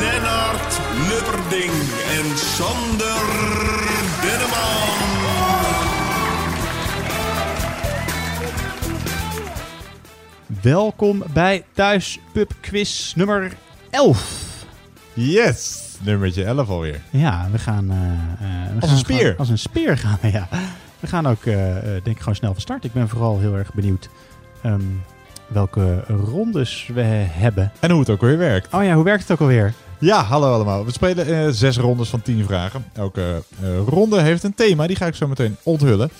Lennart Lubberding en Sander Denneman. Welkom bij Thuis Pub Quiz nummer 11. Yes, nummertje 11 alweer. Ja, we gaan... eh, eh, we Als gaan een speer. gewoon- Als een speer gaan we, ja. We gaan ook, eh, eh, denk ik, gewoon snel van start. Ik ben vooral heel erg benieuwd ehm, welke rondes we hebben. En hoe het ook weer werkt. Oh ja, hoe werkt het ook alweer? Ja, hallo allemaal. We spelen eh, zes rondes van 10 vragen. Elke eh, ronde heeft een thema, die ga ik zo meteen onthullen.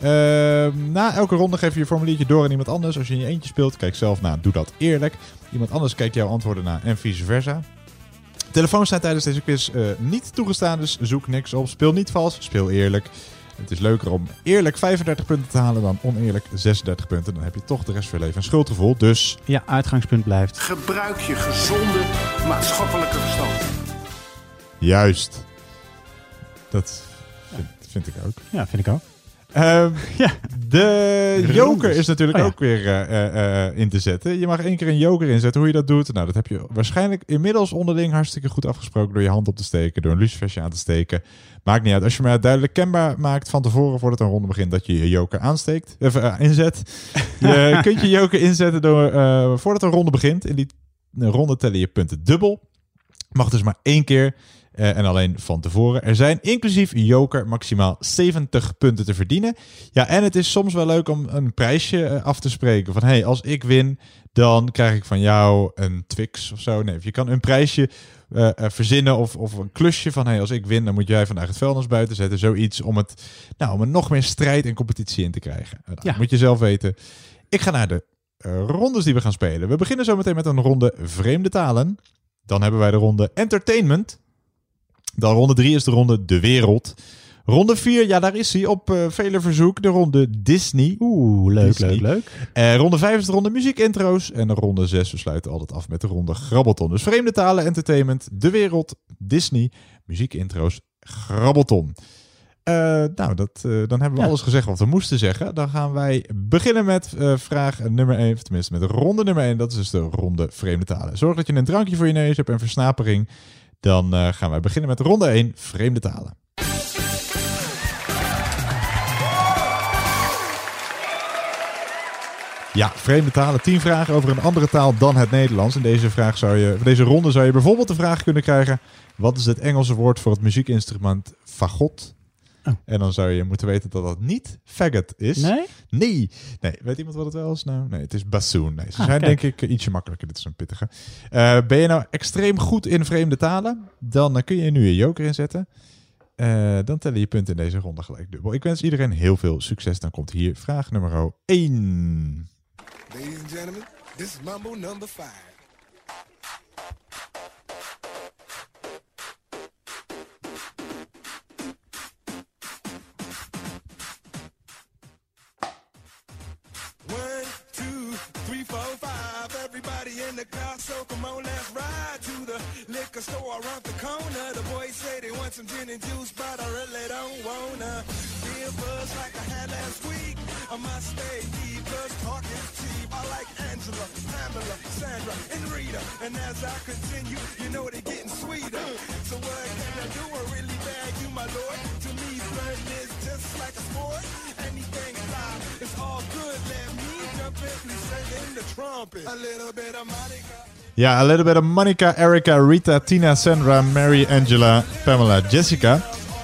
Ehm, na elke ronde geef je je formuliertje door aan iemand anders. Als je in je eentje speelt, kijk zelf na. Doe dat eerlijk. Iemand anders kijkt jouw antwoorden na en vice versa. Telefoons zijn tijdens deze quiz eh, niet toegestaan, dus zoek niks op. Speel niet vals, speel eerlijk. Het is leuker om eerlijk 35 punten te halen dan oneerlijk 36 punten. Dan heb je toch de rest van je leven een schuldgevoel. Dus Ja, uitgangspunt blijft. Gebruik je gezonde maatschappelijke verstand. juist. Dat vind, vind ik ook. Ja, vind ik ook. Ehm, Ja. de joker is natuurlijk Oh ja. ook weer eh, eh, eh, in te zetten. Je mag één keer een joker inzetten. Hoe je dat doet, nou, dat heb je waarschijnlijk inmiddels onderling hartstikke goed afgesproken. Door je hand op te steken, door een lucifersje aan te steken. Maakt niet uit. Als je maar duidelijk kenbaar maakt van tevoren voordat een ronde begint dat je je joker aansteekt. Even inzet. Je kunt je joker inzetten door, voordat een ronde begint. In die ronde tellen je punten dubbel. Mag dus maar één keer. Eh, en alleen van tevoren. Er zijn inclusief joker maximaal 70 punten te verdienen. Ja, en het is soms wel leuk om een prijsje eh, af te spreken. Van hey, als ik win, dan krijg ik van jou een Twix of zo. Nee, je kan een prijsje eh, verzinnen of, of een klusje van hey, als ik win, dan moet jij vandaag het vuilnis buiten zetten. Zoiets om het, nou, om er nog meer strijd en competitie in te krijgen. Nou, Ja. Moet je zelf weten. Ik ga naar de rondes die we gaan spelen. We beginnen zo meteen met een ronde vreemde talen. Dan hebben wij de ronde entertainment. Dan ronde 3 is de ronde De Wereld. Ronde 4, ja, daar is hij op eh, vele verzoek. De ronde Disney. Oeh, leuk, Disney. leuk, leuk. Eh, ronde 5 is de ronde muziekintro's. En de ronde 6, we sluiten altijd af met de ronde Grabbelton. Dus vreemde talen, entertainment, De Wereld, Disney, muziekintro's, Grabbelton. Eh, nou, dat, dan hebben we Ja. alles gezegd wat we moesten zeggen. Dan gaan wij beginnen met vraag nummer 1, of tenminste met ronde nummer 1. Dat is dus de ronde vreemde talen. Zorg dat je een drankje voor je neus hebt en versnapering. Dan eh, gaan wij beginnen met ronde 1, vreemde talen. Ja, vreemde talen. 10 vragen over een andere taal dan het Nederlands. In deze, vraag zou je, deze ronde zou je bijvoorbeeld de vraag kunnen krijgen: wat is het Engelse woord voor het muziekinstrument fagot? Oh. En dan zou je moeten weten dat dat niet faggot is. Nee? Nee. nee. Weet iemand wat het wel is? Nou, nee, het is bassoon. Nee, ze ah, zijn denk ik eh, ietsje makkelijker. Dit is een pittige. Eh, ben je nou extreem goed in vreemde talen? Dan eh, kun je nu je joker inzetten. Uh, dan tellen je punten in deze ronde gelijk dubbel. Ik wens iedereen heel veel succes. Dan komt hier vraag nummer 1. Ladies and gentlemen, this is Mambo number 5. In the car, so come on, let's ride to the liquor store around the corner. The boys say they want some gin and juice, but I really don't wanna be buzz like I had last week. I must stay deep, cause talk is cheap. I like Angela, Pamela, Sandra, and Rita. And as I continue, you know they're getting sweeter. So what can I do? I really bag you, my lord. To me, flirting is just like a sport. Anything fly, it's all good. Let me Ja, a little bit of Monica, Erica, Rita, Tina, Sandra, Mary, Angela, Pamela, Jessica.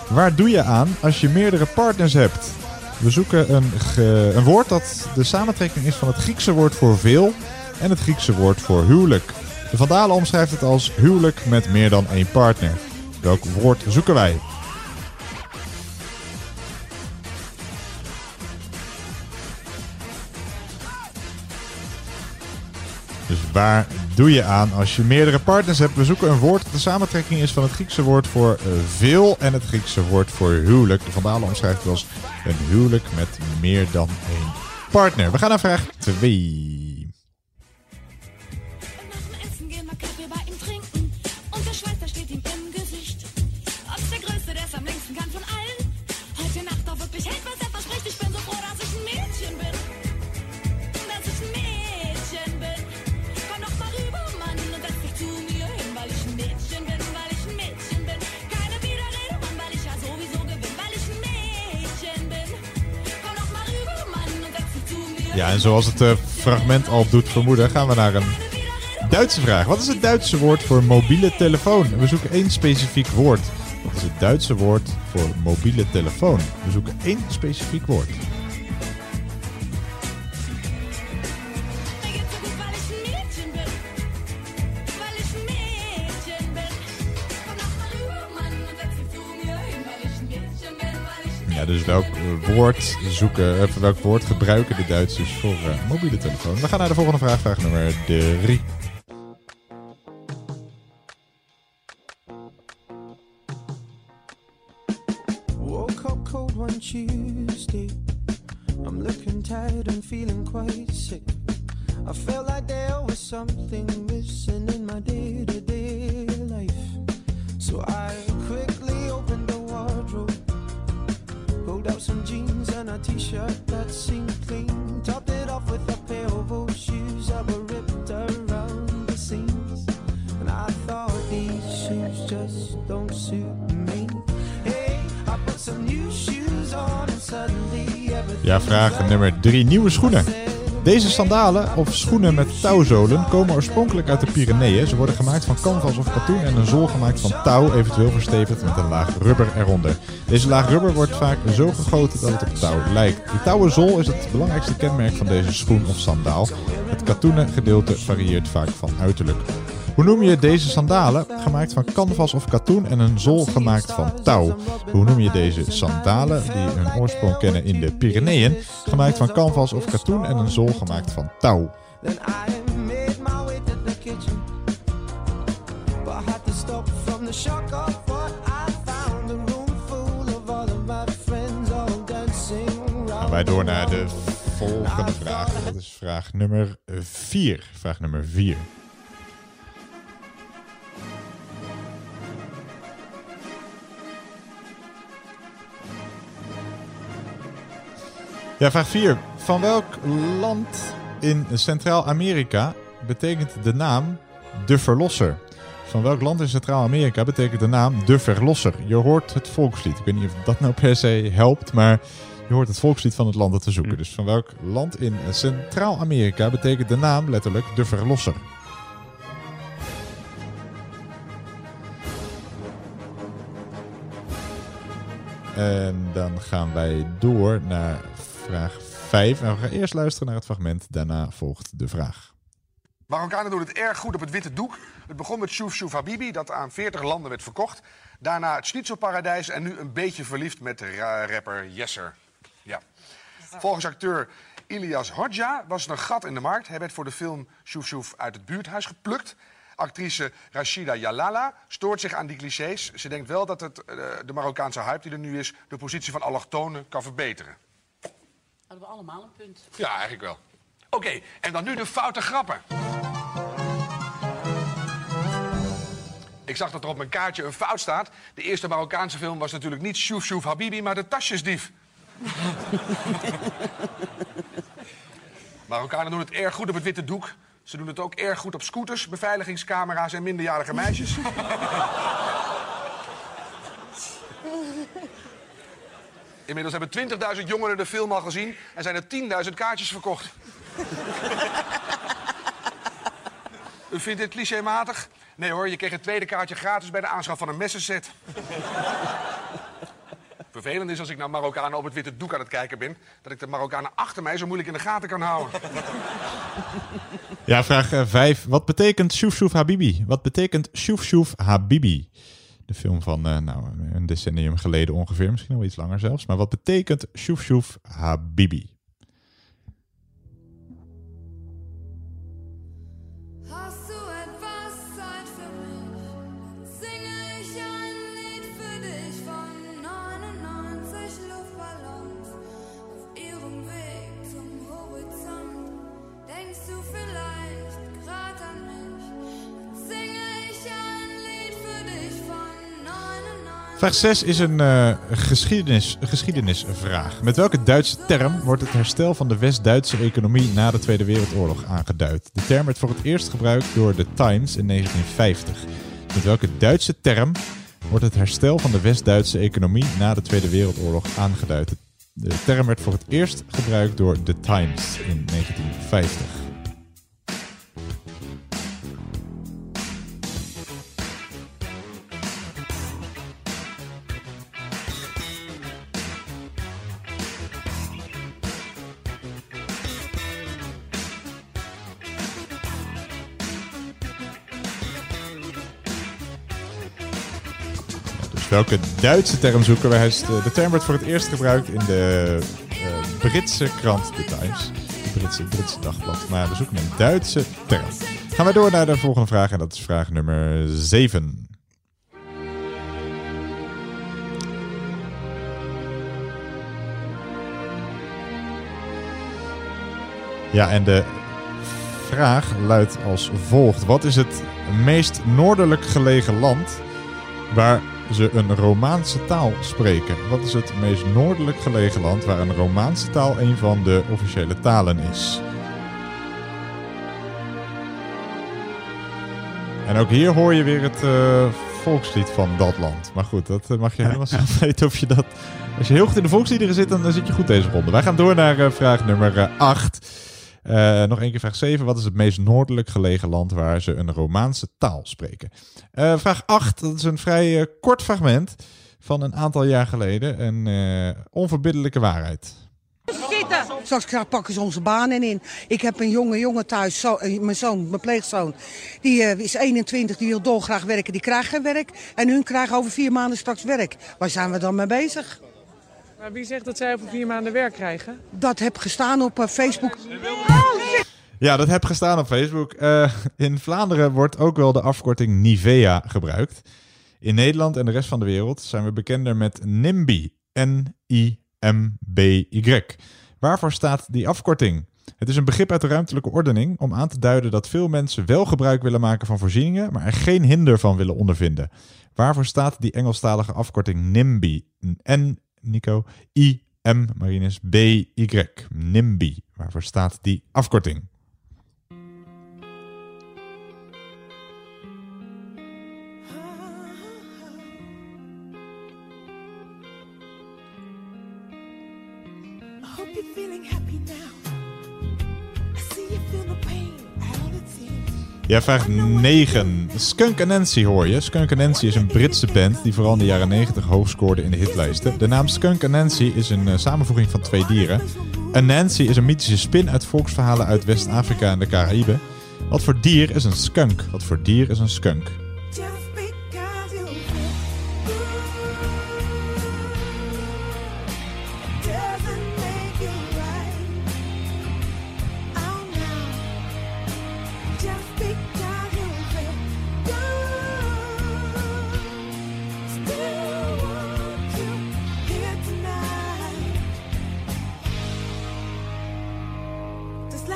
Waar doe je aan als je meerdere partners hebt? We zoeken een, een woord dat de samentrekking is van het Griekse woord voor veel en het Griekse woord voor huwelijk. De Vandalen omschrijft het als huwelijk met meer dan één partner. Welk woord zoeken wij? Dus Waar doe je aan als je meerdere partners hebt? We zoeken een woord dat de samentrekking is van het Griekse woord voor eh, veel en het Griekse woord voor huwelijk. De Vandalen omschrijft het als een huwelijk met meer dan één partner. We gaan naar vraag 2. Ja, en zoals het eh, fragment al doet vermoeden, gaan we naar een Duitse vraag. Wat is het Duitse woord voor mobiele telefoon? We zoeken één specifiek woord. Wat is het Duitse woord voor mobiele telefoon? We zoeken één specifiek woord. Dus welk eh, woord zoeken, of welk woord gebruiken de Duitsers voor eh, mobiele telefoon? We gaan naar de volgende vraag, vraag nummer 3. Woke up cold one Tuesday. I'm looking tired and feeling quite sick. I felt like there was something missing in my day to day life. So I some jeans and a t shirt that seemed clean, topped it off with a pair of old shoes that were ripped around the seams. And I thought these shoes just don't suit me. Hey, I put some new shoes on and suddenly everything Ja, vraag nummer 3. Nieuwe schoenen. Deze sandalen of schoenen met touwzolen komen oorspronkelijk uit de Pyreneeën. Ze worden gemaakt van canvas of katoen en een zool gemaakt van touw, eventueel verstevigd met een laag rubber eronder. Deze laag rubber wordt vaak zo gegoten dat het op touw lijkt. De touwen zool is het belangrijkste kenmerk van deze schoen of sandaal. Het katoenen gedeelte varieert vaak van uiterlijk. Hoe noem je deze sandalen? Gemaakt van canvas of katoen en een zool gemaakt van touw. Hoe noem je deze sandalen, die hun oorsprong kennen in de Pyreneeën? Gemaakt van canvas of katoen en een zool gemaakt van touw. Gaan wij door naar de volgende vraag. Dat is vraag nummer 4. Vraag nummer 4. Ja, vraag 4. Van welk land in Centraal-Amerika betekent de naam de Verlosser? Van welk land in Centraal-Amerika betekent de naam de Verlosser? Je hoort het volkslied. Ik weet niet of dat nou per se helpt, maar je hoort het volkslied van het land dat we zoeken. Dus van welk land in Centraal-Amerika betekent de naam letterlijk de Verlosser? En dan gaan wij door naar vraag 5. En we gaan eerst luisteren naar het fragment. Daarna volgt de vraag. Marokkanen doen het erg goed op het witte doek. Het begon met Shouf Shouf Habibi, dat aan 40 landen werd verkocht. Daarna het Schnitzelparadijs en nu een beetje verliefd met rapper Yesser. Ja. Volgens acteur Ilias Hodja was er een gat in de markt. Hij werd voor de film Shouf Shouf uit het buurthuis geplukt. Actrice Rashida Yalala stoort zich aan die clichés. Ze denkt wel dat het, eh, de Marokkaanse hype die er nu is... de positie van allochtonen kan verbeteren. Hadden we allemaal een punt. Ja, eigenlijk wel. Oké, en dan nu de foute grappen. Ik zag dat er op mijn kaartje een fout staat. De eerste Marokkaanse film was natuurlijk niet Shouf Shouf Habibi, maar de Tasjesdief. Marokkanen doen het erg goed op het witte doek. Ze doen het ook erg goed op scooters, beveiligingscamera's en minderjarige meisjes. Inmiddels hebben 20.000 jongeren de film al gezien en zijn er 10.000 kaartjes verkocht. U vindt dit clichématig? Nee hoor, je kreeg een tweede kaartje gratis bij de aanschaf van een messenset. Vervelend is als ik naar Marokkanen op het witte doek aan het kijken ben... dat ik de Marokkanen achter mij zo moeilijk in de gaten kan houden. Ja, vraag 5. Wat betekent Shouf Shouf Habibi? Wat betekent Shouf Shouf Habibi? De film van eh, nou, een decennium geleden ongeveer, misschien wel iets langer zelfs. Maar wat betekent Shouf Shouf Habibi? Vraag 6 is een eh, geschiedenis, geschiedenisvraag. Met welke Duitse term wordt het herstel van de West-Duitse economie na de Tweede Wereldoorlog aangeduid? De term werd voor het eerst gebruikt door The Times in 1950. Met welke Duitse term wordt het herstel van de West-Duitse economie na de Tweede Wereldoorlog aangeduid? De term werd voor het eerst gebruikt door The Times in 1950. Welke Duitse term zoeken we? De term werd voor het eerst gebruikt in de eh, Britse krant The Times. Britse dagblad. Maar we zoeken een Duitse term. Gaan we door naar de volgende vraag. En dat is vraag nummer 7. Ja, en de vraag luidt als volgt. Wat is het meest noordelijk gelegen land waar ze een Romaanse taal spreken? Wat is het meest noordelijk gelegen land waar een Romaanse taal een van de officiële talen is? En ook hier hoor je weer het eh, volkslied van dat land. Maar goed, dat eh, mag je helemaal zelf weten of je dat... Als je heel goed in de volksliederen zit, dan, dan zit je goed deze ronde. Wij gaan door naar eh, vraag nummer 8. Nog één keer vraag 7. Wat is het meest noordelijk gelegen land waar ze een Romaanse taal spreken? Eh, vraag 8, dat is een vrij eh, kort fragment van een aantal jaar geleden. Een eh, onverbiddelijke waarheid. Straks pakken ze onze banen in. Ik heb een jonge jongen thuis, zo, eh, mijn zoon, mijn pleegzoon. Die eh, is 21, die wil dolgraag werken. Die krijgt geen werk. En hun krijgen over vier maanden straks werk. Waar zijn we dan mee bezig? Maar wie zegt dat zij over vier maanden werk krijgen? Dat heb gestaan op eh, Facebook. Ja, dat heb gestaan op Facebook. Eh, in Vlaanderen wordt ook wel de afkorting Nivea gebruikt. In Nederland en de rest van de wereld zijn we bekender met NIMBY. N-I-M-B-Y. Waarvoor staat die afkorting? Het is een begrip uit de ruimtelijke ordening om aan te duiden dat veel mensen wel gebruik willen maken van voorzieningen, maar er geen hinder van willen ondervinden. Waarvoor staat die Engelstalige afkorting NIMBY? N, Nico, I, M, Marinus, B, Y. NIMBY. Waarvoor staat die afkorting? Ja, vraag 9. Skunk Anansi hoor je. Skunk Anansi is een Britse band die vooral in de jaren 90 hoog scoorde in de hitlijsten. De naam Skunk Anansi is een eh, samenvoeging van twee dieren. Anansi is een mythische spin uit volksverhalen uit West-Afrika en de Caraïben. Wat voor dier is een skunk? Wat voor dier is een skunk?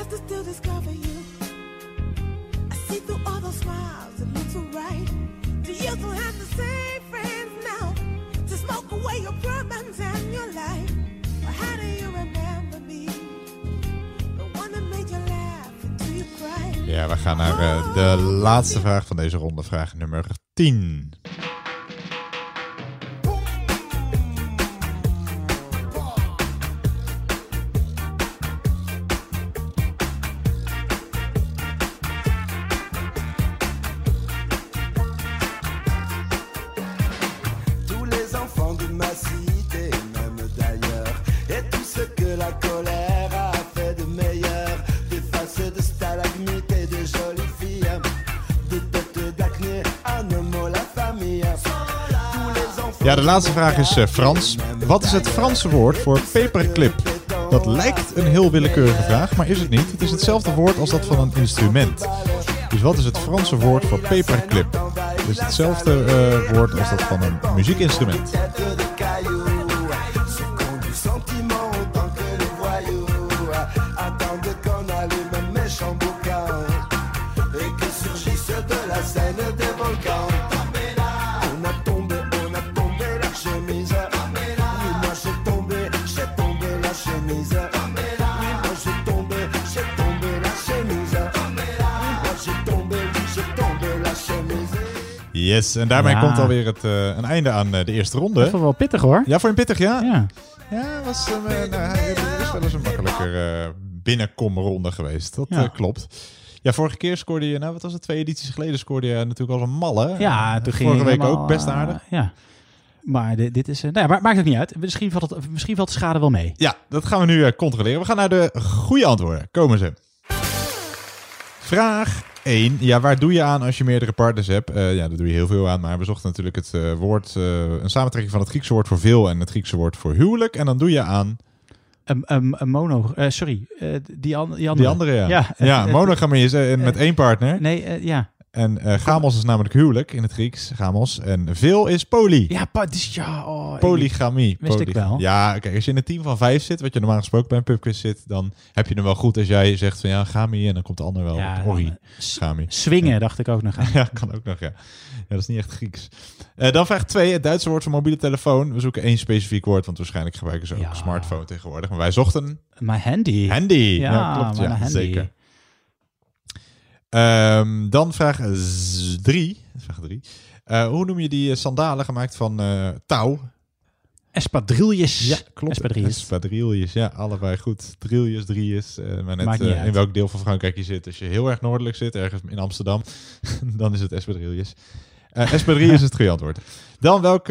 Left to still discover you. I see through all those smiles, it looks alright. Do you still have the same friends now? To smoke away your problems and your life. Or how do you remember me? The one that made you laugh until you cried. Ja, we gaan naar eh, de laatste vraag van deze ronde. Vraag nummer 10. De laatste vraag is eh, Frans. Wat is het Franse woord voor paperclip? Dat lijkt een heel willekeurige vraag, maar is het niet. Het is hetzelfde woord als dat van een instrument. Dus wat is het Franse woord voor paperclip? Het is hetzelfde eh, woord als dat van een muziekinstrument. Yes, en daarmee Ja. komt alweer het, eh, een einde aan eh, de eerste ronde. Dat was wel pittig hoor. Ja, voor een pittig, ja? Ja. Ja, was, eh, nou, is wel eens een makkelijker eh binnenkomronde geweest. Dat Ja. klopt. Ja, vorige keer scoorde je, nou wat was het, twee edities geleden scoorde je natuurlijk als een malle. Ja, toen ging Vorige week helemaal, ook best aardig. ja. Maar dit, dit is... eh, nou ja, maar maakt ook niet uit. Misschien valt, het, misschien valt de schade wel mee. Ja, dat gaan we nu controleren. We gaan naar de goede antwoorden. Komen ze. Vraag 1. Ja, waar doe je aan als je meerdere partners hebt? Eh, ja, daar doe je heel veel aan. Maar we zochten natuurlijk het eh, woord, eh, een samentrekking van het Griekse woord voor veel en het Griekse woord voor huwelijk. En dan doe je aan Een, een mono... sorry, die, an, die andere. die andere, ja. Ja, Ja, monogamie is met één partner. Nee, ja. En eh, gamos is namelijk huwelijk in het Grieks. Gamos. En veel is poly. Ja, pa, dus, ja oh, Polygamie. Wist ik wel. Ja, kijk, als je in een team van vijf zit, wat je normaal gesproken bij een pubquiz zit, dan heb je hem wel goed als jij zegt van ja, gami en dan komt de ander wel Ja, orri. eh. Swingen, dacht ik ook nog aan. Ja, kan ook nog, ja. Ja, dat is niet echt Grieks. Eh, dan vraag 2, het Duitse woord voor mobiele telefoon. We zoeken één specifiek woord, want waarschijnlijk gebruiken ze ook smartphone tegenwoordig. Maar wij zochten Maar handy. handy. Ja, klopt. Ja, handy. zeker. Ehm, dan vraag 3. Vraag drie. Eh, hoe noem je die eh, sandalen gemaakt van eh, touw? Espadrilles. Ja, klopt. Espadrilles. Espadrilles, ja, allebei goed. Drilles, drieërs. eh, maar net in welk deel van Frankrijk je zit. Als je heel erg noordelijk zit, ergens in Amsterdam, dan is het Espadrilles. Eh Espadrilles is het goede antwoord. Dan welk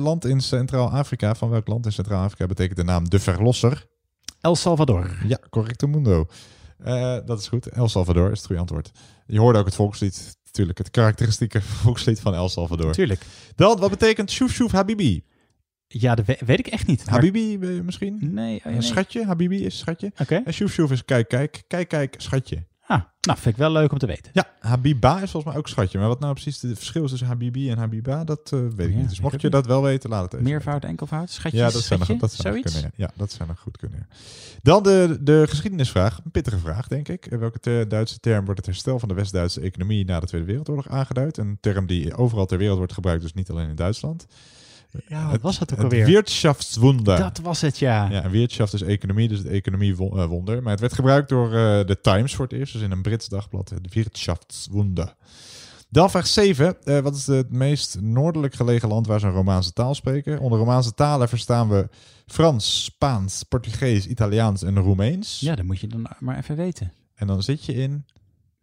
land in Centraal-Afrika, van welk land in Centraal-Afrika betekent de naam de Verlosser? El Salvador. Ja, correcto mundo. Eh, dat is goed. El Salvador is het goede antwoord. Je hoorde ook het volkslied, natuurlijk, het karakteristieke volkslied van El Salvador. Tuurlijk. Dan, wat betekent Shoef Shoef Habibi? Ja, dat we- weet ik echt niet. Maar- Habibi eh, misschien? Nee, oh ja, Een nee. schatje, Habibi is schatje. Oké. En Shoef Shoef is kijk, kijk, kijk, kijk, schatje. Ah, nou, vind ik wel leuk om te weten. Ja, Habiba is volgens mij ook schatje. Maar wat nou precies het verschil is tussen Habibi en Habiba, dat eh, weet ik Ja, niet. Dus mocht je dat wel weten, laat het even Meervoud, enkelvoud, schatje, Ja, dat zou nog, dat zoiets? kunnen. Ja. Dat zou nog goed kunnen. Dan de, de geschiedenisvraag. Een pittige vraag, denk ik. In welke Duitse term wordt het herstel van de West-Duitse economie na de Tweede Wereldoorlog aangeduid? Een term die overal ter wereld wordt gebruikt, dus niet alleen in Duitsland. Ja, wat was het ook het alweer? Wirtschaftswunder. Dat was het, ja. Ja, Wirtschaft is economie, dus het economiewonder. Maar het werd gebruikt door eh, de Times voor het eerst, dus in een Brits dagblad. Het Wirtschaftswunder. Dan vraag 7. Eh, wat is het meest noordelijk gelegen land waar ze een Romaanse taal spreken? Onder Romaanse talen verstaan we Frans, Spaans, Portugees, Italiaans en Roemeens. Ja, dat moet je dan maar even weten. En dan zit je in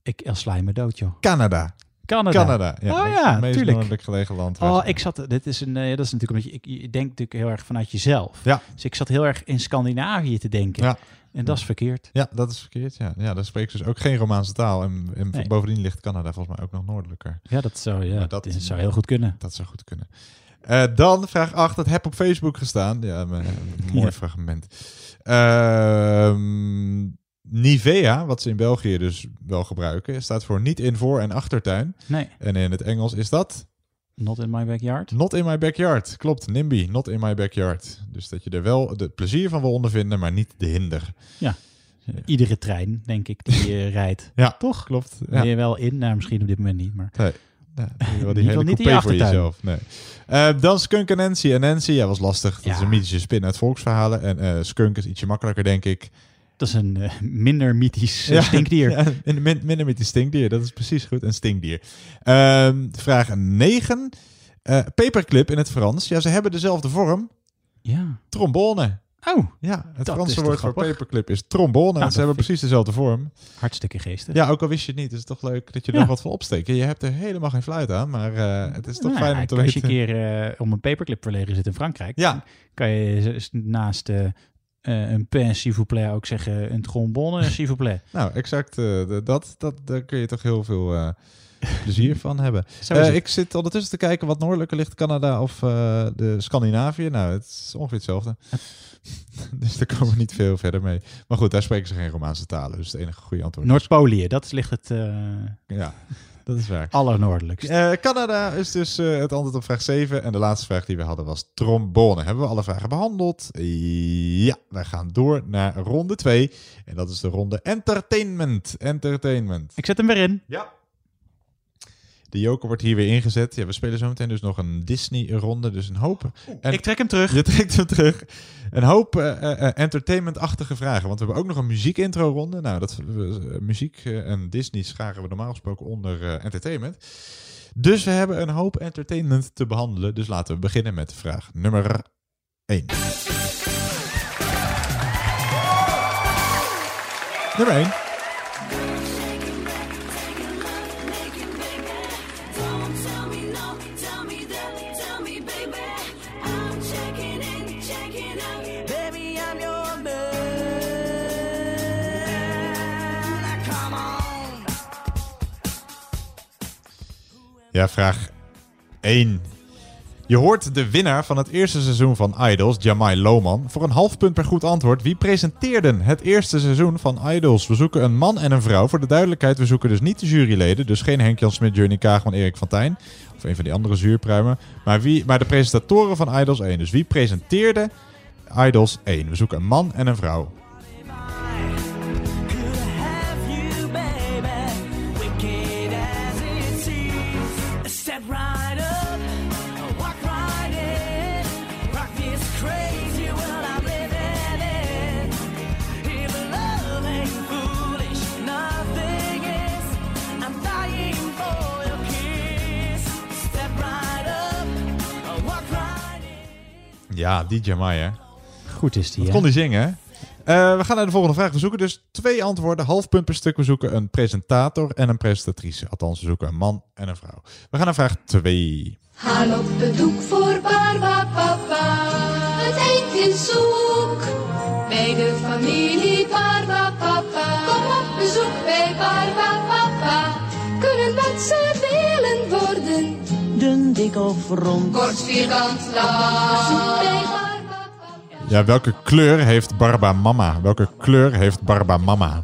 Ik sla me dood, joh. Canada. Canada. Canada, ja. oh ja, het meest tuurlijk. noordelijk gelegen land. Oh, ik zat... Dit is een... eh, dat is natuurlijk omdat je... Ik, je denkt natuurlijk heel erg vanuit jezelf. Ja. Dus ik zat heel erg in Scandinavië te denken. Ja. En dat is verkeerd. Ja, dat is verkeerd. Ja, ja daar spreken ze dus ook geen Romaanse taal. En, en Nee. bovendien ligt Canada volgens mij ook nog noordelijker. Ja, dat zou, ja, Maar dat dat- zou heel goed kunnen. Dat zou goed kunnen. Eh, dan vraag 8. Dat heb op Facebook gestaan. Ja, een, een mooi Ja. fragment. Ehm, Nivea, wat ze in België dus wel gebruiken, staat voor niet in voor- en achtertuin. Nee, En in het Engels is dat not in my backyard. not in my backyard. Klopt, NIMBY, not in my backyard. Dus dat je er wel het plezier van wil ondervinden, maar niet de hinder. Iedere trein, denk ik, die je rijdt. Ja, Toch? klopt. Ben Ja. je wel in? Nou, misschien op dit moment niet, maar... Nee. Ja, die Die hele niet voor jezelf. Nee. Eh, dan Skunk en Nancy. En Nancy, ja, was lastig. Dat Ja. is een mythische spin uit volksverhalen. En eh, Skunk is ietsje makkelijker, denk ik. Dat is een eh, minder mythisch eh, stinkdier. Ja, min- minder die stinkdier. Dat is precies goed. Een stinkdier. Ehm, vraag 9. Eh paperclip in het Frans. Ja, ze hebben dezelfde vorm. Ja. Trombone. Oh, Ja, het Franse woord voor paperclip is trombone. Nou, en ze hebben precies dezelfde vorm. hartstikke geestig. Ja, ook al wist je het niet. is het toch leuk dat je er Ja. nog wat van opsteekt. Je hebt er helemaal geen fluit aan. Maar het is toch Nou fijn ja, om te Als weten. je een keer om een paperclip verlegen zit in Frankrijk, Ja. kan je naast eh, eh, een pain s'il vous plaît ook zeggen een trombone s'il vous plaît. Nou, exact. de- dat, dat, daar kun je toch heel veel eh, plezier van hebben. Ik zit ondertussen te kijken wat noordelijker ligt, Canada of de Scandinavië. Nou, het is ongeveer hetzelfde. dus daar komen we niet veel verder mee. Maar goed, daar spreken ze geen Romaanse talen. Dus het enige goede antwoord. Noord-Polië, dat ligt het Ja, dat is waar. allernoordelijkst. Eh, Canada is dus eh, het antwoord op vraag 7. En de laatste vraag die we hadden was trombone. Hebben we alle vragen behandeld? Ja, wij gaan door naar ronde 2. En dat is de ronde entertainment. Entertainment. Ik zet hem weer in. Ja. De joker wordt hier weer ingezet. Ja, we spelen zo meteen dus nog een Disney-ronde. Dus een hoop... En Ik trek hem terug. je trekt hem terug. Een hoop eh, eh, entertainment-achtige vragen. Want we hebben ook nog een muziekintro-ronde. Nou, dat, muziek en Disney scharen we normaal gesproken onder entertainment. Dus we hebben een hoop entertainment te behandelen. Dus laten we beginnen met vraag nummer 1. Nummer 1. Ja, vraag 1. Je hoort de winnaar van het eerste seizoen van Idols, Jamai Lohman. Voor een half punt per goed antwoord. Wie presenteerden het eerste seizoen van Idols? We zoeken een man en een vrouw. Voor de duidelijkheid, we zoeken dus niet de juryleden. Dus geen Henk-Jan Smit, Journey Kaagman, Erik van Tijn. Of een van die andere zuurpruimen. Maar, wie, maar de presentatoren van Idols 1. Dus wie presenteerde Idols 1? We zoeken een man en een vrouw. Ja, die Jamai, hè? Goed is die, Dat hè? kon hij zingen, hè? Eh, we gaan naar de volgende vraag. We zoeken dus twee antwoorden, half punt per stuk. We zoeken een presentator en een presentatrice. Althans, we zoeken een man en een vrouw. We gaan naar vraag 2. Haal op de doek voor Barba Papa. Het eindinzoek bij de familie Barba Papa. Kom op bezoek bij Barba of rond. Kort, vierkant, Ja, welke kleur heeft Barba Mama? Welke kleur heeft Barba Mama?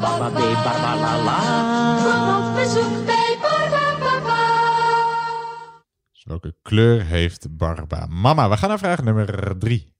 Baba, baby, baba, la, la. Kom op bezoek bij Barba Papa. Dus welke kleur heeft Barba Mama? We gaan naar vraag nummer 3.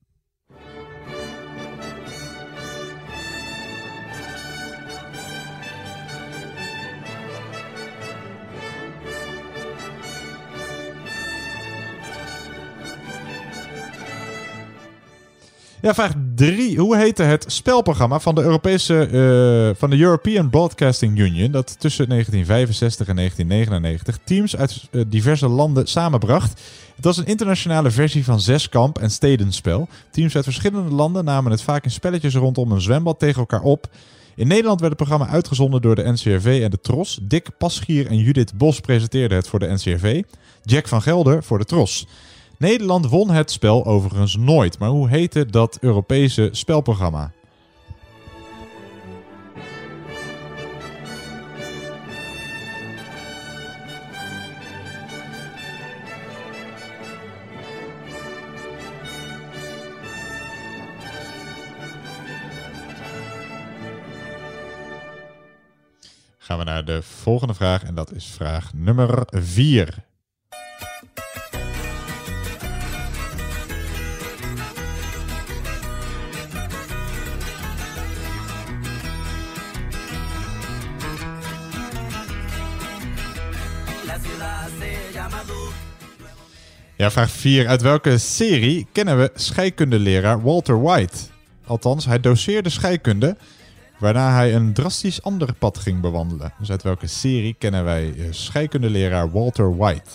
Ja, vraag 3. Hoe heette het spelprogramma van de Europese eh, van de European Broadcasting Union dat tussen 1965 en 1999 teams uit eh, diverse landen samenbracht? Het was een internationale versie van zeskamp en stedenspel. Teams uit verschillende landen namen het vaak in spelletjes rondom een zwembad tegen elkaar op. In Nederland werd het programma uitgezonden door de NCRV en de Tros. Dick Paschier en Judith Bos presenteerden het voor de NCRV. Jack van Gelder voor de Tros. Nederland won het spel overigens nooit. Maar hoe heette dat Europese spelprogramma? Gaan we naar de volgende vraag en dat is vraag nummer 4. Ja, vraag 4. Uit welke serie kennen we scheikundeleraar Walter White? Althans, hij doseerde scheikunde, waarna hij een drastisch ander pad ging bewandelen. Dus uit welke serie kennen wij eh, scheikundeleraar Walter White?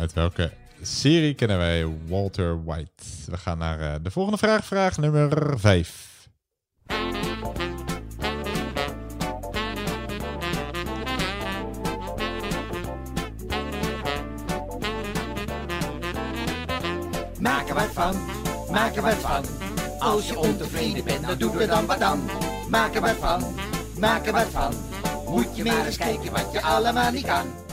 Uit welke serie kennen wij Walter White? We gaan naar eh, de volgende vraag, vraag nummer 5. Maak er wat van, maak er wat van. Als je ontevreden bent, dan doe er dan wat aan. Maak er wat van, maak er wat van. Moet je maar eens kijken wat je allemaal niet kan.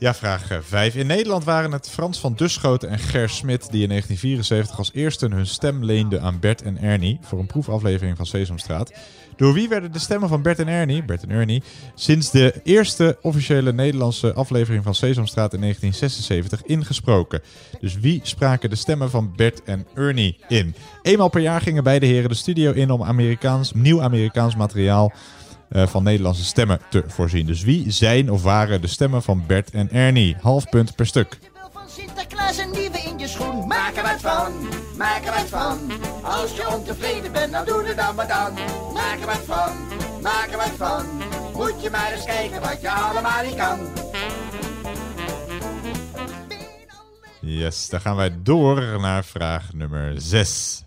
Ja, vraag 5. In Nederland waren het Frans van Duschoten en Ger Smit die in 1974 als eerste hun stem leenden aan Bert en Ernie voor een proefaflevering van Sesamstraat. Door wie werden de stemmen van Bert en Ernie, Bert en Ernie, sinds de eerste officiële Nederlandse aflevering van Sesamstraat in 1976 ingesproken? Dus wie spraken de stemmen van Bert en Ernie in? Eenmaal per jaar gingen beide heren de studio in om Amerikaans, nieuw Amerikaans materiaal eh, van Nederlandse stemmen te voorzien. Dus wie zijn of waren de stemmen van Bert en Ernie? Half punt per stuk. Sinterklaas een nieuwe in je schoen. Maak er wat van, maak er wat van. Als je ontevreden bent, dan doe er dan wat aan. Maak er wat van, maak er wat van. Moet je maar eens kijken wat je allemaal niet kan. Yes, dan gaan wij door naar vraag nummer 6.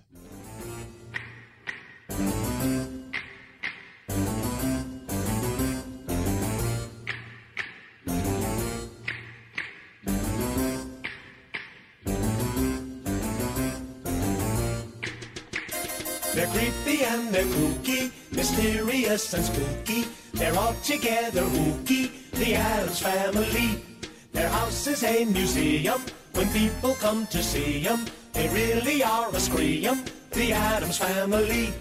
Creepy and they're kooky, mysterious and spooky. They're all together ooky, the Adams family. Their house is a museum. When people come to see 'em, they really are a scream. The Adams family.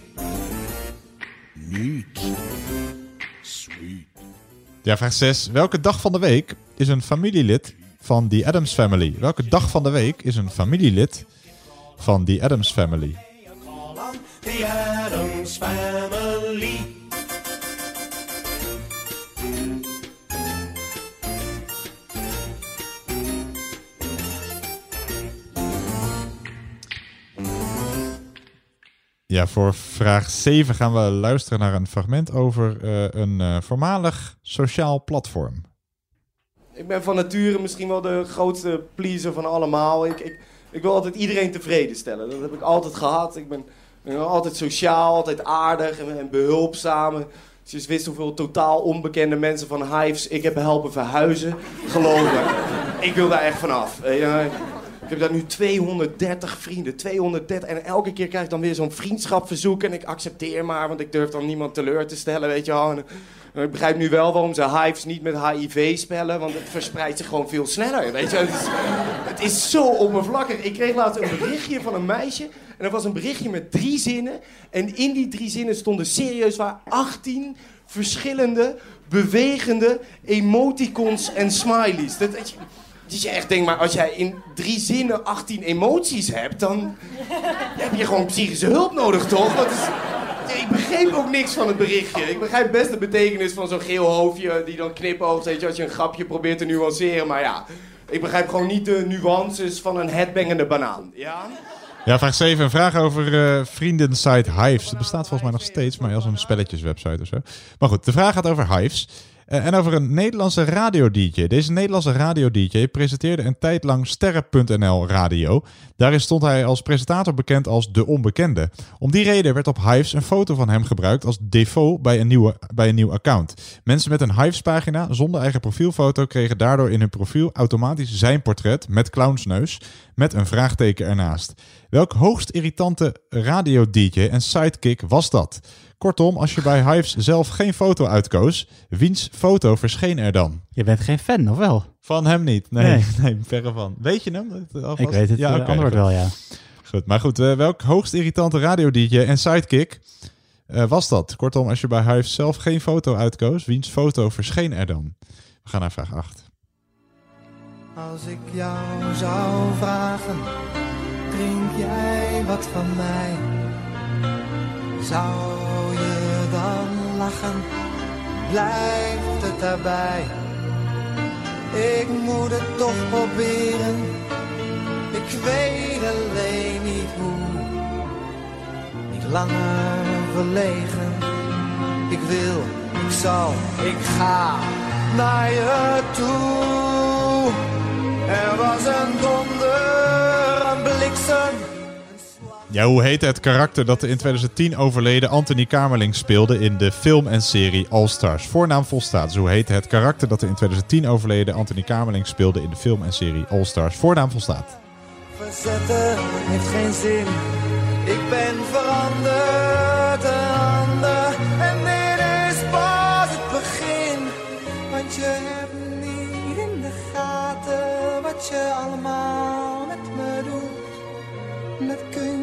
Neat. Sweet. Ja, vraag 6. Welke dag van de week is een familielid van The Adams Family? Welke dag van de week is een familielid van The Adams Family? The Adams family. Ja, voor vraag 7 gaan we luisteren naar een fragment over eh, een eh, voormalig sociaal platform. Ik ben van nature misschien wel de grootste pleaser van allemaal. Ik, ik, ik wil altijd iedereen tevreden stellen. Dat heb ik altijd gehad. Ik ben, ben altijd sociaal, altijd aardig en, en behulpzaam. Als je eens wist hoeveel totaal onbekende mensen van Hives ik heb helpen verhuizen. Geloof me, ik wil daar echt vanaf. Eh, ik heb daar nu 230 vrienden, 230. En elke keer krijg ik dan weer zo'n vriendschapverzoek. En ik accepteer maar, want ik durf dan niemand teleur te stellen, weet je wel. En, eh, ik begrijp nu wel waarom ze Hives niet met HIV spellen, want het verspreidt zich gewoon veel sneller, weet je. Het is, het is zo oppervlakkig. Ik kreeg laatst een berichtje van een meisje. En dat was een berichtje met drie zinnen. En in die drie zinnen stonden serieus waar 18 verschillende, bewegende emoticons en smileys. Dat, dat je, echt denkt, maar als jij in drie zinnen 18 emoties hebt, dan heb je gewoon psychische hulp nodig, toch? Ik begreep ook niks van het berichtje. Ik begrijp best de betekenis van zo'n geel hoofdje die dan knipoogt, weet je, als je een grapje probeert te nuanceren. Maar ja, ik begrijp gewoon niet de nuances van een headbangende banaan. Ja? Ja, vraag 7. Een vraag over eh vriendensite Hives. Het bestaat volgens mij nog steeds, maar als een spelletjeswebsite of zo. Maar goed, de vraag gaat over Hives. Eh, en over een Nederlandse radio-dj. Deze Nederlandse radio-dj presenteerde een tijd lang Sterren.nl radio. Daarin stond hij als presentator bekend als De Onbekende. Om die reden werd op Hives een foto van hem gebruikt als default bij een, nieuwe, bij een nieuw account. Mensen met een Hives-pagina zonder eigen profielfoto kregen daardoor in hun profiel automatisch zijn portret met clownsneus met een vraagteken ernaast. Welk hoogst irritante radio-dj en sidekick was dat? Kortom, als je bij Hives zelf geen foto uitkoos, wiens foto verscheen er dan? Je bent geen fan, of wel? Van hem niet. Nee, nee. Nee. verre van. Weet je hem? Alvast? Ik weet het eh, oké, antwoord goed. wel, ja. Goed, maar goed. eh, welk hoogst irritante radio-dj en sidekick eh, was dat? Kortom, als je bij Hives zelf geen foto uitkoos, wiens foto verscheen er dan? We gaan naar vraag 8. Als ik jou zou vragen, drink jij wat van mij? Zou je dan lachen? Blijft het daarbij? Ik moet het toch proberen. Ik weet alleen niet hoe. Niet langer verlegen. Ik wil, ik zal, ik ga naar je toe. Er was een donder, een bliksem. Ja, hoe heette het karakter dat de in 2010 overleden Anthony Kamerling speelde in de film en serie All Stars? Voornaam volstaat. Dus hoe heette het karakter dat de in 2010 overleden Anthony Kamerling speelde in de film en serie All Stars? Voornaam volstaat. Verzetten heeft geen zin. Ik ben veranderd. En dit is pas het begin. Want je hebt niet in de gaten wat je allemaal met me doet. Dat kun je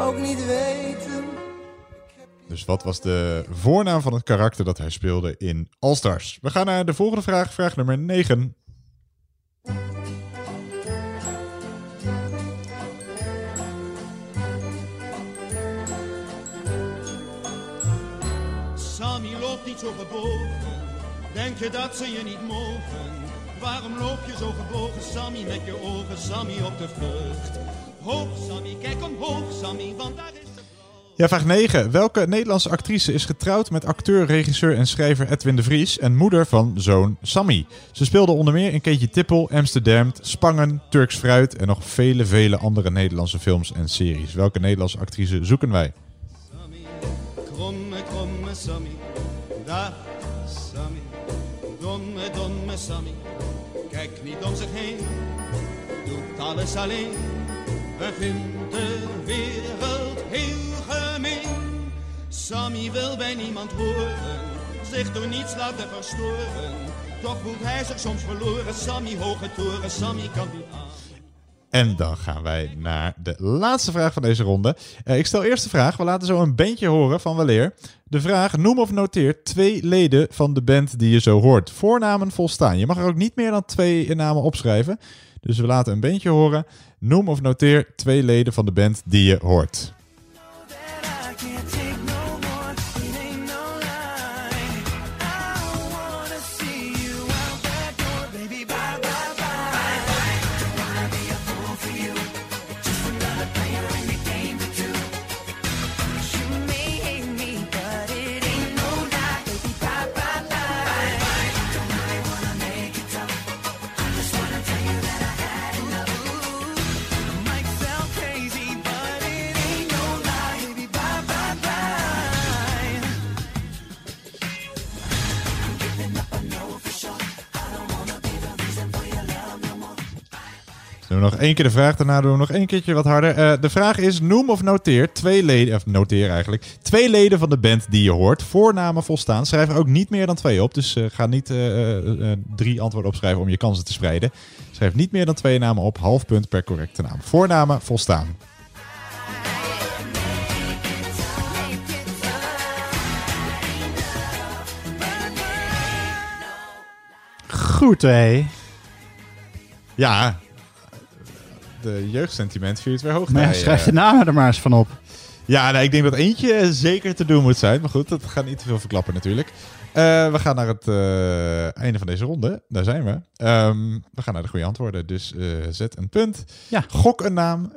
ook niet weten. Dus wat was de voornaam van het karakter dat hij speelde in All Stars? We gaan naar de volgende vraag, vraag nummer 9. Sammy loopt niet zo gebogen? Denk je dat ze je niet mogen? Waarom loop je zo gebogen, Sammy, met je ogen, Sammy, op de vlucht? Hoog, Sammy, kijk omhoog, Sammy, want daar is... Ja, vraag 9. Welke Nederlandse actrice is getrouwd met acteur, regisseur en schrijver Edwin de Vries en moeder van zoon Sammy? Ze speelde onder meer in Keetje Tippel, Amsterdam, Spangen, Turks Fruit en nog vele, vele andere Nederlandse films en series. Welke Nederlandse actrice zoeken wij? Kromme, kromme Sammy, dag Sammy, domme, domme Sammy. Kijk niet om zich heen, doet alles alleen. We vinden de wereld heel gemeen. Sammy wil bij niemand horen, zich door niets laten verstoren. Toch voelt hij zich soms verloren, Sammy hoge toren, Sammy kan niet aan. En dan gaan wij naar de laatste vraag van deze ronde. Eh, ik stel eerst de vraag. We laten zo een bandje horen van Waleer. De vraag: noem of noteer twee leden van de band die je zo hoort. Voornamen volstaan. Je mag er ook niet meer dan twee namen opschrijven. Dus we laten een bandje horen. Noem of noteer twee leden van de band die je hoort. Doen nog één keer de vraag, daarna doen we nog één keertje wat harder. Eh, de vraag is: noem of noteer twee leden, of noteer eigenlijk, twee leden van de band die je hoort. Voornamen volstaan. Schrijf er ook niet meer dan twee op. Dus eh, ga niet eh, drie antwoorden opschrijven om je kansen te spreiden. Schrijf niet meer dan twee namen op. Half punt per correcte naam. Voornamen volstaan. Goed, hé. Ja, de jeugdsentiment viert weer hoog. Bij, schrijf eh, de namen er maar eens van op. Ja, nou, ik denk dat eentje zeker te doen moet zijn. Maar goed, dat gaat niet te veel verklappen natuurlijk. Eh, we gaan naar het eh, einde van deze ronde. Daar zijn we. Ehm, we gaan naar de goede antwoorden. Dus zet een punt. Ja. Gok een naam.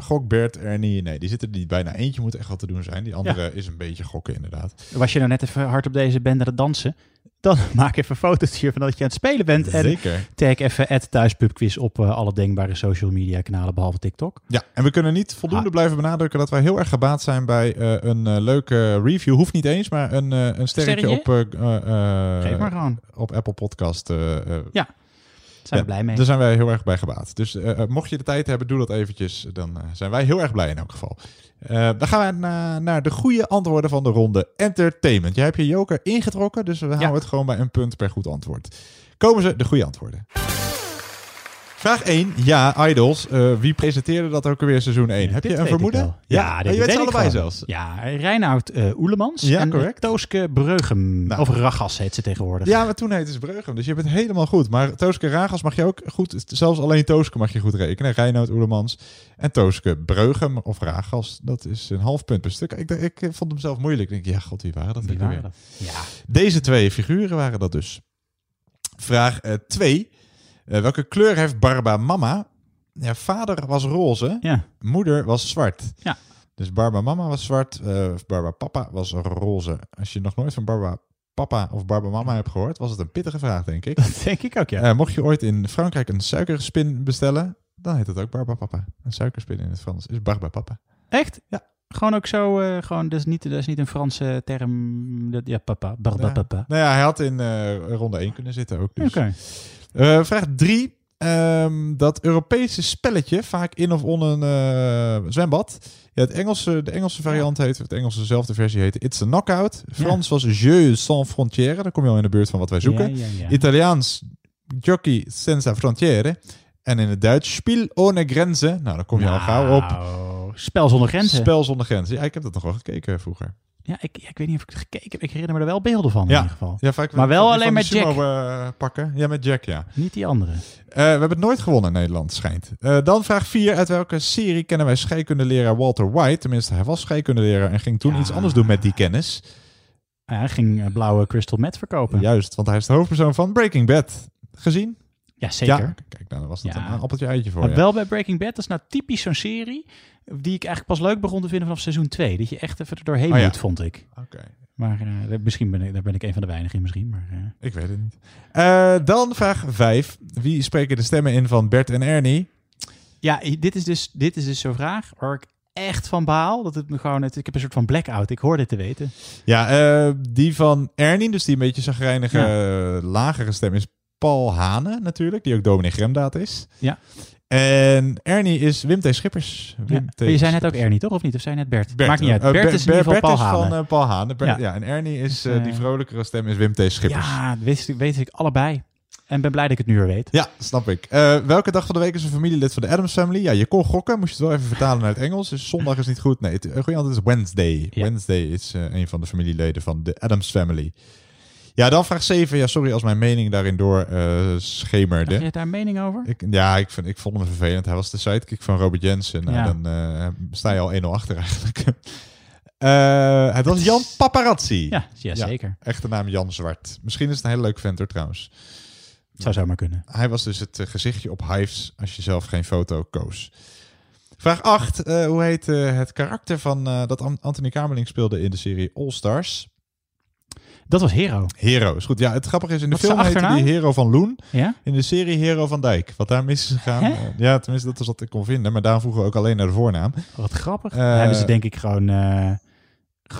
Gok Bert, Ernie. Nee, die zitten er niet bijna. Eentje moet echt wat te doen zijn. Die andere is een beetje gokken inderdaad. Was je nou net even hard op deze aan het dansen? Dan maak even foto's hiervan dat je aan het spelen bent. En Zeker. tag even thuispubquiz op eh, alle denkbare social media kanalen, behalve TikTok. Ja, en we kunnen niet voldoende blijven benadrukken dat wij heel erg gebaat zijn bij eh, een eh, leuke review. Hoeft niet eens, maar een, een sterretje Sterretje? op, Geef maar gewoon. op Apple Podcast. Ja, zijn we blij mee. Daar zijn wij heel erg bij gebaat. Dus eh, eh, mocht je de tijd hebben, doe dat eventjes. Dan eh, zijn wij heel erg blij in elk geval. Dan gaan we na- naar de goede antwoorden van de ronde entertainment. Jij hebt je joker ingetrokken, dus we houden het gewoon bij een punt per goed antwoord. Komen ze de goede antwoorden. Vraag 1. Ja, Idols. Eh, wie presenteerde dat ook alweer seizoen 1? Heb je een vermoeden? wel. Ja, dit je weet ze allebei zelfs. Ja, Reinoud eh Oelemans Ja, en correct. Tooske Breugem. Of Ragas heet ze tegenwoordig. Ja, maar toen heette ze Breugem, dus je bent helemaal goed. Maar Tooske Ragas mag je ook goed, zelfs alleen Tooske mag je goed rekenen. Reinoud Oerlemans en Tooske Breugem of Ragas, dat is een half punt per stuk. Ik, ik vond hem zelf moeilijk. Ik denk, ja, god, wie waren dat? Wie waren dat? Ja. Deze twee figuren waren dat dus. Vraag 2. Welke kleur heeft Barba Mama? Ja, vader was roze, Ja. moeder was zwart. Ja. Dus Barba Mama was zwart, eh Barba Papa was roze. Als je nog nooit van Barba Papa of Barba Mama hebt gehoord, was het een pittige vraag, denk ik. Dat denk ik ook, ja. Eh, mocht je ooit in Frankrijk een suikerspin bestellen, dan heet het ook Barba Papa. Een suikerspin in het Frans is Barba Papa. Echt? Ja. Gewoon ook zo, eh, gewoon, dat is, niet, dat is niet een Franse term. Dat, ja, papa, barba, Ja. papa. Nou ja, hij had in eh, ronde 1 kunnen zitten ook. Dus. Oké. Eh, vraag 3. dat Europese spelletje, vaak in of on een eh, zwembad. Ja, het Engelse, de Engelse variant heet, het Engelse dezelfde versie heette It's a Knockout. Frans was Jeux sans frontières. Dan kom je al in de buurt van wat wij zoeken. Ja. Italiaans Giochi senza frontiere. En in het Duits Spiel ohne Grenzen. Nou, dan kom je al gauw op. Spel zonder grenzen. Spel zonder grenzen. Ja, ik heb dat nog wel gekeken vroeger. Ja, ik, ik weet niet of ik het gekeken heb. Ik herinner me er wel beelden van in Ja, ieder geval. ja vaak maar wel alleen met Jack. eh, pakken. Ja, met Jack, ja. Niet die andere. Eh, we hebben het nooit gewonnen in Nederland, schijnt. Eh, dan vraag 4. Uit welke serie kennen wij scheikundeleraar Walter White? Tenminste, hij was scheikundeleraar en ging toen iets anders doen met die kennis. Hij ging blauwe crystal meth verkopen. Juist, want hij is de hoofdpersoon van Breaking Bad. Gezien? Ja, zeker. Ja, kijk, nou, dan was dat Ja. een appeltje eitje voor Maar je. wel bij Breaking Bad, dat is nou typisch zo'n serie die ik eigenlijk pas leuk begon te vinden vanaf seizoen 2. Dat je echt even er doorheen Oh moet, vond ik. Oké. Maar eh, misschien ben ik, daar ben ik een van de weinigen in misschien. Maar, eh, Ik weet het niet. Eh, dan vraag 5. Wie spreken de stemmen in van Bert en Ernie? Ja, dit is dus, dit is dus zo'n vraag waar ik echt van baal. Dat het me gewoon, het, ik heb een soort van blackout. Ik hoor dit te weten. Ja, die van Ernie, dus die een beetje zagrijnige, lagere stem, is Paul Hane natuurlijk. Die ook dominee Gremdaad is. Ja. En Ernie is Wim T. Schippers. Wim Ja. T. Maar je zei net ook Ernie, toch? Of niet? Of zei je net Bert? Bert, Maakt niet uit. eh, Bert Ber- is in Bert Paul is van eh, Paul Hane. Bert- Ja. ja. en Ernie is Dus, eh, die vrolijkere stem is Wim T. Schippers. Ja, dat weet, weet ik allebei. En ben blij dat ik het nu weer weet. Ja, snap ik. Welke dag van de week is een familielid van de Adams Family? Ja, je kon gokken. Moest je het wel even vertalen naar het Engels. Dus zondag is niet goed. Nee, het goede antwoord is Wednesday. Wednesday is een van de familieleden van de Adams Family. Ja, dan vraag 7. Ja, sorry als mijn mening daarin door eh, schemerde. Heb je daar een mening over? Ik, ja, ik, vind, ik vond hem vervelend. Hij was de sidekick van Robert Jensen. Nou, Ja. dan eh, sta je al 1-0 achter eigenlijk. Eh, het was Jan Paparazzi. Ja, ja, zeker. Echte naam Jan Zwart. Misschien is het een hele leuke vent hoor, trouwens. Zou zomaar kunnen. Hij was dus het gezichtje op Hives als je zelf geen foto koos. Vraag 8. eh, hoe heet het karakter van dat An- Anthony Kamerling speelde in de serie All Stars? Dat was Hero. Hero, is goed. Ja, het grappige is, in de Wat film heette die? Hero van Loen. Ja? In de serie Hero van Dijk. Wat daar mis is gegaan. Hè? eh, ja, tenminste, dat is wat ik kon vinden. Maar daar vroegen we ook alleen naar de voornaam. Wat grappig. Daar hebben ze denk ik gewoon eh,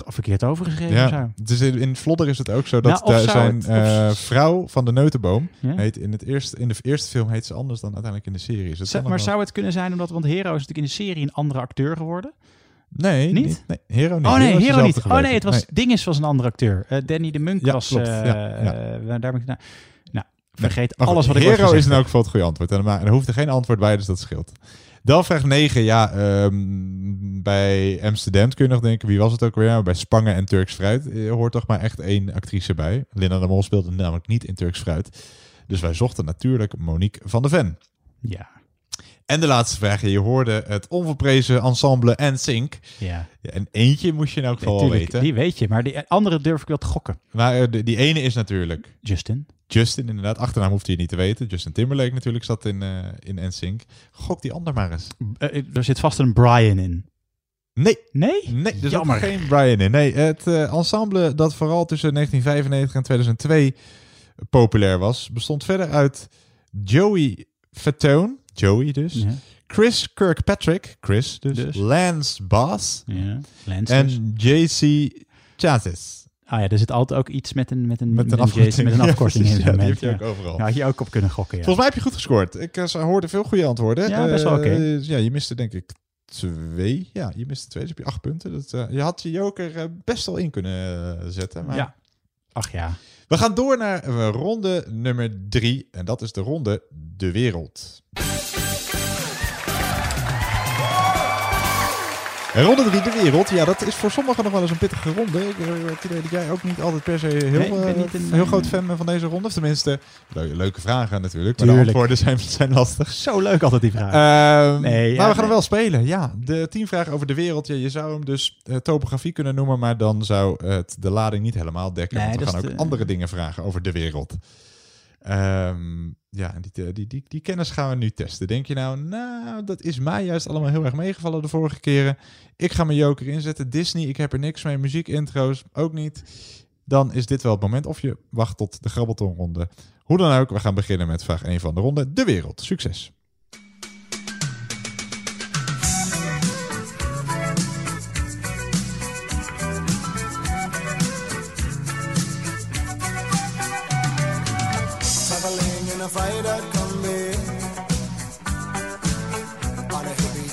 verkeerd overgeschreven of Ja, zo. dus in, Vlodder is het ook zo dat Nou, zijn het- vrouw van de Neutenboom Ja? heet in, het eerste, in de eerste film heet ze anders dan uiteindelijk in de serie. Het maar nog zou het kunnen zijn omdat, want Hero is natuurlijk in de serie een andere acteur geworden? Nee, Niet? niet. Nee, Hero niet. Oh nee, Hero niet. Oh nee, het was Nee. Dinges was een andere acteur. Eh, Danny de Munk Ja, was. klopt. eh, Ja, ja. eh, daar ben ik. Nou, nou vergeet goed, alles wat ik Hero is in heb. elk geval het goede antwoord. En er, er hoeft er geen antwoord bij, dus dat scheelt. Dan vraag 9. Ja, ehm, bij Amsterdam kun je nog denken, wie was het ook weer? Maar bij Spangen en Turks Fruit hoort toch maar echt één actrice bij. Linda de Mol speelde namelijk niet in Turks Fruit. Dus wij zochten natuurlijk Monique van de Ven. Ja. En de laatste vraag. Je hoorde het onverprezen ensemble en Sync. Ja. en eentje moest je geval wel Tuurlijk, weten. die weet je, maar die andere durf ik wel te gokken. Maar eh, die ene is natuurlijk... Justin. Justin, inderdaad. Achternaam hoeft hij niet te weten. Justin Timberlake natuurlijk zat in, eh in NSYNC. Gok die ander maar eens. Eh, er zit vast een Brian in. Nee. Nee? Nee, er zat geen Brian in. Nee, het ensemble dat vooral tussen 1995 en 2002 populair was, bestond verder uit Joey Fatone, Joey dus, Ja. Chris Kirkpatrick, Chris dus, Dus. Lance Bass Ja, Lance dus. en JC Chazis. Ah ja, er zit altijd ook iets met een, met een, Met een afkorting. met een Ja, afkorting precies. in Ja, die moment, heb je ook overal. Ja, had je ook op kunnen gokken, ja. Volgens mij heb je goed gescoord. Ik eh, hoorde veel goede antwoorden. Ja, best wel oké. Eh, ja, je miste denk ik twee. Ja, je miste twee. Dus heb je acht punten. Dat, eh, je had je joker best wel in kunnen zetten. Maar Ja. Ach ja. We gaan door naar eh, ronde nummer drie. En dat is de ronde De Wereld. Ronde 3, de wereld. Ja, dat is voor sommigen nog wel eens een pittige ronde. Ik heb het idee dat jij ook niet altijd per se heel, Nee, eh, een, heel eh, groot fan bent van deze ronde. Of tenminste, le- leuke vragen natuurlijk. Maar Tuurlijk. de antwoorden zijn, zijn lastig. Zo leuk altijd die vraag. Ehm, Nee, maar we gaan hem nee. wel spelen. Ja, de vragen over de wereld. Ja, je zou hem dus eh, topografie kunnen noemen, maar dan zou het de lading niet helemaal dekken. Want we gaan ook andere dingen vragen over de wereld. Ehm, ja, die, die, die, die kennis gaan we nu testen. Denk je nou, nou, dat is mij juist allemaal heel erg meegevallen de vorige keren. Ik ga mijn joker inzetten. Disney, ik heb er niks mee. Muziekintro's ook niet. Dan is dit wel het moment. Of je wacht tot de grabbeltonronde. Hoe dan ook, we gaan beginnen met vraag 1 van de ronde. De wereld. Succes.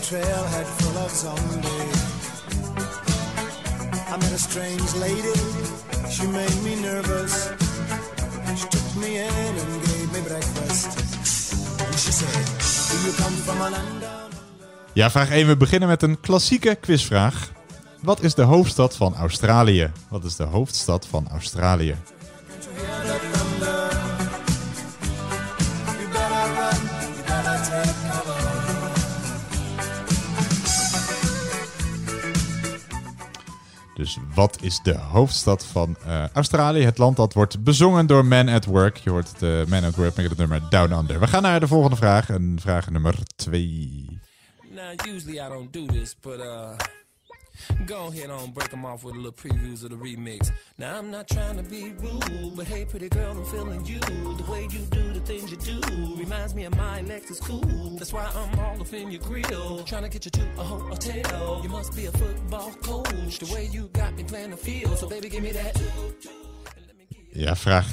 Trailhead full of zombies I met a strange lady, she made me nervous She took me in and gave me breakfast And she said, do you come from a land Ja, vraag 1. We beginnen met een klassieke quizvraag. Wat is de hoofdstad van Australië? Wat is de hoofdstad van Australië? Dus wat is de hoofdstad van eh, Australië? Het land dat wordt bezongen door Men at Work. Je hoort het eh, Men at Work met het nummer Down Under. We gaan naar de volgende vraag. En vraag nummer twee. Now, usually I don't do this, but uh, go ahead on break them off with a little previews of the remix. Now, I'm not trying to be rude, but hey, pretty girl, I'm feeling you. The way you do the things you do reminds me of my Lexus cool. That's why I'm all up in your grill, trying to get you to a hotel. You must be a football coach, the way you got me playing the field. So, baby, give me that. Ja, vraag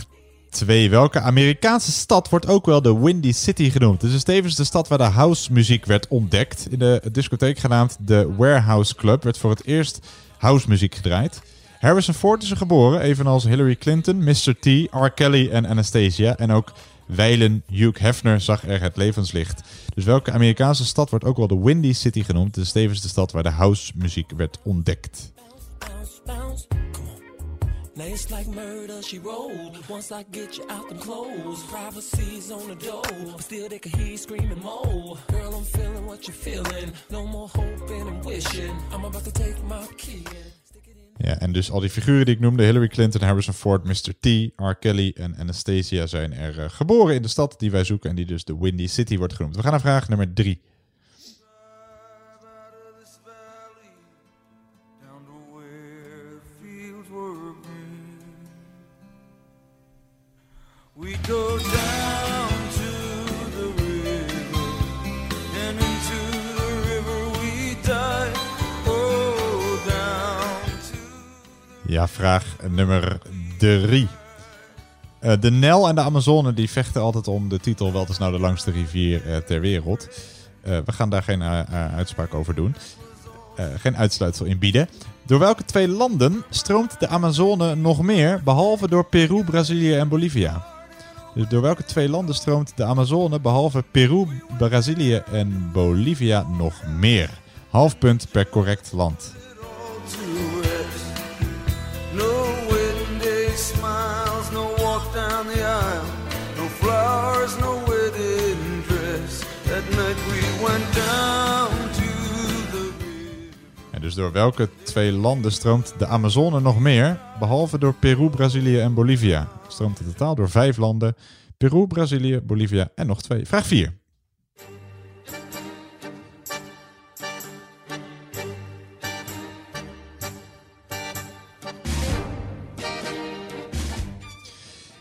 2. Welke Amerikaanse stad wordt ook wel de Windy City genoemd? Het is tevens de stad waar de housemuziek werd ontdekt. In de discotheek genaamd de Warehouse Club werd voor het eerst housemuziek gedraaid. Harrison Ford is er geboren, evenals Hillary Clinton, Mr. T, R. Kelly en Anastasia. En ook wijlen Hugh Hefner zag er het levenslicht. Dus welke Amerikaanse stad wordt ook wel de Windy City genoemd? Is tevens de stad waar de housemuziek werd ontdekt. Now it's like murder, she rolled. Once I get you out them clothes, privacy's on the door. Still they can hear screaming more. Girl, I'm feeling what you're feeling. No more hoping and wishing. I'm about to take my key. Ja, en dus al die figuren die ik noemde, Hillary Clinton, Harrison Ford, Mr. T, R. Kelly en Anastasia zijn er eh, geboren in de stad die wij zoeken en die dus de Windy City wordt genoemd. We gaan naar vraag nummer drie. Go down to the river, and into the river we dive. Oh, down Ja, vraag nummer drie. Eh, de Nel en de Amazone die vechten altijd om de titel welke is nou de langste rivier eh, ter wereld. Eh, we gaan daar geen uitspraak over doen. Geen uitsluitsel in bieden. Door welke twee landen stroomt de Amazone nog meer, behalve door Peru, Brazilië en Bolivia? Dus door welke twee landen stroomt de Amazone, behalve Peru, Brazilië en Bolivia, nog meer? Half punt per correct land. En dus door welke twee landen stroomt de Amazone nog meer, behalve door Peru, Brazilië en Bolivia? Stroomt in totaal door vijf landen: Peru, Brazilië, Bolivia en nog twee. Vraag 4.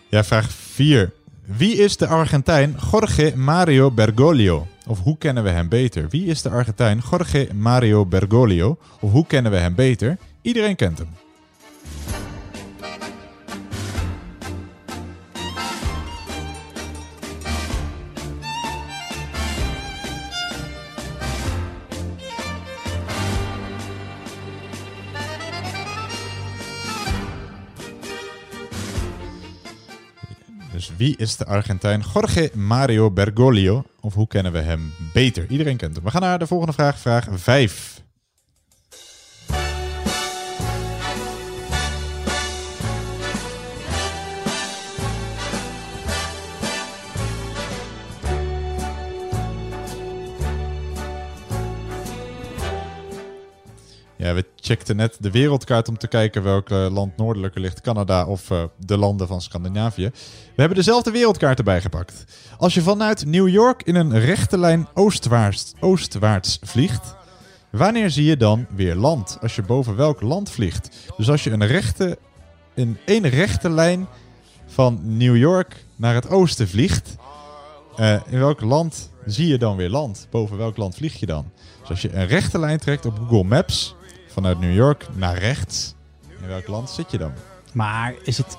Ja, vraag 4. Wie is de Argentijn Jorge Mario Bergoglio? Of hoe kennen we hem beter? Wie is de Argentijn Jorge Mario Bergoglio? Of hoe kennen we hem beter? Iedereen kent hem. Wie is de Argentijn Jorge Mario Bergoglio? Of hoe kennen we hem beter? Iedereen kent hem. We gaan naar de volgende vraag, vraag 5. Ja, we checkten net de wereldkaart om te kijken welk eh, land noordelijker ligt, Canada of eh, de landen van Scandinavië. We hebben dezelfde wereldkaart erbij gepakt. Als je vanuit New York in een rechte lijn oostwaarts, oostwaarts vliegt, wanneer zie je dan weer land? Als je boven welk land vliegt? Dus als je een rechte, in één rechte lijn van New York naar het oosten vliegt, eh, in welk land zie je dan weer land? Boven welk land vlieg je dan? Dus als je een rechte lijn trekt op Google Maps vanuit New York naar rechts, in welk land zit je dan? Maar is het,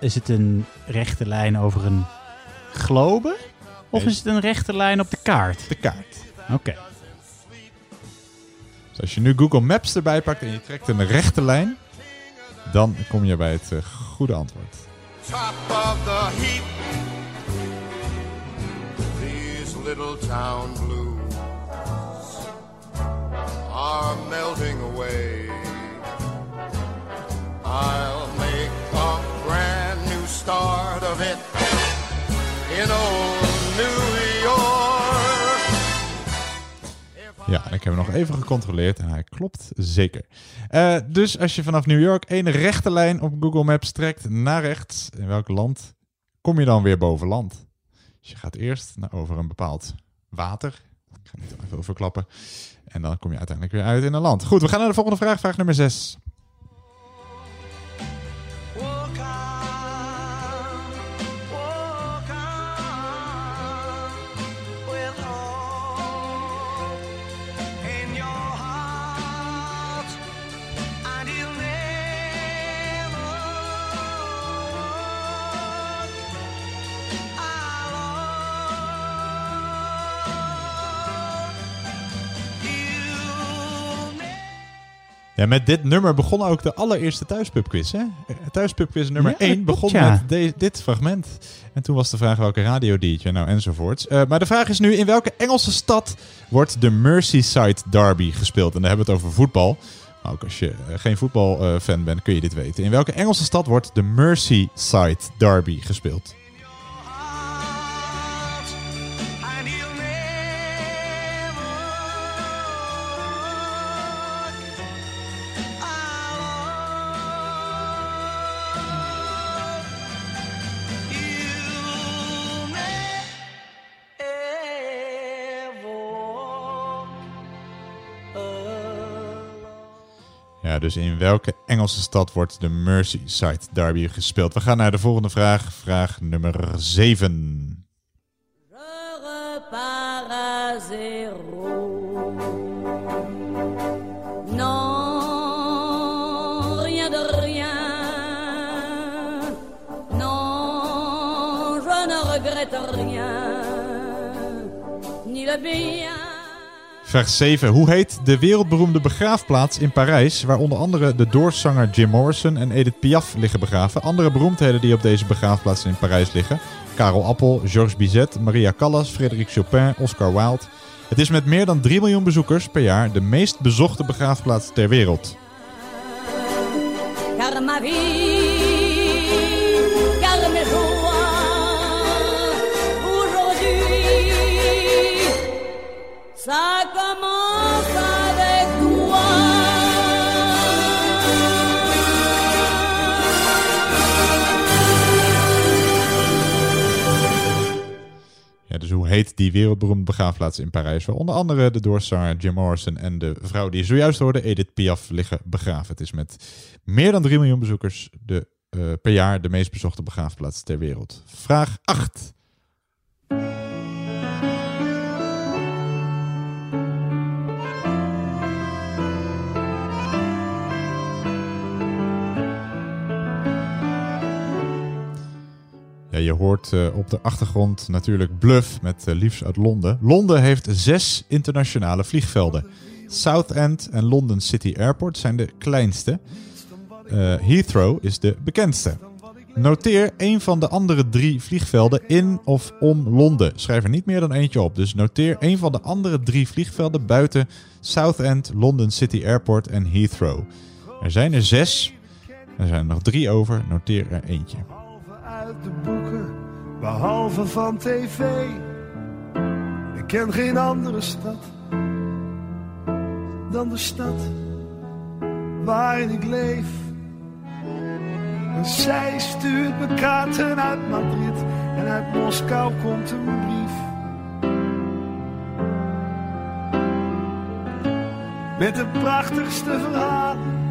is het een rechte lijn over een globe? Of Nee. is het een rechte lijn op de kaart? De kaart. Oké. Dus als je nu Google Maps erbij pakt en je trekt een rechte lijn, dan kom je bij het eh, goede antwoord. top of the heap. These little town blues are melting away. I'll make a brand new start of it in old New. Ja, ik heb hem nog even gecontroleerd en hij klopt zeker. Eh, dus als je vanaf New York één rechte lijn op Google Maps trekt naar rechts, in welk land kom je dan weer boven land? Dus je gaat eerst naar over een bepaald water. Ik ga niet te veel verklappen. En dan kom je uiteindelijk weer uit in een land. Goed, we gaan naar de volgende vraag. Vraag nummer 6. Ja, met dit nummer begon ook de allereerste thuispubquiz. Hè? Thuispubquiz nummer Ja, dat 1 klopt, begon ja. met de- dit fragment. En toen was de vraag welke radio DJ, nou enzovoorts. Eh, maar de vraag is nu, in welke Engelse stad wordt de Merseyside Derby gespeeld? En dan hebben we het over voetbal. Maar ook als je eh, geen voetbalfan bent, kun je dit weten. In welke Engelse stad wordt de Merseyside Derby gespeeld? Dus in welke Engelse stad wordt de Merseyside Derby gespeeld? We gaan naar de volgende vraag. Vraag nummer 7. repars à zéro. Non, rien de rien. Non, je ne regrette rien. Ni le bien. Vraag 7. Hoe heet de wereldberoemde begraafplaats in Parijs... waar onder andere de doorszanger Jim Morrison en Edith Piaf liggen begraven? Andere beroemdheden die op deze begraafplaats in Parijs liggen... Karel Appel, Georges Bizet, Maria Callas, Frederik Chopin, Oscar Wilde. Het is met meer dan 3 miljoen bezoekers per jaar... de meest bezochte begraafplaats ter wereld. Ja, dus hoe heet die wereldberoemde begraafplaats in Parijs... waar onder andere de doorzanger Jim Morrison... en de vrouw die zojuist hoorde, Edith Piaf, liggen begraven. Het is met meer dan 3 miljoen bezoekers de, eh, per jaar... de meest bezochte begraafplaats ter wereld. Vraag 8. Ja, je hoort eh, op de achtergrond natuurlijk Bluff met eh, liefst uit Londen. Londen heeft zes internationale vliegvelden. Southend en London City Airport zijn de kleinste. Eh, Heathrow is de bekendste. Noteer een van de andere drie vliegvelden in of om Londen. Schrijf er niet meer dan eentje op. Dus noteer een van de andere drie vliegvelden buiten Southend, London City Airport en Heathrow. Er zijn er zes. Er zijn er nog drie over. Noteer er eentje. Behalve van tv. Ik ken geen andere stad dan de stad waarin ik leef. En zij stuurt me kaarten uit Madrid en uit Moskou komt een brief. Met de prachtigste verhalen.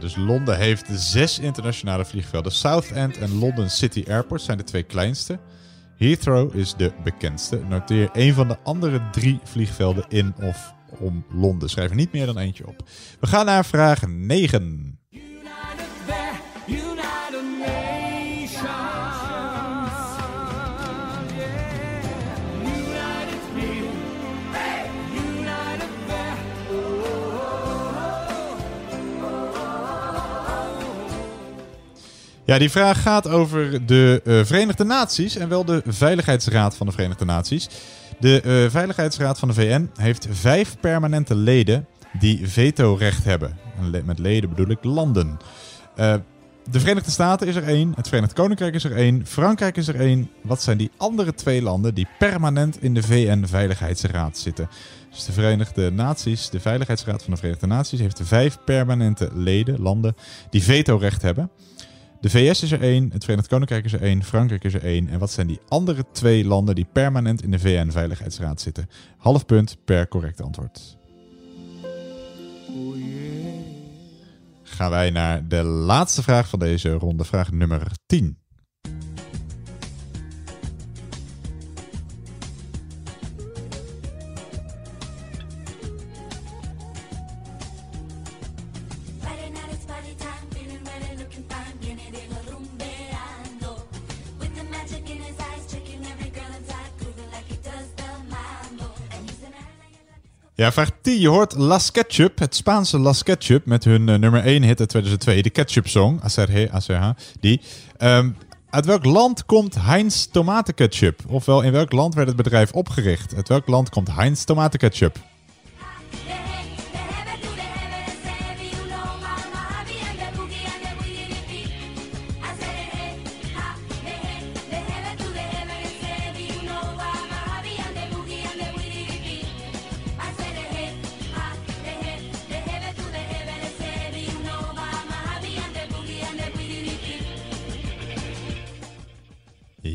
Dus Londen heeft zes internationale vliegvelden. Southend en London City Airport zijn de twee kleinste. Heathrow is de bekendste. Noteer een van de andere drie vliegvelden in of om Londen. Schrijf er niet meer dan eentje op. We gaan naar vraag 9. Ja, die vraag gaat over de eh, Verenigde Naties en wel de Veiligheidsraad van de Verenigde Naties. De eh, Veiligheidsraad van de VN heeft vijf permanente leden die vetorecht hebben. Met leden bedoel ik landen. Eh, De Verenigde Staten is er één, het Verenigd Koninkrijk is er één, Frankrijk is er één. Wat zijn die andere twee landen die permanent in de VN-veiligheidsraad zitten? Dus de Verenigde Naties, de Veiligheidsraad van de Verenigde Naties, heeft vijf permanente leden, landen, die vetorecht hebben. De VS is er één, het Verenigd Koninkrijk is er één, Frankrijk is er één. En wat zijn die andere twee landen die permanent in de VN-veiligheidsraad zitten? Half punt per correct antwoord. Gaan wij naar de laatste vraag van deze ronde, vraag nummer 10. Ja, vraag 10. Je hoort Las Ketchup, het Spaanse Las Ketchup, met hun eh, nummer 1 hit uit 2002, de Ketchup Song, Acerhe, Acerha, die. Ehm, uit welk land komt Heinz tomatenketchup? Ofwel, in welk land werd het bedrijf opgericht? Uit welk land komt Heinz tomatenketchup?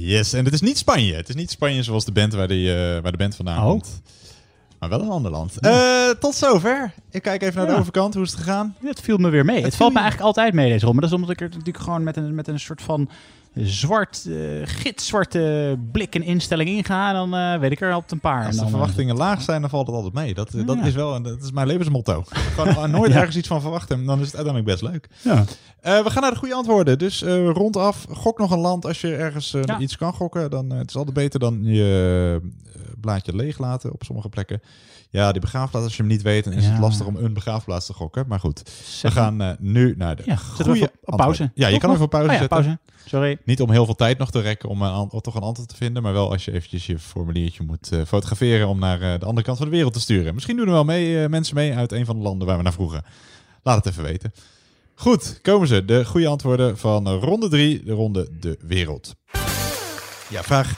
Yes, en het is niet Spanje. Het is niet Spanje zoals de band waar, die, eh, waar de band vandaan Oh. komt. Maar wel een ander land. Eh, tot zover. Ik kijk even naar de overkant. Hoe is het gegaan? Het viel me weer mee. Het, valt me eigenlijk altijd mee deze ronde. Maar dat is omdat ik er natuurlijk gewoon met een, met een soort van zwart, eh gitzwarte blik en instelling inga. Dan eh, weet ik er altijd een paar. Als de dan, eh, verwachtingen laag zijn, dan valt het altijd mee. Dat, dat, Ja. is, wel, dat is mijn levensmotto. Gewoon nooit Ja. ergens iets van verwachten. Dan is het uiteindelijk best leuk. Ja. We gaan naar de goede antwoorden. Dus rondaf, gok nog een land. Als je ergens iets kan gokken, dan het is altijd beter dan je blaadje leeg laten op sommige plekken. Ja, die begraafplaats, als je hem niet weet, dan is Ja. het lastig om een begraafplaats te gokken. Maar goed, we gaan eh, nu naar de Ja, goede op- op pauze. Ja, je kan even op pauze Oh ja, zetten. pauze. Sorry. Niet om heel veel tijd nog te rekken om, een, om toch een antwoord te vinden. Maar wel als je eventjes je formuliertje moet eh, fotograferen om naar eh, de andere kant van de wereld te sturen. Misschien doen er wel mee, eh, mensen mee uit een van de landen waar we naar vroegen. Laat het even weten. Goed, komen ze. De goede antwoorden van eh, ronde 3, de ronde de wereld. Ja, vraag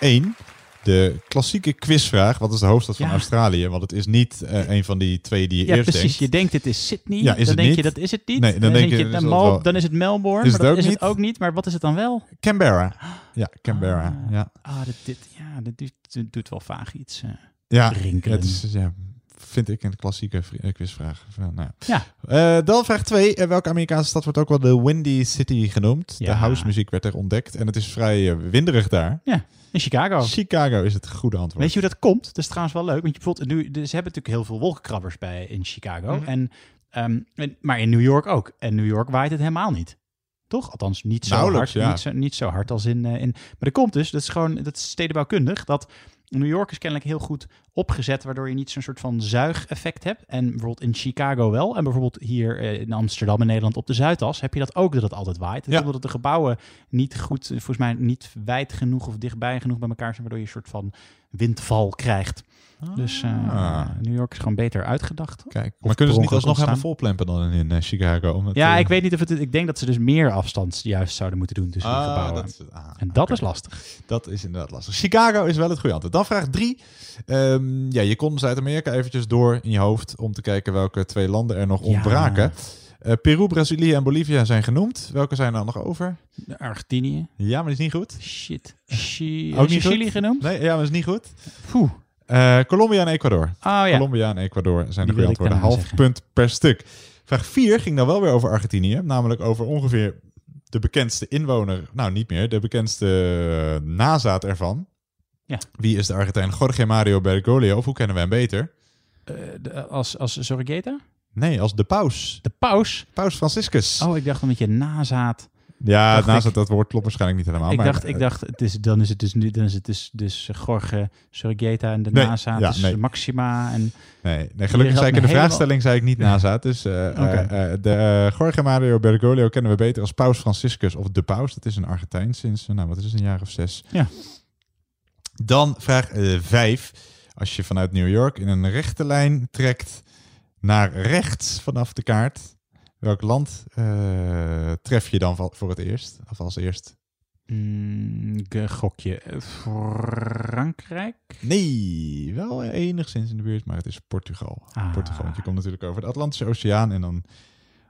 1. De klassieke quizvraag. Wat is de hoofdstad van Ja. Australië? Want het is niet eh, een van die twee die je Ja, eerst precies. denkt. Je denkt dit is Sydney. Ja, is dan het denk niet? je dat is het niet. Nee, dan denk je, dan, Mal- is het Melbourne. Is maar het dat ook is niet? het ook niet. Maar wat is het dan wel? Canberra. Ja, Canberra. ja. Ah, dit, dit, ja, dit doet, dit doet wel vaag iets. eh, Ja, rinkelen. het is, ja, vind ik een klassieke eh, quizvraag. Nou. Ja. Eh, dan vraag 2. welke Amerikaanse stad wordt ook wel de Windy City genoemd? De Ja. housemuziek werd er ontdekt en het is vrij eh, winderig daar. Ja, in Chicago. Chicago is het goede antwoord. Weet je hoe dat komt? Dat is trouwens wel leuk. Want je bijvoorbeeld, nu, dus ze hebben natuurlijk heel veel wolkenkrabbers bij in Chicago. Mhm. en, ehm, en, maar in New York ook. En New York waait het helemaal niet. Toch? Althans, niet zo, hard, ja. niet, zo, niet zo hard als in, eh, in... Maar dat komt dus, dat is gewoon dat is stedenbouwkundig, dat New York is kennelijk heel goed opgezet, waardoor je niet zo'n soort van zuigeffect hebt. En bijvoorbeeld in Chicago wel. En bijvoorbeeld hier eh, in Amsterdam en Nederland op de Zuidas heb je dat ook, dat het altijd waait. Dat Ja. omdat de gebouwen niet goed, volgens mij niet wijd genoeg of dichtbij genoeg bij elkaar zijn, waardoor je een soort van windval krijgt. Dus eh, Ah. New York is gewoon beter uitgedacht. Kijk, maar kunnen ze niet alsnog helemaal volplempen dan in eh, Chicago? Om het, Ja, eh, ik weet niet of het. Ik denk dat ze dus meer afstand juist zouden moeten doen tussen de Ah, gebouwen. dat is- ah, en dat is lastig. Dat is inderdaad lastig. Chicago is wel het goede antwoord. Dan vraag 3. ja, je kon Zuid-Amerika eventjes door in je hoofd om te kijken welke twee landen er nog Ja. ontbraken. Peru, Brazilië en Bolivia zijn genoemd. Welke zijn er nog over? Argentinië. Ja, maar die is niet goed. Shit. Ook Is niet goed? Chili genoemd? Nee, ja, maar is niet goed. Poeh. Eh, Colombia en Ecuador. Oh ja. Colombia en Ecuador zijn de goede antwoorden. Half zeggen. punt per stuk. Vraag 4 ging dan wel weer over Argentinië. Namelijk over ongeveer de bekendste inwoner. Nou, niet meer. De bekendste eh, nazaat ervan. Ja. Wie is de Argentijn? Jorge Mario Bergoglio. Of hoe kennen we hem beter? Eh, de- als als Sorregeta? Nee, als de paus. De paus? Paus Franciscus. Oh, ik dacht een beetje nazaat. Ja, dacht ik- dat woord klopt waarschijnlijk niet helemaal. ik maar, dacht, ik dacht het is, dan is het dus, nu- dan is het dus, dus Jorge Sorregeta en de Nee, nazaat ja, is nee. Maxima. En Nee, nee gelukkig zei ik in de vraagstelling zei ik niet nazaat. Dus eh, eh, eh, de Jorge Mario Bergoglio kennen we beter als Paus Franciscus of de Paus. Dat is een Argentijn sinds, nou wat is het, een jaar of zes. Ja. Dan vraag 5. Als je vanuit New York in een rechte lijn trekt naar rechts vanaf de kaart. Welk land eh, tref je dan voor het eerst? Of als eerst? Mm, ik gokje. eh, Frankrijk? Nee, wel enigszins in de buurt, maar het is Portugal. Ah. Portugal, want je komt natuurlijk over de Atlantische Oceaan en dan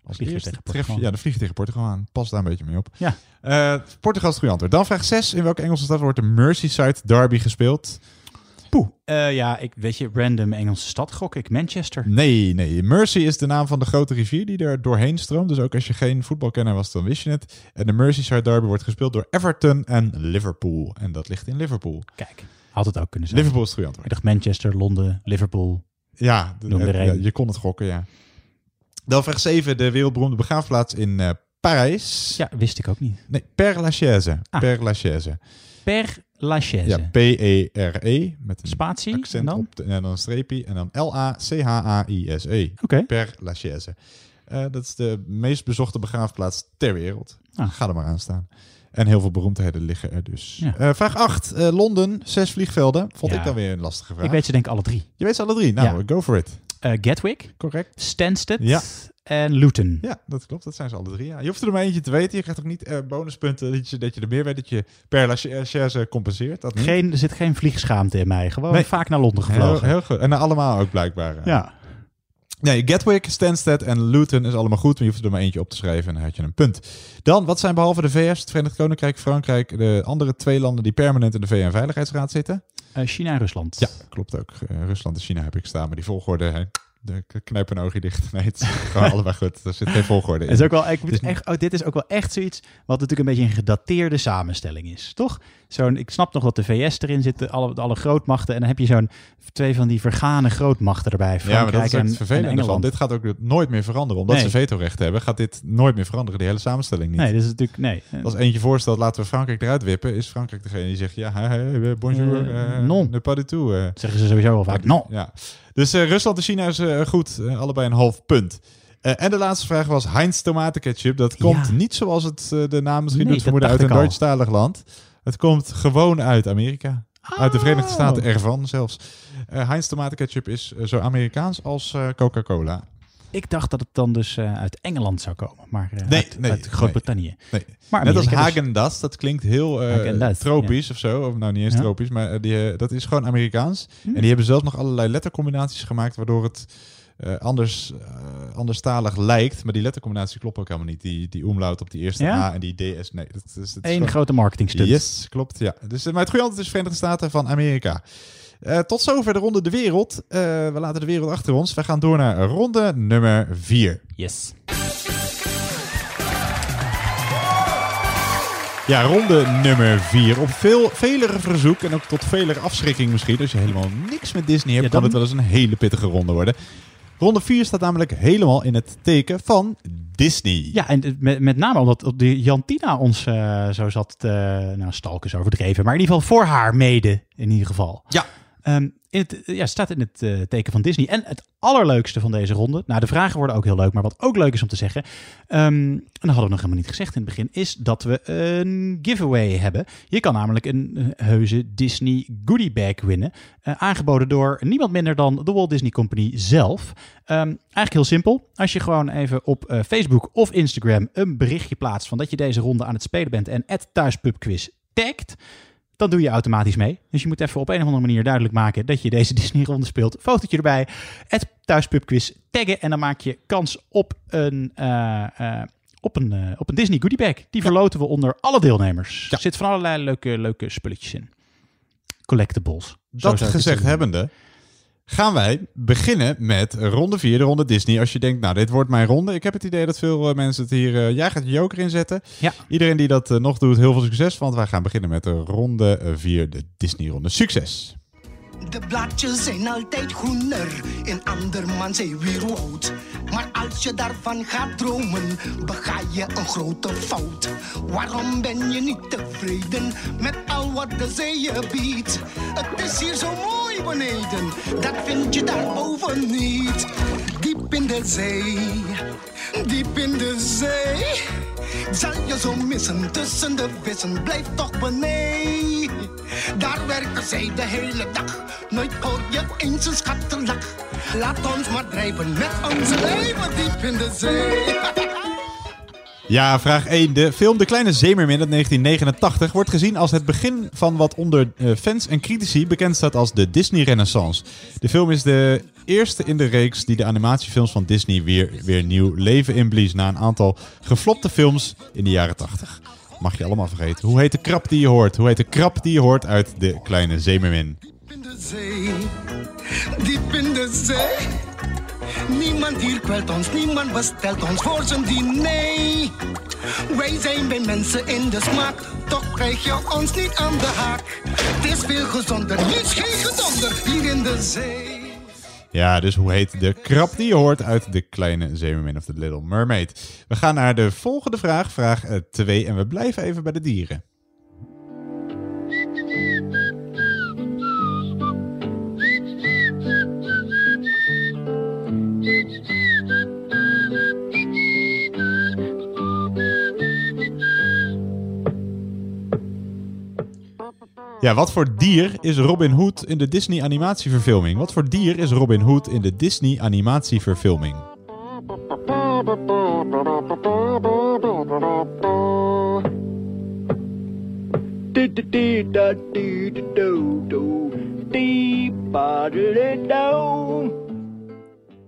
als Vlieg je eerste tegen tref je... Ja, dan vlieg je tegen Portugal aan. Pas daar een beetje mee op. Ja. Eh, Portugal is het goede antwoord. Dan vraag 6. In welke Engelse stad wordt de Merseyside Derby gespeeld? Poeh. Eh, ja, ik weet je, random Engelse stad gok ik. Manchester. Nee, nee. Mersey is de naam van de grote rivier die er doorheen stroomt. Dus ook als je geen voetbalkenner was, dan wist je het. En de Merseyside Derby wordt gespeeld door Everton en Liverpool. En dat ligt in Liverpool. Kijk, had het ook kunnen zijn. Liverpool is het goede antwoord. Ik dacht Manchester, Londen, Liverpool. Ja, de- je kon het gokken, ja. Dan vraag 7. De wereldberoemde begraafplaats in eh, Parijs. Ja, wist ik ook niet. Nee, Père Lachaise. Ah. Père Lachaise. Per Lachaise. Ja, P-E-R-E. Met een Spatie accent en dan? op de, en dan een streepje. En dan L-A-C-H-A-I-S-E. Oké. Père Lachaise. Eh, dat is de meest bezochte begraafplaats ter wereld. Ah. Ga er maar aan staan. En heel veel beroemdheden liggen er dus. Ja. Eh, vraag 8. Eh, Londen, zes vliegvelden. Vond Ja. ik dan weer een lastige vraag. Ik weet ze denk ik alle drie. Je weet ze alle drie. Nou, Ja. go for it. Gatwick, Correct. Stansted Ja. En Luton. Ja, dat klopt. Dat zijn ze alle drie. Ja. Je hoeft er maar eentje te weten. Je krijgt ook niet eh, bonuspunten dat je, dat je er meer weet. Dat je per lachaise compenseert. Dat niet. Geen, er zit geen vliegschaamte in mij. Gewoon Nee. vaak naar Londen Heel, gevlogen. heel goed. En nou, allemaal ook blijkbaar. Ja. Nee, Gatwick, Stansted en Luton is allemaal goed. Maar je hoeft er maar eentje op te schrijven en dan had je een punt. Dan, wat zijn behalve de VS, het Verenigd Koninkrijk, Frankrijk... de andere twee landen die permanent in de VN-veiligheidsraad zitten? Eh, China en Rusland. Ja, klopt ook. Eh, Rusland en China heb ik staan. Maar die volgorde... Hè, de k- knijp een oogje dicht. Nee, het is gewoon allebei goed. Er zit geen volgorde in. Het is ook wel, ik moet is- echt, oh, dit is ook wel echt zoiets wat natuurlijk een beetje een gedateerde samenstelling is, toch? Zo'n, ik snap nog dat de VS erin zit, alle, alle grootmachten, en dan heb je zo'n twee van die vergane grootmachten erbij, Ja, maar Frankrijk dat is en, het en vervelende van. Dit gaat ook nooit meer veranderen. Omdat Nee. ze vetorecht hebben, gaat dit nooit meer veranderen. Die hele samenstelling niet. Nee, dat is natuurlijk, nee. Als eentje voorstelt, laten we Frankrijk eruit wippen, is Frankrijk degene die zegt, ja, hè, bonjour, Eh, eh, non. ne pas du tout. eh. Zeggen ze sowieso wel vaak, non. Ja. Dus eh, Rusland en China is eh, goed, eh, allebei een half punt. En de laatste vraag was Heinz tomatenketchup. Dat komt niet zoals het de naam misschien Nee, doet vermoeden uit een. Duitsstalig land. Het komt gewoon uit Amerika. Uit de Verenigde Staten ervan zelfs. Heinz tomatenketchup is zo Amerikaans als Coca-Cola. Ik dacht dat het dan dus eh, uit Engeland zou komen, maar eh, Nee, uit, nee, uit Groot-Brittannië. Nee. Maar Net als dus. Hagen-Dazs, dat klinkt heel eh, tropisch of zo. Of nou, niet eens Ja. tropisch, maar die, dat is gewoon Amerikaans. Hm. En die hebben zelfs nog allerlei lettercombinaties gemaakt, waardoor het anders, anderstalig lijkt. Maar die lettercombinatie klopt ook helemaal niet. Die, die umlaut op die eerste Ja? A en die DS. Nee, dat, is- dat is Eén gewoon- grote marketingstunt. Yes, klopt. Ja. Dus, maar het goede antwoord is Verenigde Staten van Amerika. Eh, tot zover de ronde de wereld. Eh, we laten de wereld achter ons. We gaan door naar ronde nummer 4. Yes. Ja, ronde nummer 4. Op veel, velere verzoek en ook tot velere afschrikking misschien. Als je helemaal niks met Disney hebt, Ja, kan dan- het wel eens een hele pittige ronde worden. Ronde 4 staat namelijk helemaal in het teken van Disney. Ja, en met, met name omdat de Jantina ons eh, zo zat te... Nou, stalken is overdreven, maar in ieder geval voor haar mede, in ieder geval. Ja. Ehm, in het, ja, staat in het eh, teken van Disney. En het allerleukste van deze ronde, nou de vragen worden ook heel leuk, maar wat ook leuk is om te zeggen, ehm, en dat hadden we nog helemaal niet gezegd in het begin, is dat we een giveaway hebben. Je kan namelijk een eh, heuse Disney goodie bag winnen, eh, aangeboden door niemand minder dan de Walt Disney Company zelf. Ehm, eigenlijk heel simpel. Als je gewoon even op Facebook of Instagram een berichtje plaatst van dat je deze ronde aan het spelen bent en thuispubquiz tagt, dan doe je automatisch mee. Dus je moet even op een of andere manier duidelijk maken dat je deze Disney-ronde speelt. Fotootje erbij, het thuispubquiz taggen en dan maak je kans op een, eh, eh, op een, eh, op een Disney goodie bag. Die verloten we onder alle deelnemers. Er zit van allerlei leuke, leuke spulletjes in. Collectibles. Dat gezegd hebbende, gaan wij beginnen met ronde 4, de ronde Disney. Als je denkt, nou, dit wordt mijn ronde. Ik heb het idee dat veel eh, mensen het hier... eh, jij gaat je joker inzetten. Ja. Iedereen die dat eh, nog doet, heel veel succes. Want wij gaan beginnen met de ronde 4, de Disney-ronde. Succes! De blaadjes zijn altijd groener in andermans zeewierwoud. Maar als je daarvan gaat dromen, bega je een grote fout. Waarom ben je niet tevreden met al wat de zee je biedt? Het is hier zo mooi beneden, dat vind je daarboven niet. Diep in de zee, diep in de zee. Zal je zo missen tussen de vissen, blijf toch beneden. Daar werken zij de hele dag, nooit hoor je eens een schattenlach. Laat ons maar drijven met onze leven diep in de zee. Ja, vraag 1. De film De Kleine Zeemermin uit 1989 wordt gezien als het begin van wat onder eh, fans en critici bekend staat als de Disney Renaissance. De film is de eerste in de reeks die de animatiefilms van Disney weer, weer nieuw leven inblies na een aantal geflopte films in de jaren 80. Mag je allemaal vergeten. Hoe heet de krab die je hoort? Hoe heet de krab die je hoort uit De Kleine Zeemermin? zee, diep in de zee. Niemand hier kwelt ons, niemand bestelt ons voor zijn diner. Wij zijn bij mensen in de smaak, toch krijg je ons niet aan de haak. Het is veel gezonder, niets geen gedonder hier in de zee. Ja, dus hoe heet de krab die je hoort uit De Kleine Zeemermin of The Little Mermaid? We gaan naar de volgende vraag, vraag 2, en we blijven even bij de dieren. Ja, wat voor dier is Robin Hood in de Disney animatieverfilming? Wat voor dier is Robin Hood in de Disney animatieverfilming?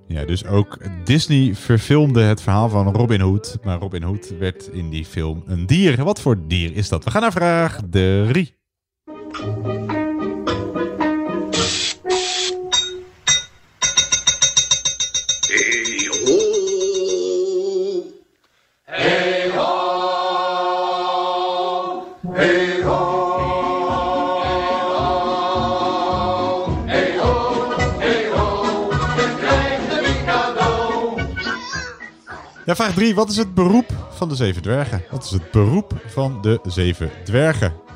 Ja, dus ook Disney verfilmde het verhaal van Robin Hood. Maar Robin Hood werd in die film een dier. Wat voor dier is dat? We gaan naar vraag 3. Ja, vraag 3. Wat is het beroep van de zeven dwergen? Wat is het beroep van de zeven dwergen?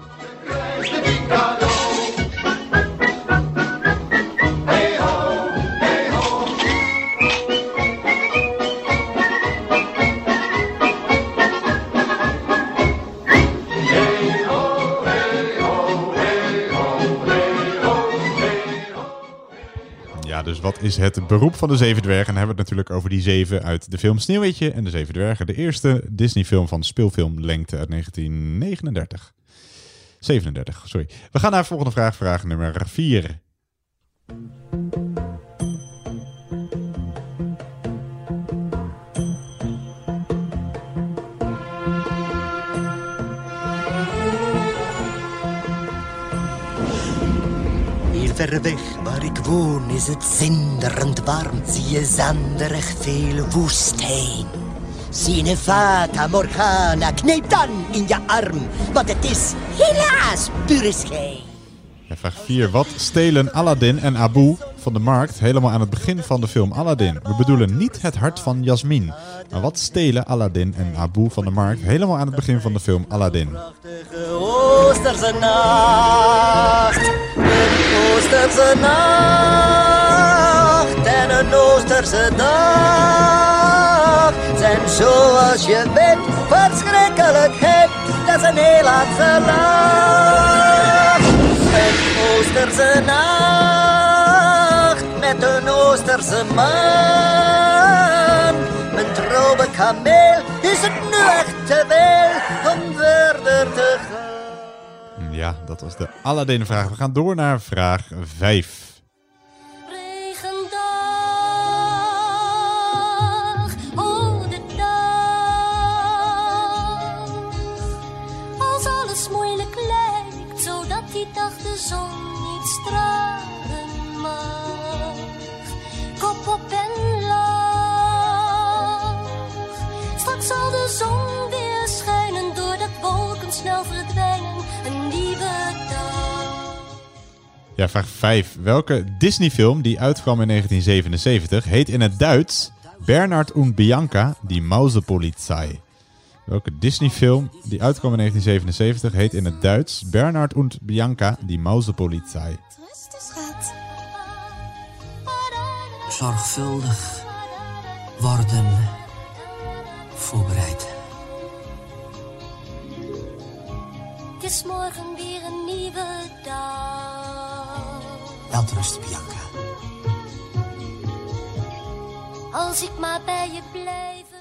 Dus wat is het beroep van de zeven dwergen? En dan hebben we het natuurlijk over die zeven uit de film Sneeuwwitje en de zeven dwergen. De eerste Disney-film van speelfilmlengte uit 1939. 37, sorry. We gaan naar de volgende vraag, vraag nummer 4. Ver waar ik woon is het zinderend warm. Zie je zanderig veel woestijn. Een fata morgana, kneep dan in je arm. Want het is helaas pure schijn. Vraag 4. Wat stelen Aladdin en Abu van de markt helemaal aan het begin van de film Aladdin? We bedoelen niet het hart van Jasmin. Maar wat stelen Aladdin en Abu van de markt helemaal aan het begin van de film Aladdin? Oosterse nacht, een Oosterse nacht en een Oosterse dag zijn zoals je weet verschrikkelijk heet. Dat is een Nederlandse lach. Een Oosterse nacht Man. Mijn trouwe kameel is het nu echt te veel om verder te gaan. Ja, dat was de Aladdin-vraag. We gaan door naar vraag 5. Ja, vraag 5. Welke Disney-film die uitkwam in 1977 heet in het Duits Bernard und Bianca, die Mausepolizei? Welke Disney-film die uitkwam in 1977 heet in het Duits Bernard und Bianca, die Mausepolizei? Zorgvuldig worden voorbereid. Het is morgen weer Welterusten, Bianca. Als ik maar bij je blijven.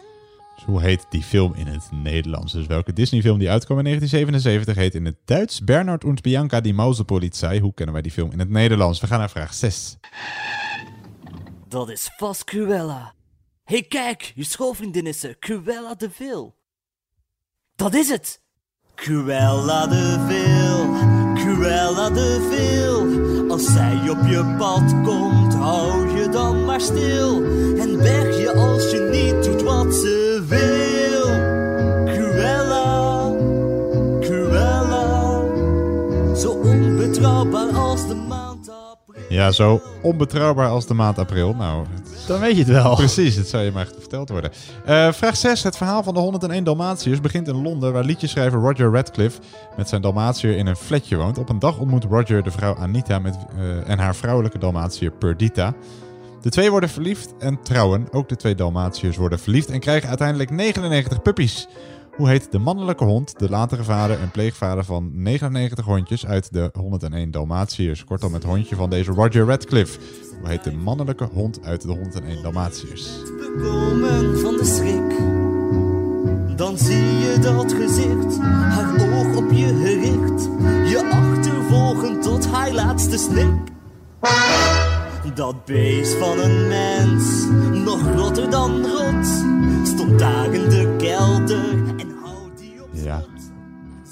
Dus Hoe heet die film in het Nederlands? Dus welke Disney-film die uitkwam in 1977 heet in het Duits Bernard und Bianca die Mausepolizei? Hoe kennen wij die film in het Nederlands? We gaan naar vraag 6. Dat is vast Cruella. Hé, hey, kijk, je schoolvriendin is er, Cruella de Vil. Dat is het! Cruella de Vil, Cruella de Vil. Als zij op je pad komt, hou je dan maar stil. En weg je als je niet doet wat ze wil. Cruella, Cruella. Zo onbetrouwbaar als. Ja, zo onbetrouwbaar als de maand april. Nou, Dan weet je het wel. Precies, het zou je maar verteld worden. Eh, vraag 6. Het verhaal van de 101 Dalmatiërs begint in Londen, waar liedjeschrijver Roger Radcliffe met zijn Dalmatiër in een flatje woont. Op een dag ontmoet Roger de vrouw Anita met, eh, en haar vrouwelijke Dalmatiër Perdita. De twee worden verliefd en trouwen. Ook de twee Dalmatiërs worden verliefd en krijgen uiteindelijk 99 puppies. Hoe heet de mannelijke hond, de latere vader en pleegvader van 99 hondjes uit de 101 Dalmatiërs? Kortom, het hondje van deze Roger Radcliffe. Hoe heet de mannelijke hond uit de 101 Dalmatiërs? Komen van de schrik. Dan zie je dat gezicht, haar oog op je gericht. Je achtervolgen tot haar laatste snik. Dat beest van een mens, nog groter dan rot, stond daar in de kelder.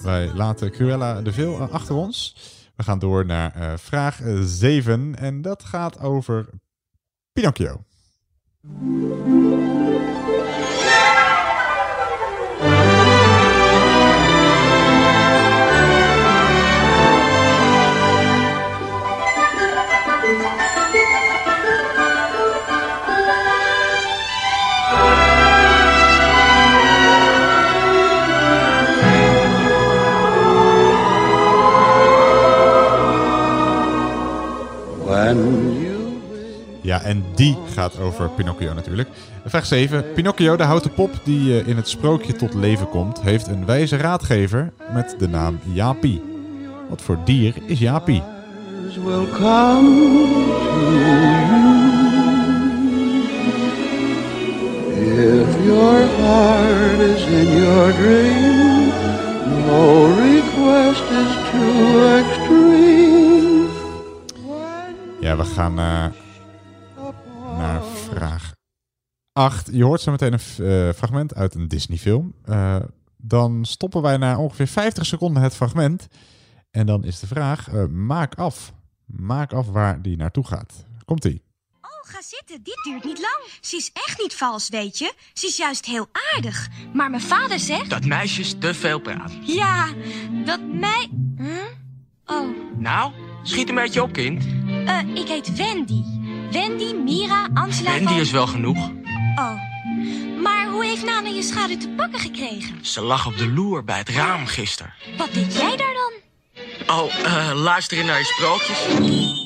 Wij laten Cruella de Vil eh, achter ons. We gaan door naar eh, vraag 7. En dat gaat over Pinocchio. Ja, en die gaat over Pinocchio natuurlijk. Vraag 7. Pinocchio, de houten pop die eh, in het sprookje tot leven komt, heeft een wijze raadgever met de naam Jaapie. Wat voor dier is Jaapie? you. If your heart is in your dream, no request is too extreme. Ja, we gaan eh, naar vraag 8. Je hoort zo meteen een eh, fragment uit een Disney-film. Eh, dan stoppen wij na ongeveer 50 seconden het fragment. En dan is de vraag: eh, maak af. Maak af waar die naartoe gaat. Komt-ie. Oh, ga zitten. Dit duurt niet lang. Ze is echt niet vals, weet je. Ze is juist heel aardig. Maar mijn vader zegt... Dat meisjes te veel praten. Ja, dat mij... Huh? Oh, Nou, schiet een beetje op, kind. eh, ik heet Wendy. Wendy, Mira, Angela Wendy van... is wel genoeg. Oh, maar hoe heeft Nana je schaduw te pakken gekregen? Ze lag op de loer bij het raam gisteren. Wat deed jij daar dan? Oh, eh, luisteren naar je sprookjes.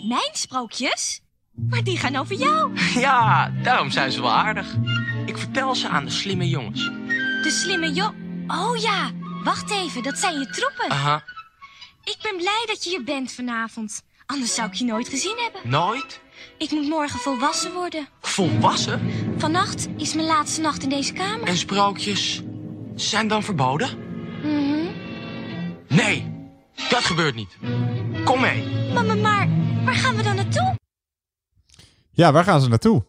Mijn sprookjes? Maar die gaan over jou. Ja, daarom zijn ze wel aardig. Ik vertel ze aan de slimme jongens. De slimme jo... Oh ja, wacht even, dat zijn je troepen. Aha, Ik ben blij dat je hier bent vanavond. Anders zou ik je nooit gezien hebben. nooit? Ik moet morgen volwassen worden. Volwassen? Vannacht is mijn laatste nacht in deze kamer. En sprookjes zijn dan verboden? Mhm. Nee, dat gebeurt niet. Kom mee. Mama, maar waar gaan we dan naartoe? Ja, waar gaan ze naartoe?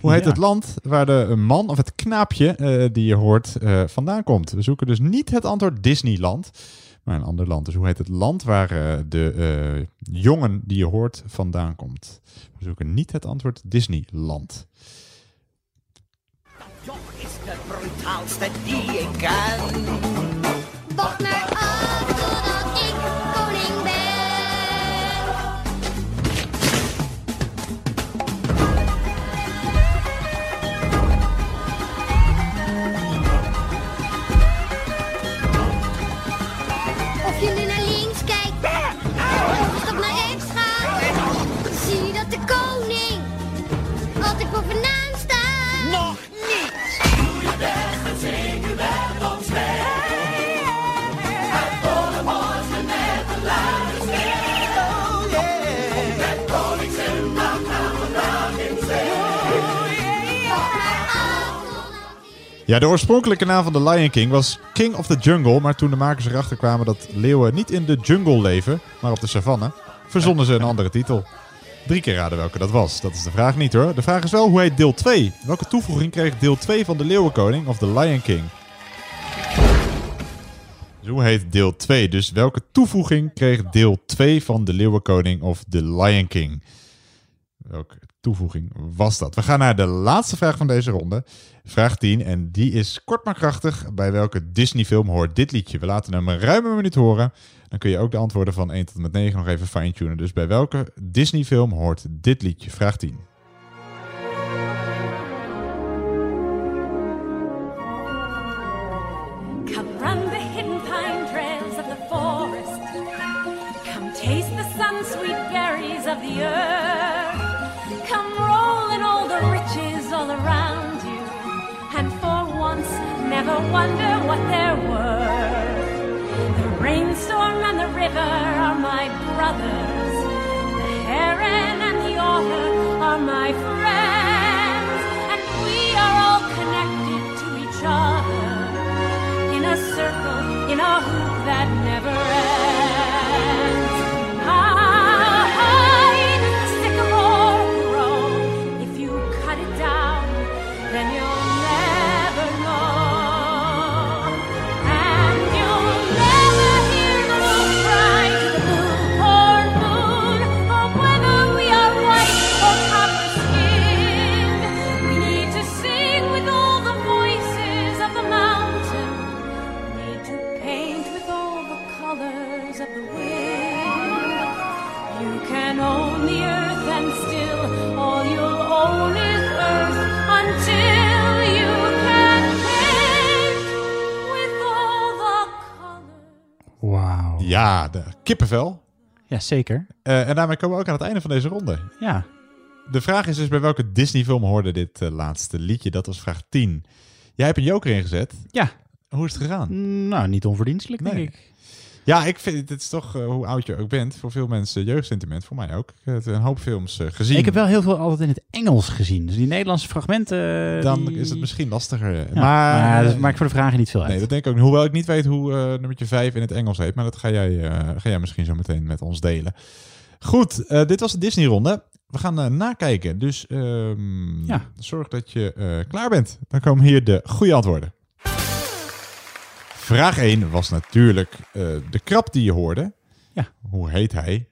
Hoe heet Ja. het land waar de man of het knaapje eh, die je hoort eh, vandaan komt? We zoeken dus niet het antwoord Disneyland, maar een ander land. Dus hoe heet het land waar eh, de eh, jongen die je hoort vandaan komt? We zoeken niet het antwoord Disneyland. is de brutaalste die ik ken. De oorspronkelijke naam van The Lion King was King of the Jungle. Maar toen de makers erachter kwamen dat leeuwen niet in de jungle leven, maar op de savanne, verzonnen ze een andere titel. Drie keer raden welke dat was. Dat is de vraag niet hoor. De vraag is wel hoe heet deel 2? Welke toevoeging kreeg deel 2 van De Leeuwenkoning of The Lion King? Dus hoe heet deel 2? Dus welke toevoeging kreeg deel 2 van De Leeuwenkoning of The Lion King? Welke toevoeging was dat? We gaan naar de laatste vraag van deze ronde. Vraag 10. En die is kort maar krachtig. Bij welke Disney-film hoort dit liedje? We laten hem een ruime minuut horen. Dan kun je ook de antwoorden van 1 tot en met 9 nog even fine-tunen. Dus bij welke Disney-film hoort dit liedje? Vraag 10. Come run the hidden pine trails of the forest. Come taste the sun sweet berries of the earth. Never wonder what they're worth. The rainstorm and the river are my brothers. The heron and the otter are my friends. And we are all connected to each other in a circle, in a hoop that never ends. Ja, de kippenvel. Ja, zeker. Eh, en daarmee komen we ook aan het einde van deze ronde. Ja. De vraag is dus bij welke Disney-film hoorde dit eh, laatste liedje? Dat was vraag 10. Jij hebt een joker ingezet. Ja. Hoe is het gegaan? Nou, niet onverdienstelijk, denk ik. Ja, ik vind het is toch, eh, hoe oud je ook bent, voor veel mensen jeugdsentiment, voor mij ook. Ik heb een hoop films eh, gezien. Ik heb wel heel veel altijd in het Engels gezien. Dus die Nederlandse fragmenten... eh, Dan die- is het misschien lastiger. Ja, maar, maar dat eh, maakt voor de vragen niet veel uit. Nee, dat denk ik ook niet. Hoewel ik niet weet hoe eh nummertje 5 in het Engels heet. Maar dat ga jij, eh, ga jij misschien zo meteen met ons delen. Goed, eh, dit was de Disney-ronde. We gaan eh, nakijken. Dus ehm, Ja. zorg dat je eh, klaar bent. Dan komen hier de goede antwoorden. Vraag 1 was natuurlijk eh, de krab die je hoorde. Ja. Hoe heet hij?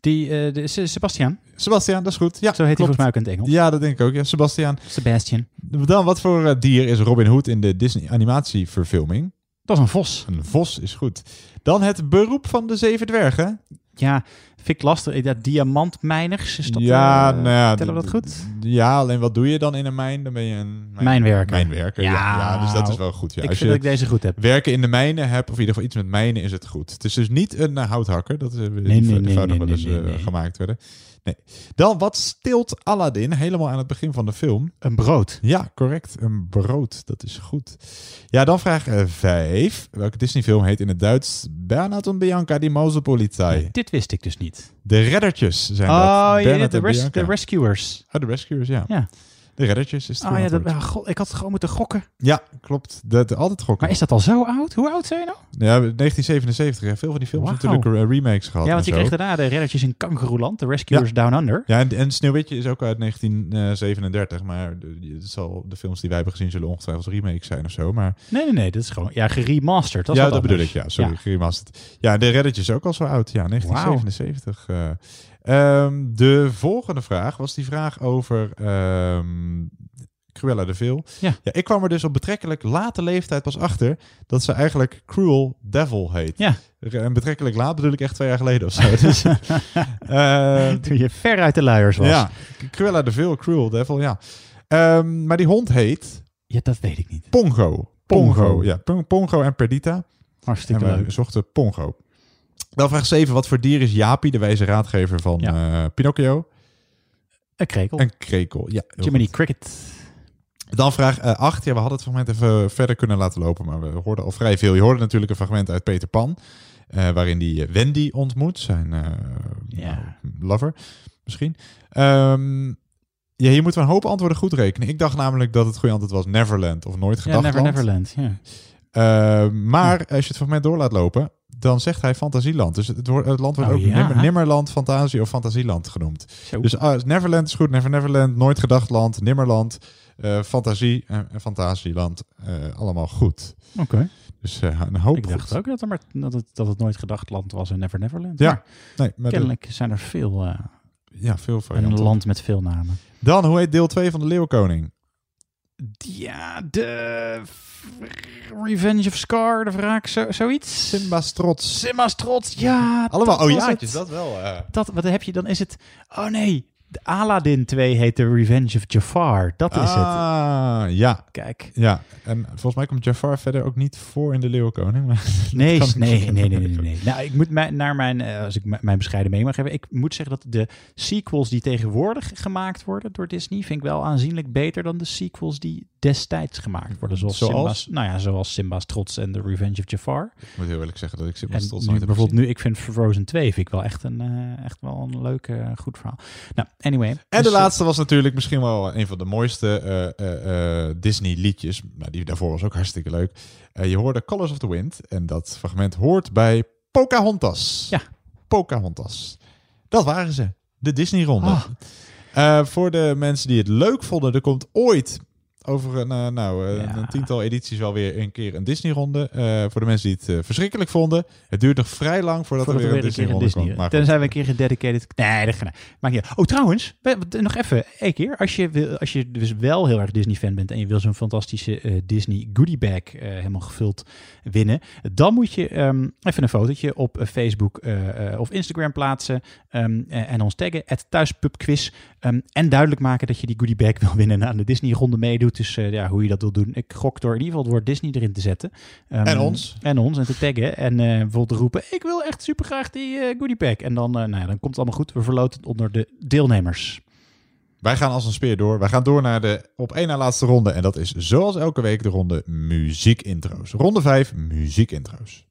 Die, de, Se- Sebastian. Sebastian, dat is goed. Ja, Zo heet hij volgens mij ook in het Engels. Ja, dat denk ik ook. Ja, Sebastian. Sebastian. Dan, wat voor eh, dier is Robin Hood in de Disney animatieverfilming? Dat is een vos. Een vos is goed. Dan het beroep van de zeven dwergen. Ja, vind ik lastig. Eh, Dat diamantmijners, is dat... ja, eh, nou ja, Tellen we dat goed? Ja, alleen wat doe je dan in een mijn? Dan ben je een mijn- Mijnwerker. Mijnwerker, ja. Ja, ja. Dus dat is wel goed. Ja. ik Als vind je dat ik deze goed heb. werken in de mijnen hebt, of in ieder geval iets met mijnen, is het goed. Het is dus niet een eh, houthakker. Dat is Nee, die nee, nee, nee, nog wel eens gemaakt werden. Nee. Dan, wat stilt Aladdin helemaal aan het begin van de film? Een brood. Ja, correct. Een brood. Dat is goed. Ja, dan vraag 5. Welke Disney-film heet in het Duits Bernhard en Bianca die Mausepolizei? Dit wist ik dus niet. De Reddertjes zijn Oh, dat. ja, de, res- Bianca. de Rescuers. Oh, de Rescuers, ja. Ja. De Reddertjes is het Oh ja, dat, ah, god, ik had gewoon moeten gokken. Ja, klopt. De- altijd gokken. Maar is dat al zo oud? Hoe oud zijn je nou? Ja, 1977. Hè. Veel van die films Wauw. natuurlijk eh, remakes gehad. ja, want je kreeg daarna de reddertjes in Kangeroeland, de Rescuers Down Under. Ja, en, en Sneeuwwitje is ook uit 1937. Maar het zal, de films die wij hebben gezien zullen ongetwijfeld remakes zijn of zo. Maar Nee, nee, nee, dat is gewoon ja, geremasterd. Dat ja, dat bedoel ik. Ja, sorry, geremasterd. Ja, de Redditje is ook al zo oud. Ja, 1977. eh. Ehm, de volgende vraag was die vraag over ehm Cruella de Vil. Ja. ja, ik kwam er dus op betrekkelijk late leeftijd pas achter dat ze eigenlijk Cruel Devil heet. Ja. En betrekkelijk laat bedoel ik echt twee jaar geleden of zo. Dus, eh, Toen je ver uit de luiers was. ja, Cruella de Vil, Cruel Devil, ja. Ehm, maar die hond heet... Ja, dat weet ik niet. Pongo. Pongo, ja. Pon- Pongo en Perdita. Hartstikke en we leuk. zochten Pongo. Dan vraag 7. Wat voor dier is Jaapie, de wijze raadgever van eh, Pinocchio? Een krekel. Een krekel, ja. Jiminy goed. Cricket. Dan vraag 8. ja, we hadden het fragment even verder kunnen laten lopen, maar we hoorden al vrij veel. Je hoorde natuurlijk een fragment uit Peter Pan, eh, waarin die eh, Wendy ontmoet, zijn eh, Ja. nou, lover misschien. Ehm, Ja, hier moeten we een hoop antwoorden goed rekenen. Ik dacht namelijk dat het goede antwoord was Neverland of Nooit Ja, Gedacht Never Land. Neverland. Ja. Eh, maar als je het fragment door laat lopen, dan zegt hij Fantasieland. Dus het, wordt- het land wordt Oh, ook ja. Nimmer- Nimmerland, Fantasie of Fantasieland genoemd. Zo. Dus ah, Neverland is goed, Never Neverland, Nooit Gedacht Land, Nimmerland, eh, Fantasie en, en Fantasieland. eh, allemaal goed. Oké. Dus eh, een hoop Ik dacht goed. ook dat, er maar, dat, het, dat het nooit gedacht land was in Never Neverland. Ja. Maar Nee, maar de- kennelijk zijn er veel... eh, Ja, veel een varianten. land met veel namen. Dan, hoe heet deel 2 van de Leeuwkoning? Ja, de Revenge of Scar, de wraak, zo, zoiets. Simba's trots. Simba's trots, ja. Allemaal ojaatjes, het. dat wel. Dat, wat heb je dan? Is het... Oh nee, de Aladdin 2 heet de Revenge of Jafar. Dat is het. Ah, ja. Kijk. Ja, en volgens mij komt Jafar verder ook niet voor in de Leeuwkoning. Maar Nee, nee, nee, nee, nee, nee. Nou, ik moet mijn, naar mijn, eh, als ik mijn bescheiden mening mag hebben, ik moet zeggen dat de sequels die tegenwoordig gemaakt worden door Disney, vind ik wel aanzienlijk beter dan de sequels die destijds gemaakt worden. Zoals, Zoals? Simba's, nou ja, zoals Simba's Trots en The Revenge of Jafar. Ik moet heel eerlijk zeggen dat ik Simba's En trots nu, bijvoorbeeld gezien. nu, ik vind Frozen 2 vind ik wel echt een, eh, echt wel een leuk, eh, goed verhaal. Nou, anyway. En Dus, de eh, laatste was natuurlijk misschien wel een van de mooiste Disney liedjes. Maar die daarvoor was ook hartstikke leuk. Je hoorde Colors of the Wind. En dat fragment hoort bij Pocahontas. Ja. Pocahontas. Dat waren ze. De Disney ronde. Ah. Voor de mensen die het leuk vonden, er komt ooit over een, eh, nou, eh, Ja. een tiental edities wel weer een keer een Disney ronde. Eh, voor de mensen die het verschrikkelijk vonden. Het duurt nog vrij lang voordat, Voordat er weer een keer Disney een ronde Disney- komt. Maar. Tenzij we een keer gededicated... Nee, dat maakt niet uit. Oh, trouwens, we- we- nog even één keer. Als je, wil, als je dus wel heel erg Disney-fan bent en je wil zo'n fantastische Disney goodie bag helemaal gevuld winnen, dan moet je ehm, even een fotootje op Facebook of Instagram plaatsen ehm, eh, en ons taggen, het thuispubquiz. Ehm, en duidelijk maken dat je die goodie bag wil winnen en aan de Disney-ronde meedoet. Dus eh, ja, hoe je dat wil doen. Ik gok door in ieder geval het woord Disney erin te zetten. Ehm, En ons. En ons, en te taggen. En eh, bijvoorbeeld te roepen, ik wil echt super graag die eh goodie bag. En dan, nou ja, dan komt het allemaal goed. We verloten het onder de deelnemers. Wij gaan als een speer door. Wij gaan door naar de op één na laatste ronde. En dat is zoals elke week de ronde muziekintro's. Ronde 5, muziekintro's.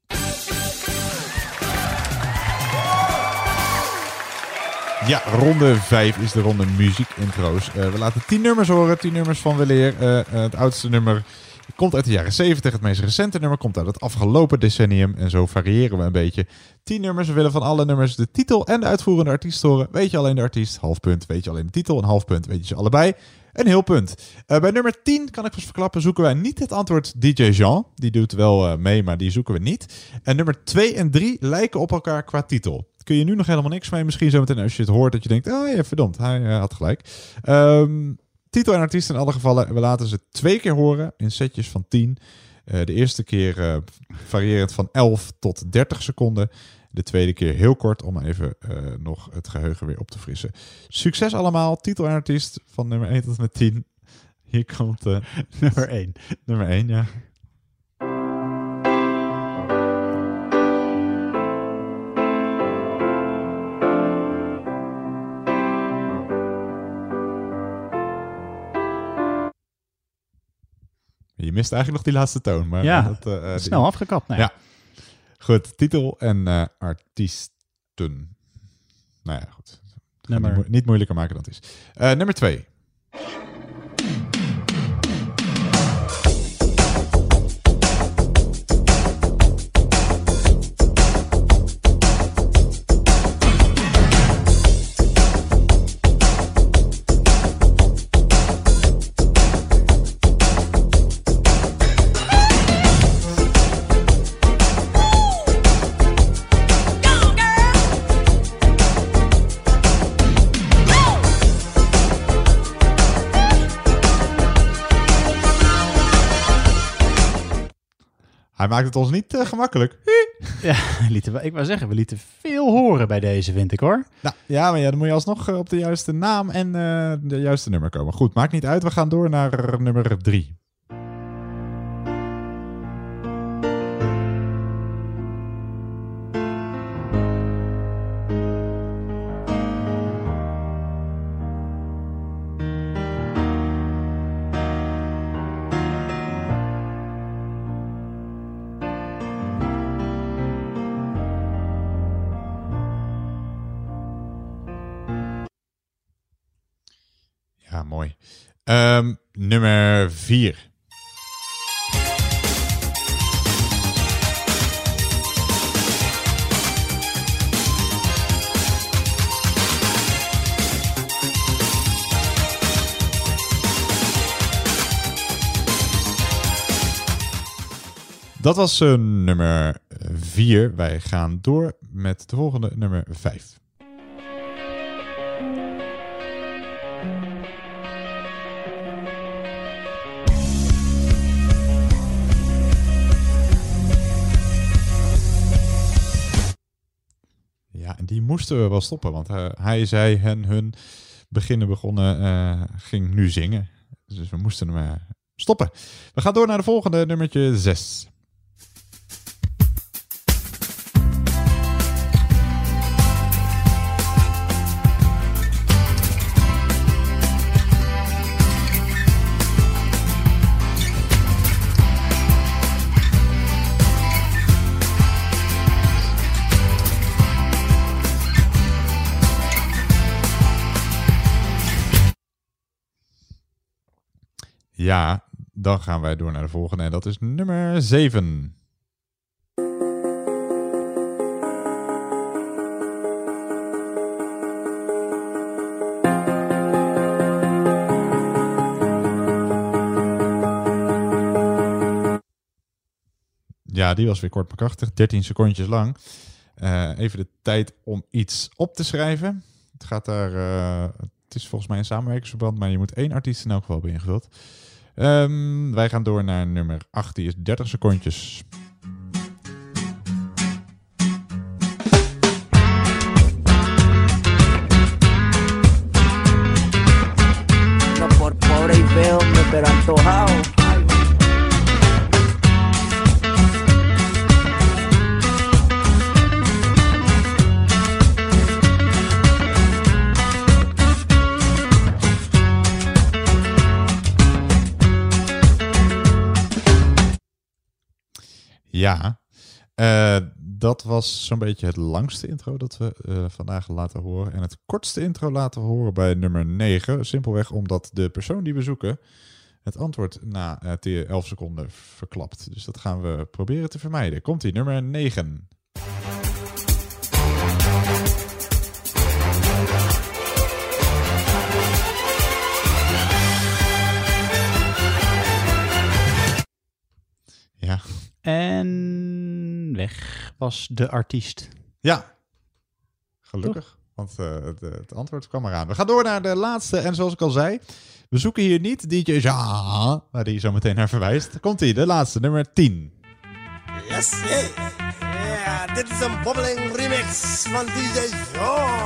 Ja, ronde 5 is de ronde muziekintro's. Eh we laten 10 nummers horen, 10 nummers van weleer. Eh, eh, het oudste nummer komt uit de jaren 70. Het meest recente nummer komt uit het afgelopen decennium. En zo variëren we een beetje. 10 nummers. We willen van alle nummers de titel en de uitvoerende artiest horen. Weet je alleen de artiest? Half punt. Weet je alleen de titel? Een half punt. Weet je ze allebei? Een heel punt. Bij nummer 10 kan ik vast verklappen, zoeken wij niet het antwoord DJ Jean. Die doet wel mee, maar die zoeken we niet. En nummer 2 en 3 lijken op elkaar qua titel. Kun je nu nog helemaal niks mee. Misschien zometeen als je het hoort dat je denkt, oh ja, verdomd, hij eh, had gelijk. Ehm, titel en artiest in alle gevallen. We laten ze twee keer horen in setjes van 10. Eh, de eerste keer eh, variërend van 11 tot 30 seconden. De tweede keer heel kort om even nog het geheugen weer op te frissen. Succes allemaal. Titel en artiest van nummer 1 tot en met 10. Hier komt Nummer 1. nummer 1, ja. Je mist eigenlijk nog die laatste toon. Maar Ja, dat, eh, eh, die- snel afgekapt. Nee. Ja. Goed, titel en eh, artiesten. Nou ja, goed. Nummer- Niet, mo- niet moeilijker maken dan het is. Nummer 2. Hij maakt het ons niet eh, gemakkelijk. Ja, lieten ik wou zeggen, we lieten veel horen bij deze, vind ik hoor. Nou, ja, maar ja, dan moet je alsnog eh, op de juiste naam en eh, de juiste nummer komen. Goed, maakt niet uit. We gaan door naar nummer 3. Mooi. Ehm, nummer 4. Dat was eh, nummer 4. Wij gaan door met de volgende nummer 5. Die moesten we wel stoppen, want eh, hij zei hen hun beginnen begonnen, eh, ging nu zingen. Dus we moesten hem eh, stoppen. We gaan door naar de volgende, nummertje 6. Ja, dan gaan wij door naar de volgende en dat is nummer 7. Ja, die was weer kort maar krachtig. 13 secondjes lang. Eh, even de tijd om iets op te schrijven. Het gaat daar. eh, het is volgens mij een samenwerkingsverband, maar je moet één artiest in elk geval hebben ingevuld. Ehm, wij gaan door naar nummer 8. Die is 30 secondjes. Por pobre y feo, hombre, Ja, eh, dat was zo'n beetje het langste intro dat we eh, vandaag laten horen. En het kortste intro laten horen bij nummer 9. Simpelweg omdat de persoon die we zoeken het antwoord na eh, te- 11 seconden verklapt. Dus dat gaan we proberen te vermijden. Komt ie, nummer 9. En weg was de artiest. Ja, gelukkig. Want eh, het, eh, het antwoord kwam eraan. We gaan door naar de laatste. En zoals ik al zei, we zoeken hier niet DJ Ja, waar die zo meteen naar verwijst. Komt ie, de laatste, nummer 10. Yes, hey. Ja, dit is een bobbeling remix van DJ Shaw.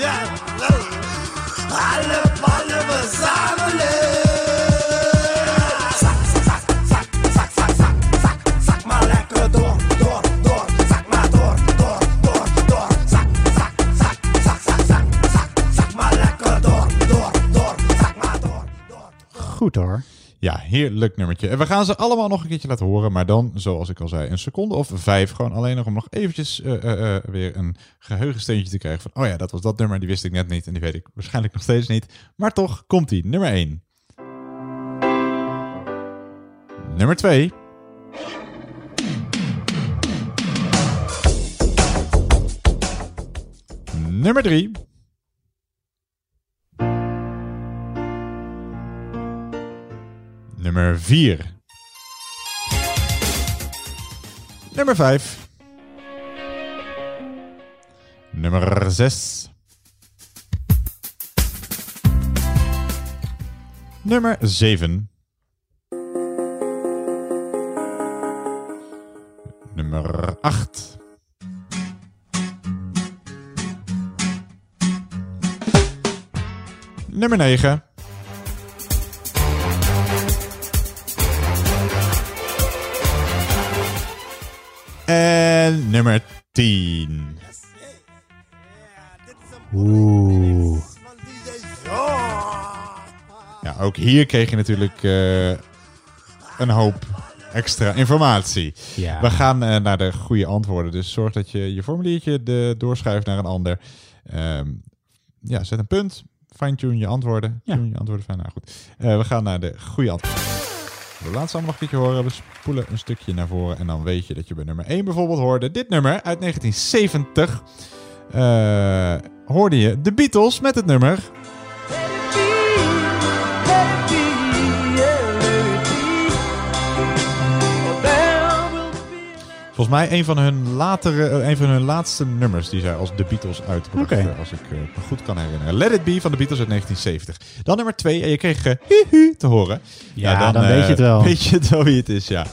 Ja, wel. Ja, heerlijk nummertje. En we gaan ze allemaal nog een keertje laten horen. Maar dan, zoals ik al zei, een seconde of vijf. Gewoon alleen nog om nog eventjes eh, eh, eh, weer een geheugensteuntje te krijgen. Van, oh ja, dat was dat nummer. Die wist ik net niet. En die weet ik waarschijnlijk nog steeds niet. Maar toch, komt die. Nummer 1. Nummer 2. Nummer 3. Nummer 4. Nummer 5. Nummer 6. Nummer 7. Nummer 8. Nummer 9. En nummer 10. Oeh. Ja, ook hier kreeg je natuurlijk eh, een hoop extra informatie. Ja. We gaan eh, naar de goede antwoorden. Dus zorg dat je je formuliertje de, doorschuift naar een ander. Ehm, ja, zet een punt. Fine-tune je antwoorden. Ja. Tune je antwoorden fijn. Nou goed. Eh, we gaan naar de goede antwoorden. De laatste allemaal nog een keertje horen. We spoelen een stukje naar voren. En dan weet je dat je bij nummer 1 bijvoorbeeld hoorde. Dit nummer uit 1970. eh, hoorde je de Beatles met het nummer. Volgens mij een van hun, latere, eh, een van hun laatste nummers die zij als de Beatles uitbrachten. Als ik eh, me goed kan herinneren. Let It Be van de Beatles uit 1970. Dan nummer 2. En je kreeg eh, hu hu te horen. Ja, dan eh, weet je het wel. Weet je het wel wie het is, ja.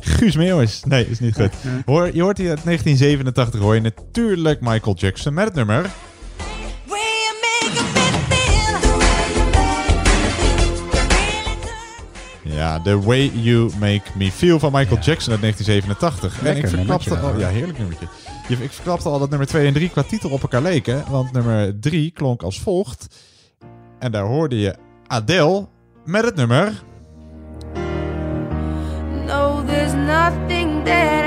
Guus Meeuwis. Nee, is niet goed. Hoor, je hoort hier uit 1987 hoor je natuurlijk Michael Jackson met het nummer. Ja, The Way You Make Me Feel van Michael Jackson uit 1987. en ik verklapte nummertje al, ja, heerlijk nummertje. Je, ik verklapte al dat nummer 2 en 3 qua titel op elkaar leken. Want nummer 3 klonk als volgt. En daar hoorde je Adele met het nummer. No, there's nothing that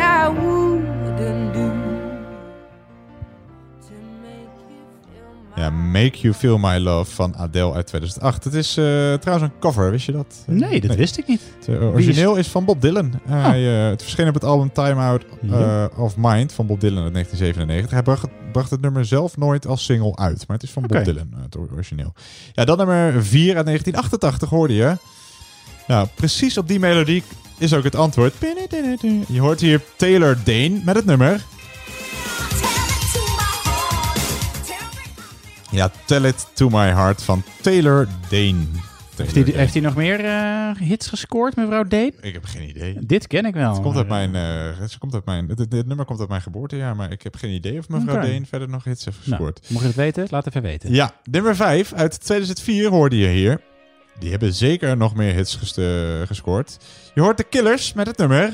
Ja, Make You Feel My Love van Adele uit 2008. Het is eh, trouwens een cover, wist je dat? Nee, dat wist ik niet. Het eh, origineel is... van Bob Dylan. Oh. Hij, eh, het verscheen op het album Time Out of Mind van Bob Dylan uit 1997. Hij bracht, bracht het nummer zelf nooit als single uit, maar het is van Bob. Dylan, het origineel. Ja, dan nummer 4 uit 1988 hoorde je. Nou, precies op die melodie is ook het antwoord. Je hoort hier Taylor Dane met het nummer. Ja, Tell It To My Heart van Taylor Dane. Heeft hij, heeft hij nog meer eh, hits gescoord, mevrouw Deen? Ik heb geen idee. Dit ken ik wel. Het komt uit mijn, eh, het, komt uit mijn, dit nummer komt uit mijn geboortejaar, maar ik heb geen idee of mevrouw. Deen verder nog hits heeft Nou, gescoord. mocht je het weten, laat even weten. Ja, nummer 5 uit 2004 hoorde je hier. Die hebben zeker nog meer hits gescoord. Je hoort de Killers met het nummer.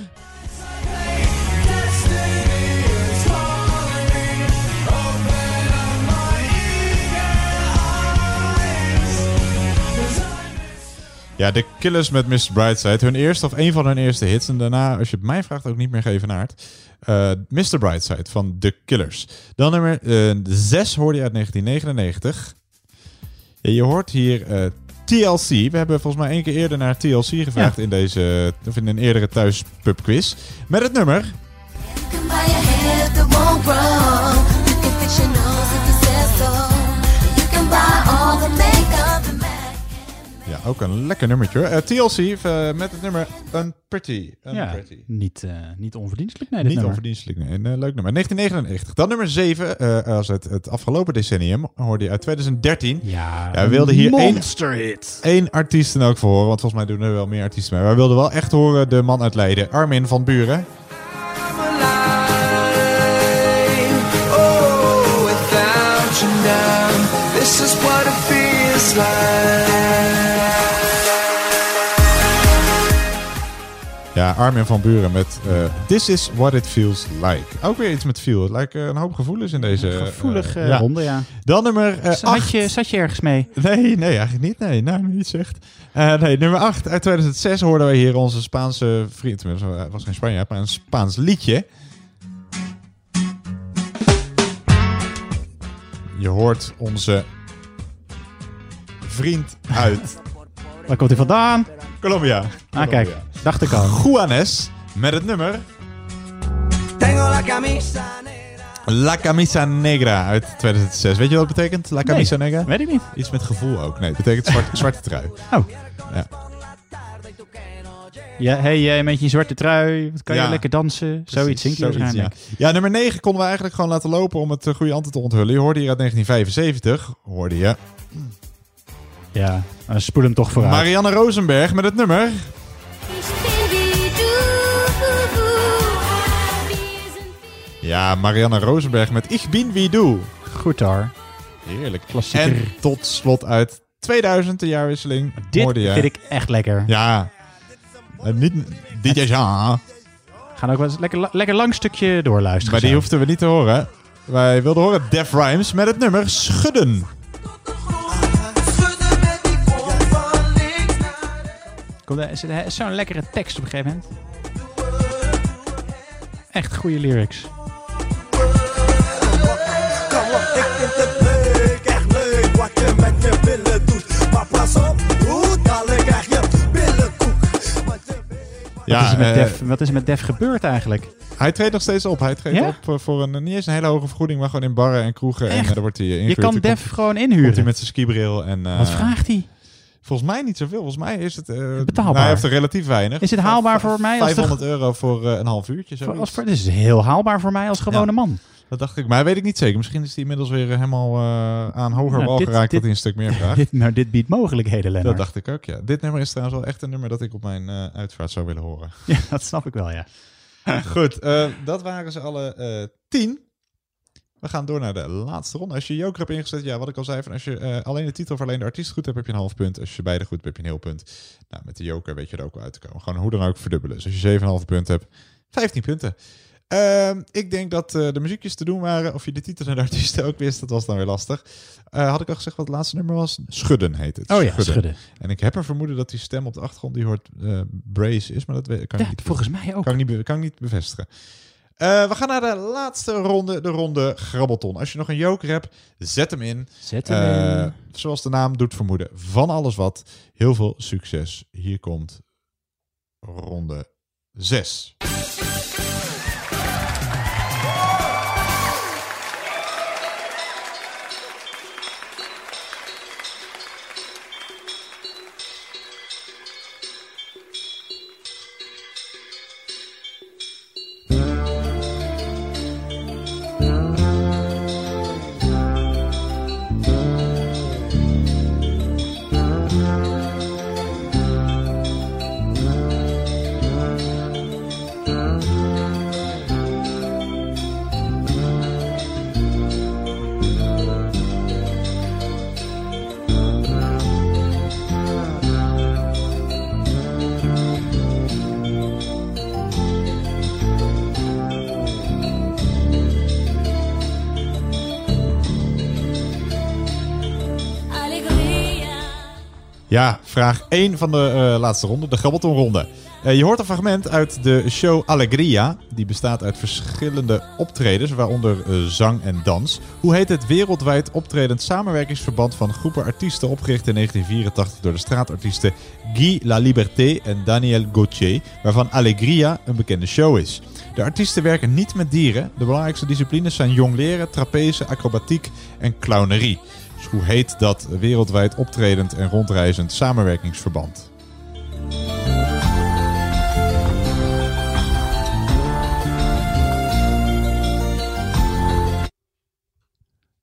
Ja, de Killers met Mr. Brightside. Hun eerste of een van hun eerste hits. En daarna, als je het mij vraagt, ook niet meer geëvenaard. Eh Mr. Brightside van The Killers. Dan nummer 6 hoorde je uit 1999. Ja, je hoort hier eh, TLC. We hebben volgens mij één keer eerder naar TLC gevraagd in deze, of in een eerdere thuispubquiz. Met het nummer. Ook een lekker nummertje. hoor. Eh, TLC eh, met het nummer Unpretty. Ja, Unpretty. niet, eh, niet onverdienstelijk, nee, dit Niet nummer. onverdienstelijk, nee. Een leuk nummer. 1999. Dan nummer 7, eh, als het, het afgelopen decennium, hoorde je uit 2013. Ja, we wilden hier één, monster hit. één artiest dan ook voor horen, want volgens mij doen er wel meer artiesten mee. Maar wij wilden wel echt horen de man uit Leiden, Armin van Buren. Oh, without you now, this is what it feels like. Ja, Armin van Buren met eh, This is what it feels like. Ook weer iets met feel. Het lijkt eh, een hoop gevoelens in deze... eh, Gevoelige ja. ronde, ja. Dan nummer eh, Zat 8. je, zat je ergens mee? Nee, nee, eigenlijk niet. Nee, nou, het zegt. Eh, nee, nummer 8 uit 2006 hoorden we hier onze Spaanse vriend. Hij was geen Spanjaard, maar een Spaans liedje. Je hoort onze vriend uit Waar komt hij vandaan? Colombia. Ah, kijk. Dacht ik al. Juanes met het nummer Tengo la camisa La Camisa Negra uit 2006. Weet je wat het betekent? La Camisa Nee, Negra? weet ik niet. Iets met gevoel ook. Nee, het betekent zwart, zwarte trui. Oh. Ja. Ja, hey, jij met je zwarte trui, wat kan je lekker dansen? Zoiets zingt Zoiets, waarschijnlijk. Ja. ja, nummer 9 konden we eigenlijk gewoon laten lopen om het eh, goede antwoord te onthullen. Je hoorde hier uit 1975, hoorde je Ja, dan spoel hem toch vooruit. Marianne Rosenberg met het nummer. Ja, Marianne Rosenberg met Ich bin wie du. Goed hoor. Heerlijk. Klassieker. En tot slot uit 2000, de jaarwisseling, Dit vind ik echt lekker. Ja, eh, niet DJ Jean, Gaan ook wel eens lekker, lekker lang stukje doorluisteren. maar die hoefden we niet te horen. Wij wilden horen Def Rhymes met het nummer Schudden. Komt er- is is Zo'n lekkere tekst op een gegeven moment. Echt goede lyrics. Wat. Ja, is er met eh, Def, wat is er met Def gebeurd eigenlijk? Hij treedt nog steeds op. Hij treedt Ja? op eh, voor een, niet eens een hele hoge vergoeding, maar gewoon in barren en kroegen. En eh, daar wordt hij eh, Je kan Def komt- gewoon inhuren. Komt hij met zijn skibril en... eh, Wat vraagt hij? Volgens mij niet zoveel. Volgens mij is het... eh, Betaalbaar. nou, hij heeft er relatief weinig. Is het haalbaar voor mij als de- 500 euro voor eh, een half uurtje. Voor- Zoiets. Als, voor- dit is heel haalbaar voor mij als gewone Ja. man. Dat dacht ik. Maar weet ik niet zeker. Misschien is hij inmiddels weer eh, helemaal aan hoger Nou, wal dit- geraakt dit- dat hij een stuk meer vraagt. Dit, nou, dit biedt mogelijkheden, Lennart. Dat dacht ik ook, ja. Dit nummer is trouwens wel echt een nummer dat ik op mijn uitvaart zou willen horen. Ja, dat snap ik wel, ja. Goed, dat waren ze alle tien. We gaan door naar de laatste ronde. Als je joker hebt ingezet, ja, wat ik al zei, van als je eh, alleen de titel of alleen de artiest goed hebt, heb je een half punt. Als je beide goed hebt, heb je een heel punt. Nou, met de joker weet je er ook wel uit te komen. Gewoon hoe dan ook verdubbelen. Dus als je 7,5 punt hebt, 15 punten. Ehm, ik denk dat eh, de muziekjes te doen waren. Of je de titel en de artiesten ook wist, dat was dan weer lastig. Eh, had ik al gezegd wat het laatste nummer was? Schudden heet het. Oh ja, Schudden. En ik heb een vermoeden dat die stem op de achtergrond die hoort Brace is, maar dat weet, kan ik niet volgens mij ook. Kan ik niet, be- kan ik niet bevestigen. Eh, we gaan naar de laatste ronde, de ronde Grabbelton. Als je nog een joker hebt, zet hem in. Zet hem Eh, in. Zoals de naam doet vermoeden, van alles wat. Heel veel succes. Hier komt ronde 6. Vraag 1 van de eh, laatste ronde, de Grabbelton-ronde. Eh, je hoort een fragment uit de show Allegria. Die bestaat uit verschillende optredens, waaronder eh, zang en dans. Hoe heet het wereldwijd optredend samenwerkingsverband van groepen artiesten opgericht in 1984 door de straatartiesten Guy La Liberté en Daniel Gauthier, waarvan Allegria een bekende show is. De artiesten werken niet met dieren. De belangrijkste disciplines zijn jongleren, trapeze, acrobatiek en clownerie. Hoe heet dat wereldwijd optredend en rondreizend samenwerkingsverband?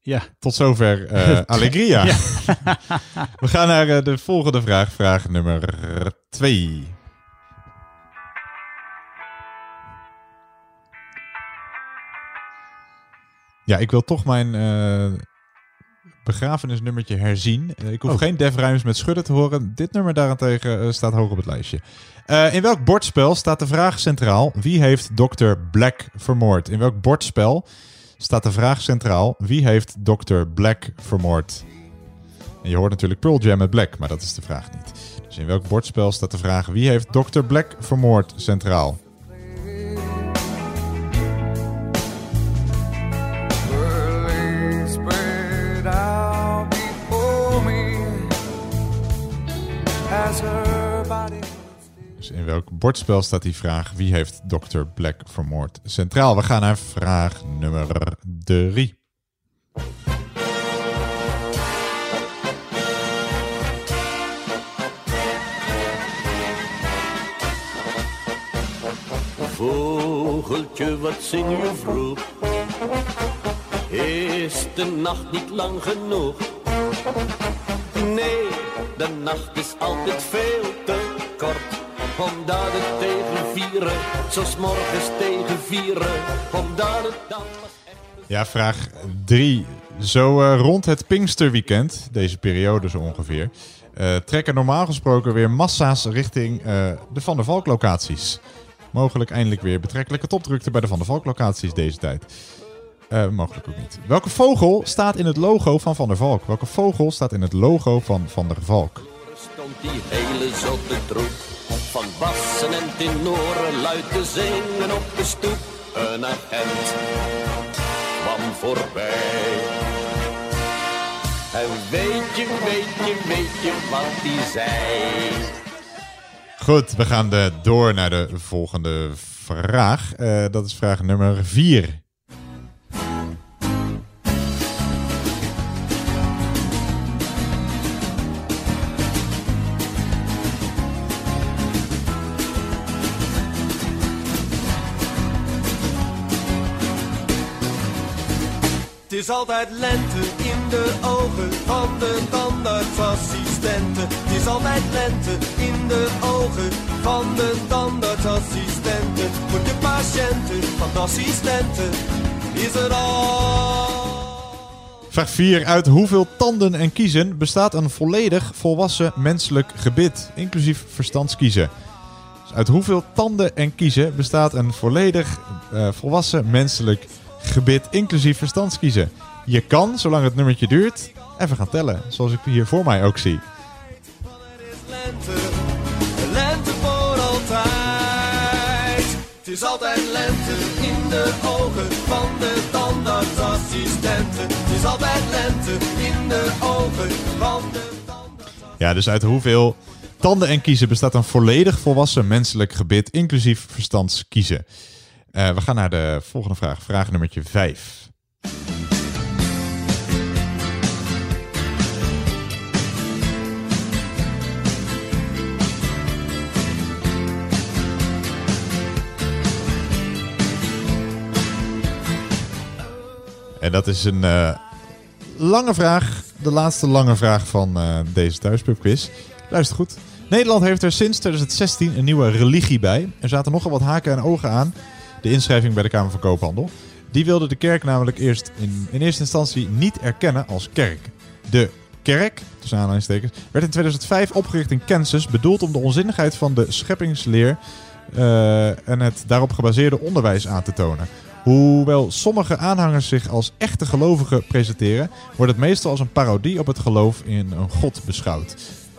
Ja. Tot zover eh, Allegria. Ja. We gaan naar eh, de volgende vraag, vraag nummer 2. Ja, ik wil toch mijn eh, begrafenisnummertje herzien. Eh, ik hoef Oh. geen Def met schudden te horen. Dit nummer daarentegen eh, staat hoog op het lijstje. Eh, in welk bordspel staat de vraag centraal: wie heeft Dr. Black vermoord? In welk bordspel staat de vraag centraal: wie heeft Dr. Black vermoord? En je hoort natuurlijk Pearl Jam met Black, maar dat is de vraag niet. Dus in welk bordspel staat de vraag: wie heeft Dr. Black vermoord centraal? Bordspel staat die vraag: wie heeft Dr. Black vermoord centraal? We gaan naar vraag nummer 3. Vogeltje, wat zing je vroeg? Is de nacht niet lang genoeg? Nee, de nacht is altijd veel te kort. Omdat het tegen vieren, zoals morgens tegen vieren. Omdat het dan Ja, vraag 3. Zo eh, rond het Pinksterweekend, deze periode zo ongeveer, eh, trekken normaal gesproken weer massa's richting eh, de Van der Valk locaties. Mogelijk eindelijk weer betrekkelijke topdrukte bij de Van der Valk locaties deze tijd. Mogelijk ook niet. Welke vogel staat in het logo van Van der Valk? Welke vogel staat in het logo van Van der Valk? stond die hele zotte troep. Van bassen en tenoren luid te zingen op de stoep. Een agent kwam voorbij. En weet je, weet je, weet je wat die zei? Goed, we gaan de, door naar de volgende vraag. Eh, dat is vraag nummer 4. Is altijd lente in de ogen van de tandartsassistenten. Het is altijd lente in de ogen van de tandartsassistenten. Voor de patiënten van de assistenten is er al. Vraag 4. Uit hoeveel tanden en kiezen bestaat een volledig volwassen menselijk gebit, inclusief verstandskiezen? Dus uit hoeveel tanden en kiezen bestaat een volledig eh, volwassen menselijk gebit, inclusief verstandskiezen? Je kan, zolang het nummertje duurt, even gaan tellen, zoals ik hier voor mij ook zie. Lente, lente voor altijd. Het is altijd lente in de ogen van de tandartsassistenten. Het is altijd lente in de ogen van de Ja, dus uit hoeveel tanden en kiezen bestaat een volledig volwassen menselijk gebit, inclusief verstandskiezen? Eh, we gaan naar de volgende vraag, vraag nummertje 5. En dat is een eh, lange vraag. De laatste lange vraag van eh, deze thuispubquiz. Luister goed. Nederland heeft er sinds 2016 een nieuwe religie bij. Er zaten nogal wat haken en ogen aan. De inschrijving bij de Kamer van Koophandel. Die wilde de kerk namelijk eerst in, in eerste instantie niet erkennen als kerk. De kerk, tussen aanhalingstekens, werd in 2005 opgericht in Kansas, bedoeld om de onzinnigheid van de scheppingsleer eh, en het daarop gebaseerde onderwijs aan te tonen. Hoewel sommige aanhangers zich als echte gelovigen presenteren, wordt het meestal als een parodie op het geloof in een god beschouwd.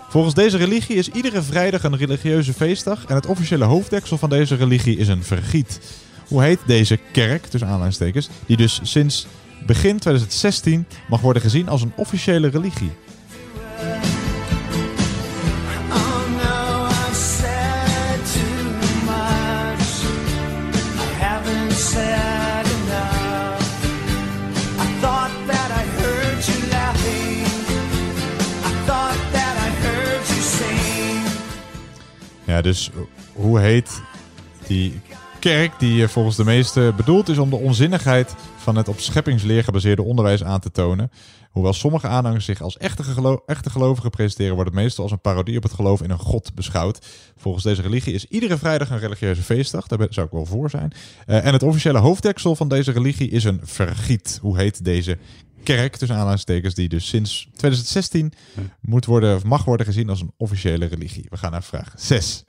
Volgens deze religie is iedere vrijdag een religieuze feestdag en het officiële hoofddeksel van deze religie is een vergiet. Hoe heet deze kerk, tussen aanhalingstekens, die dus sinds begin 2016 mag worden gezien als een officiële religie? No, I've said too much. I haven't said enough. I thought that I heard you laughing. I thought that I heard you sing. Ja, dus hoe heet die kerk die eh, volgens de meesten bedoeld is om de onzinnigheid van het op scheppingsleer gebaseerde onderwijs aan te tonen? Hoewel sommige aanhangers zich als echte, gelo- echte gelovigen presenteren, wordt het meestal als een parodie op het geloof in een god beschouwd. Volgens deze religie is iedere vrijdag een religieuze feestdag. Daar ben- zou ik wel voor zijn. Eh, en het officiële hoofddeksel van deze religie is een vergiet. Hoe heet deze kerk, tussen aanhalingstekens, die dus sinds 2016 moet worden, of mag worden gezien als een officiële religie? We gaan naar vraag 6.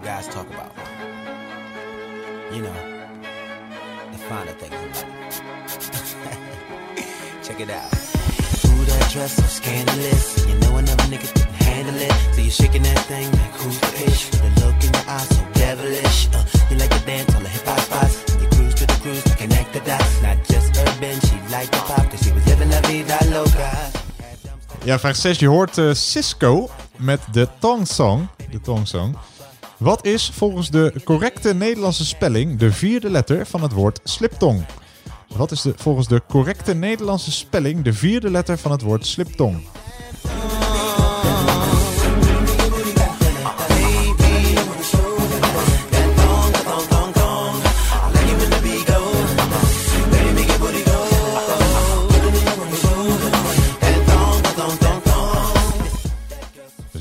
What guys talk about. You know, the finer things in life. Check it out. Ooh, that dress so scandalous. You know another nigga couldn't handle it. So you're shaking that thing like who's the ish? The look in your eyes so devilish. Uh, you like to dance on the hip hop spots. You cruise to the cruise to connect the dots. Not just urban, she liked the pop cause she was living la vida loca. Ja, vraag 6. Je hoort eh, Cisco met de Tong Song. De Tong Song. Wat is volgens de correcte Nederlandse spelling de vierde letter van het woord sliptong? Wat is de, volgens de correcte Nederlandse spelling de vierde letter van het woord sliptong?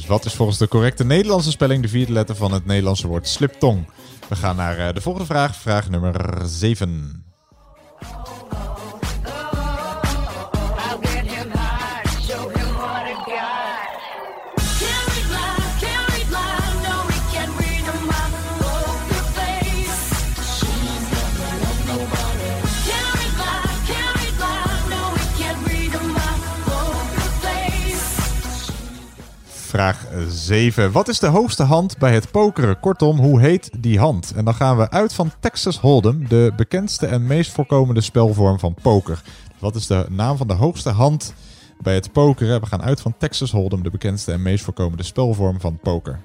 Wat is volgens de correcte Nederlandse spelling de vierde letter van het Nederlandse woord sliptong? We gaan naar eh, de volgende vraag, vraag nummer 7. vraag 7. Wat is de hoogste hand bij het pokeren? Kortom, hoe heet die hand? En dan gaan we uit van Texas Hold'em, de bekendste en meest voorkomende spelvorm van poker. Wat is de naam van de hoogste hand bij het pokeren? We gaan uit van Texas Hold'em, de bekendste en meest voorkomende spelvorm van poker.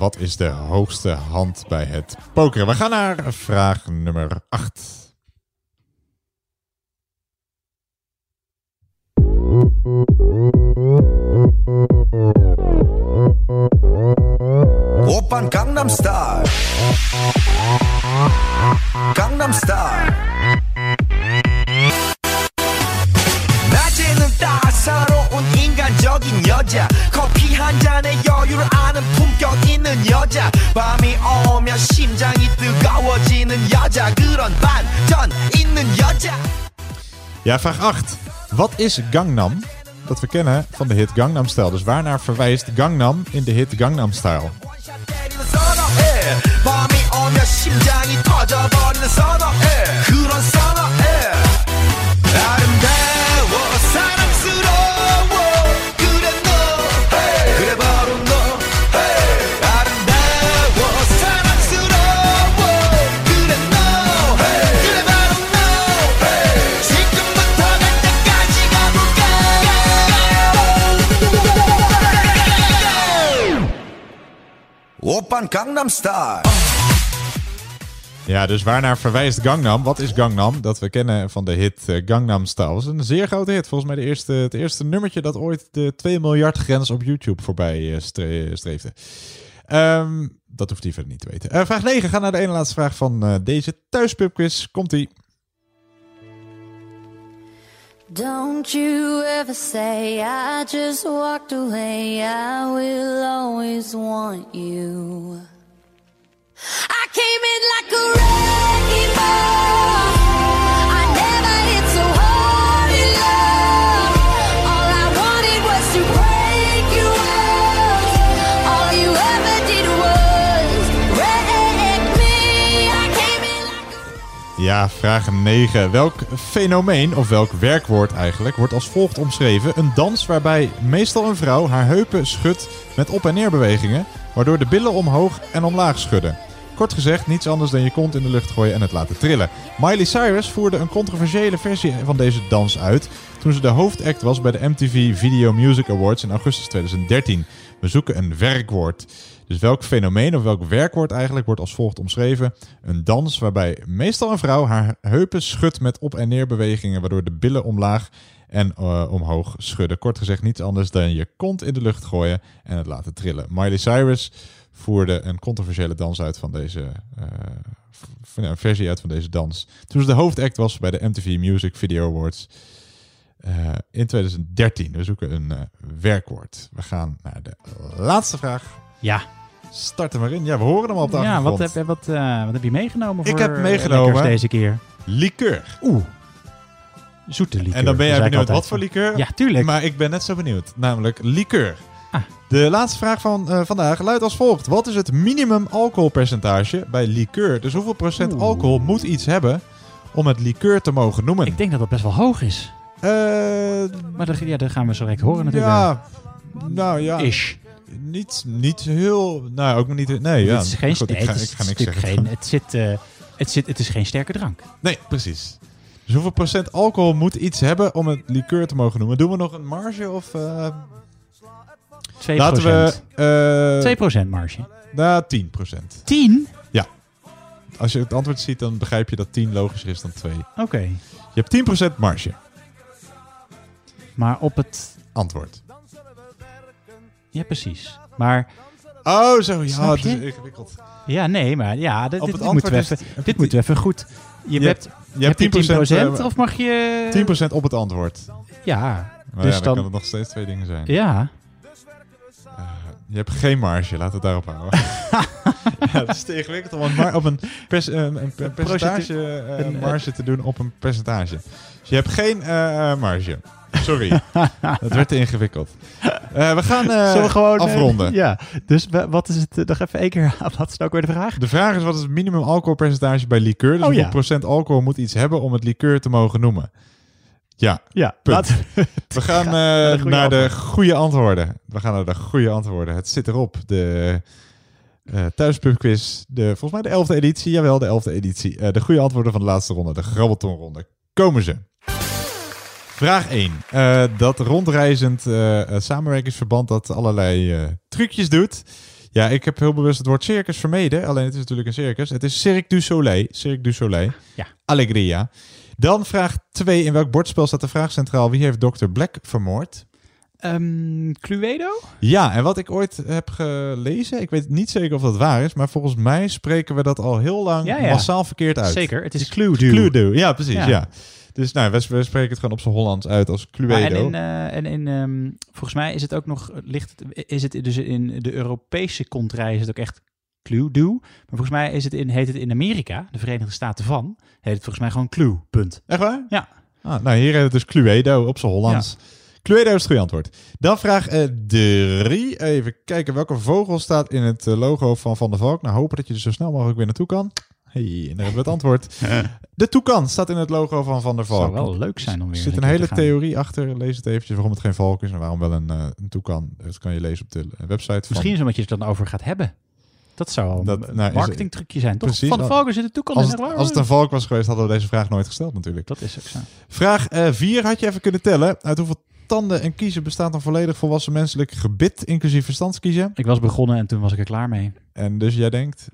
wat is de hoogste hand bij het pokeren? We gaan naar vraag nummer 8. Op Gangnam Style. Ja, vraag 8. Wat is Gangnam? Dat we kennen van de hit Gangnam Style. Dus waarnaar verwijst Gangnam in de hit Gangnam Style? Gangnam Style. Ja, dus waarnaar verwijst Gangnam? Wat is Gangnam? Dat we kennen van de hit eh, Gangnam Style. Dat is een zeer grote hit. Volgens mij de eerste, het eerste nummertje dat ooit de 2 miljard grens op YouTube voorbij eh, eh, streefde. Ehm, dat hoeft hij verder niet te weten. Vraag 9. Ga naar de ene laatste vraag van deze thuispubquiz. Komt-ie. Don't you ever say I just walked away. I will always want you. I came in like a wrecking ball. Ja, vraag 9. Welk fenomeen, of welk werkwoord eigenlijk, wordt als volgt omschreven? Een dans waarbij meestal een vrouw haar heupen schudt met op- en neerbewegingen, waardoor de billen omhoog en omlaag schudden. Kort gezegd, niets anders dan je kont in de lucht gooien en het laten trillen. Miley Cyrus voerde een controversiële versie van deze dans uit toen ze de hoofdact was bij de MTV Video Music Awards in augustus 2013. We zoeken een werkwoord. Dus welk fenomeen of welk werkwoord eigenlijk wordt als volgt omschreven? Een dans waarbij meestal een vrouw haar heupen schudt met op- en neerbewegingen, waardoor de billen omlaag en eh, omhoog schudden. Kort gezegd niets anders dan je kont in de lucht gooien en het laten trillen. Miley Cyrus voerde een controversiële dans uit van deze eh, een versie uit van deze dans. Toen ze de hoofdact was bij de MTV Music Video Awards eh, in 2013. We zoeken een werkwoord. We gaan naar de laatste vraag. Ja. Start er maar in. Ja, we horen hem al op de Ja, wat heb, wat, eh, wat heb je meegenomen Ik voor heb eh, meegenomen deze keer? Liqueur. Oeh. Zoete liqueur. En dan ben jij ik benieuwd wat voor liqueur? Ja, tuurlijk. Maar ik ben net zo benieuwd. Namelijk liqueur. De laatste vraag van eh, vandaag luidt als volgt. Wat is het minimum alcoholpercentage bij liqueur? Dus hoeveel procent alcohol moet iets hebben om het liqueur te mogen noemen? Ik denk dat dat best wel hoog is. maar dat, ja, dat gaan we zo direct horen natuurlijk. Ja, nou ja. Ish. Niet, niet heel... Nou, ook niet... Nee, ja. het is geen, Goed, ik, ga, het is ik ga niks zeggen. Geen, het, zit, eh, het, zit, het is geen sterke drank. Nee, precies. Dus hoeveel procent alcohol moet iets hebben om het liqueur te mogen noemen? Doen we nog een marge of... eh 2%. Laten we... eh 2% marge. Nou, 10 procent. 10? Ja. Als je het antwoord ziet, dan begrijp je dat 10 logischer is dan 2. Oké. Je hebt 10% marge. Maar op het... Antwoord. Ja, precies. Maar... Oh, zo. Ja, het is ingewikkeld. Ja, nee, maar ja, dit, dit, moeten we even, dit moeten we even goed... Je, Je hebt, je hebt hebt 10%, 10%, eh, of mag je... 10% op het antwoord. Ja, Maar dus ja, dan, dan... kan het nog steeds twee dingen zijn. Ja. Je hebt geen marge, laat het daarop houden. ja, het is te ingewikkeld om een, op een, pers- eh, een, een percentage eh, eh, marge te doen op een percentage. Dus je hebt geen eh, eh, marge. Sorry. Het werd te ingewikkeld. Eh, we gaan eh, we gewoon eh, afronden. ja, dus wat is het? nog even één keer. Wat is nou weer de vraag? De vraag is, wat is het minimum alcoholpercentage bij liqueur? Dus Oh, hoeveel ja. procent alcohol moet iets hebben om het liqueur te mogen noemen? Ja, Ja, punt. we- gaan naar de goede naar de antwoorden. goede antwoorden. We gaan naar de goede antwoorden. Het zit erop. De eh thuispubquiz. De, volgens mij de elfde editie. Jawel, de elfde editie. De goede antwoorden van de laatste ronde. De grabbeltonronde. Komen ze. Vraag 1. Eh, dat rondreizend eh, samenwerkingsverband dat allerlei eh, trucjes doet. Ja, ik heb heel bewust het woord circus vermeden. Alleen het is natuurlijk een circus. Het is Cirque du Soleil. Cirque du Soleil. Ja. Allegria. Dan vraag 2. In welk bordspel staat de vraag centraal? Wie heeft Dr. Black vermoord? Ehm, Cluedo? Ja, en wat ik ooit heb gelezen, ik weet niet zeker of dat waar is, maar volgens mij spreken we dat al heel lang Ja, ja. massaal verkeerd uit. Zeker, het is Cluedo. Cluedo, ja precies, ja. Ja. Dus nou, we, we spreken het gewoon op zijn Hollands uit als Cluedo. En in, eh, en in ehm, volgens mij is het ook nog, ligt het, is het dus in de Europese contrai is het ook echt Cluedo. Maar volgens mij is het in, heet het in Amerika, de Verenigde Staten van, heet het volgens mij gewoon Clue, punt. Echt waar? Ja. Ah, nou, hier heet het dus Cluedo op zijn Hollands. Cluedo is het goede antwoord. Dan vraag 3. Even kijken, welke vogel staat in het eh, logo van Van der Valk? Nou, hopen dat je er zo snel mogelijk weer naartoe kan. Hey, en daar hebben we het antwoord. De toekan staat in het logo van Van der Valk. Zou wel leuk zijn om weer Er zit een hele theorie achter. Lees het eventjes waarom het geen valk is en waarom wel een, eh, een toekan. Dat kan je lezen op de eh, website van... Misschien is omdat je het dan over gaat hebben. Dat zou wel Dat- een nou, marketingtrucje zijn, toch? Precies. Van de Valken zit de toekomst Als in het, als het een valk was geweest, hadden we deze vraag nooit gesteld natuurlijk. Dat is ook zo. Vraag 4 had je even kunnen tellen. Uit hoeveel tanden en kiezen bestaat een volledig volwassen menselijk gebit, inclusief verstandskiezen? Ik was begonnen en toen was ik er klaar mee. En dus jij denkt?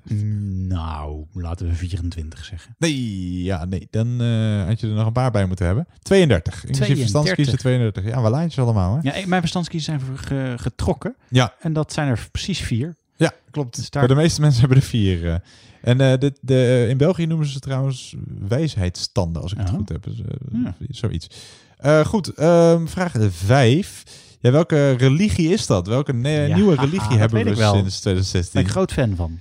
Nou, laten we 24 zeggen. Nee, ja, nee. Dan eh, had je er nog een paar bij moeten hebben. 32. Inclusief 32. verstandskiezen 32. Ja, wel lijntjes allemaal, hè? Ja, mijn verstandskiezen zijn ge- getrokken. Ja. En dat zijn er precies vier. Ja, klopt. Dus daar- Bij de meeste mensen hebben er vier. eh. En eh, de, de, in België noemen ze trouwens wijsheidsstanden, als ik het Oh. goed heb. Dus, Ja. Zoiets. Goed, ehm, vraag 5. Ja, welke religie is dat? Welke Ja, nieuwe religie hebben we sinds Daar 2016? ben ik groot fan van.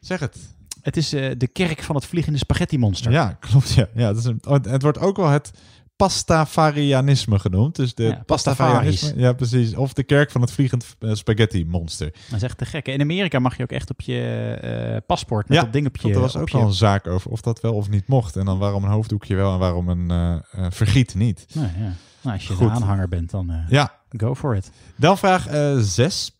Zeg het. Het is eh, de kerk van het vliegende spaghetti monster. Ja, klopt. Ja. Ja, dat is een, oh, het wordt ook wel het Pastafarianisme genoemd. Dus de Ja, Pastafarianisme. Ja, precies. Of de kerk van het vliegend eh, spaghetti monster. Dat is echt te gek. In Amerika mag je ook echt op je eh, paspoort met ja, dat ding op je... er was ook je- al een zaak over of dat wel of niet mocht. En dan waarom een hoofddoekje wel en waarom een eh, vergiet niet. Nou, ja. nou, als je Goed. een aanhanger bent, dan Ja. go for it. Dan vraag 6.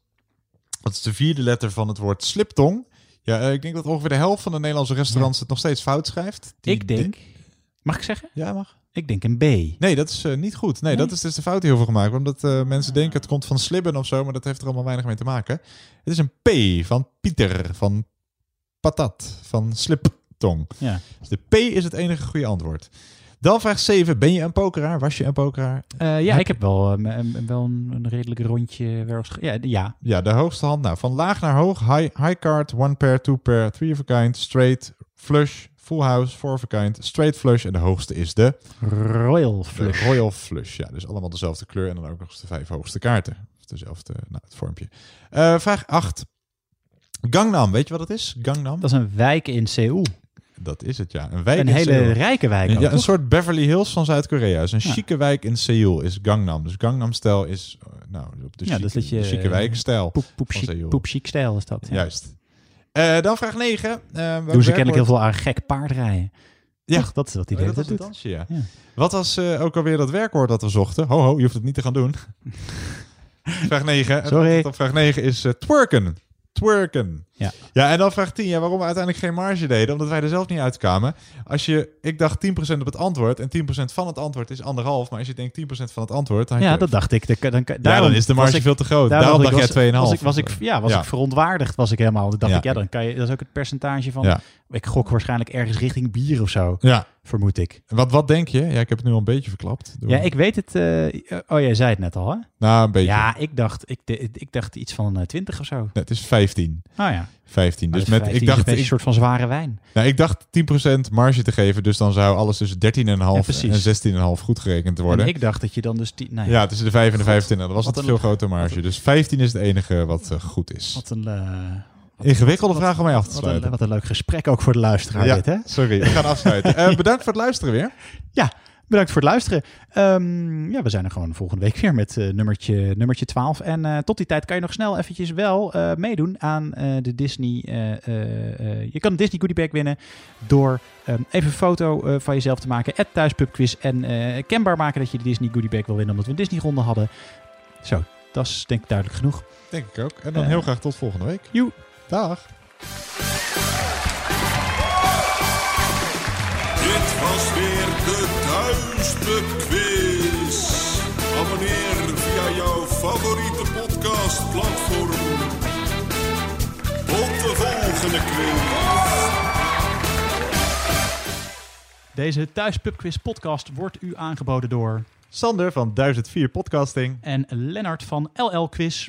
dat is de vierde letter van het woord sliptong. Ja, ik denk dat ongeveer de helft van de Nederlandse restaurants het nog steeds fout schrijft. Die ik denk... Mag ik zeggen? Ja, mag. Ik denk een B. Nee, dat is eh, niet goed. Nee, Nee? dat is dus de fout die heel veel gemaakt wordt. Omdat eh, mensen denken het komt van slibben of zo, maar dat heeft er allemaal weinig mee te maken. Het is een P van Pieter, van patat, van sliptong. Ja. Dus de P is het enige goede antwoord. Dan vraag 7. Ben je een pokeraar? Was je een pokeraar? Eh, ja, Heb- ik heb wel, wel een, een redelijk rondje. Ja, ja. Ja, de hoogste hand. Nou, van laag naar hoog. High, high card, one pair, two pair, three of a kind, straight, flush, full house, four of a kind, straight flush. En de hoogste is de... Royal De flush. Royal flush. Ja, dus allemaal dezelfde kleur en dan ook nog eens de vijf hoogste kaarten. Of Dezelfde, nou, het vormpje. Eh, vraag 8. Gangnam, weet je wat het is? Gangnam? Dat is een wijk in Seoul. Dat is het, ja. Een wijk Een in hele Seoul. rijke wijk ook, Ja, een soort Beverly Hills van Zuid-Korea. Dus een Ja. chique wijk in Seoul is Gangnam. Dus Gangnam-stijl is, eh, nou, de Ja, chique, dus dat je, chique wijk-stijl Poep, poep, chic, poep chic stijl is dat. Ja. Juist. Eh, dan vraag 9. Uh, Doen ze kennelijk heel veel aan gek paardrijden. Ja. Toch? Dat is wat hij Oh, deed. dat doet. het dansje, ja. Ja. Wat was eh, ook alweer dat werkwoord dat we zochten? Ho, ho, je hoeft het niet te gaan doen. vraag 9. Het Sorry. vraag 9 is eh, twerken. Twerken. Ja. ja, en dan vraag 10. Ja, waarom we uiteindelijk geen marge deden? Omdat wij er zelf niet uitkwamen. Als je, ik dacht 10% op het antwoord en 10% van het antwoord is anderhalf. Maar als je denkt 10% van het antwoord, dan Ja, je- dat dacht ik. Dan, dan, Ja, dan is de marge veel te groot. Daarom dacht jij 2,5. Was ik, was ik, ja, was Ja. ik verontwaardigd was ik helemaal. Dan dacht ik, ja, dan kan je, dat is ook het percentage van... Ik gok waarschijnlijk ergens richting bier of zo, Ja. vermoed ik. Wat, wat denk je? Ja, ik heb het nu al een beetje verklapt. Ja, ik weet het. eh, oh, jij zei het net al, hè? Nou, een beetje. Ja, ik dacht, ik, ik dacht iets van eh, 20 of zo. Nee, het is 15. Nou ja. 15. Maar Dus dat met, ik 15 dacht, een soort van zware wijn. nou, ik dacht 10% marge te geven, dus dan zou alles tussen 13,5 Ja, precies. en 16,5 goed gerekend worden. En ik dacht dat je dan dus... Die, nou ja, tussen de 5 en de 25. Dan was Wat het een- veel grotere marge. Dus 15 is het enige wat eh, goed is. Wat een... eh, wat- Ingewikkelde wat- vraag om mij af te wat sluiten. een, wat een leuk gesprek ook voor de luisteraar Ja, dit, hè? sorry. We gaan afsluiten. Eh, bedankt voor het luisteren weer. Ja, Bedankt voor het luisteren. Ehm, ja, we zijn er gewoon volgende week weer met eh, nummertje, nummertje 12. En eh, tot die tijd kan je nog snel eventjes wel eh, meedoen aan de Disney. je kan een Disney Goodie Bag winnen door ehm, even een foto van jezelf te maken. At thuispubquiz. En kenbaar maken dat je de Disney Goodie Bag wil winnen omdat we een Disney ronde hadden. Zo, dat is denk ik duidelijk genoeg. Denk ik ook. En dan heel graag tot volgende week. Joe. Dag. Thuispub-quiz. Abonneer via jouw favoriete podcastplatform. Tot de volgende quiz. Deze Thuispubquiz podcast wordt u aangeboden door... Sander van 1004 Podcasting. En Lennart van LL Quiz.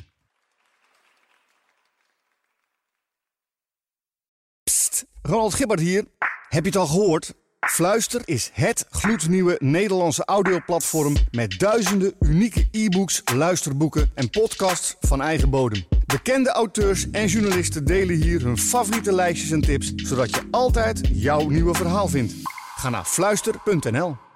Ronald Gibbard hier. Heb je het al gehoord? Fluister is het gloednieuwe Nederlandse audioplatform met duizenden unieke e-books, luisterboeken en podcasts van eigen bodem. Bekende auteurs en journalisten delen hier hun favoriete lijstjes en tips, zodat je altijd jouw nieuwe verhaal vindt. Ga naar fluister.nl.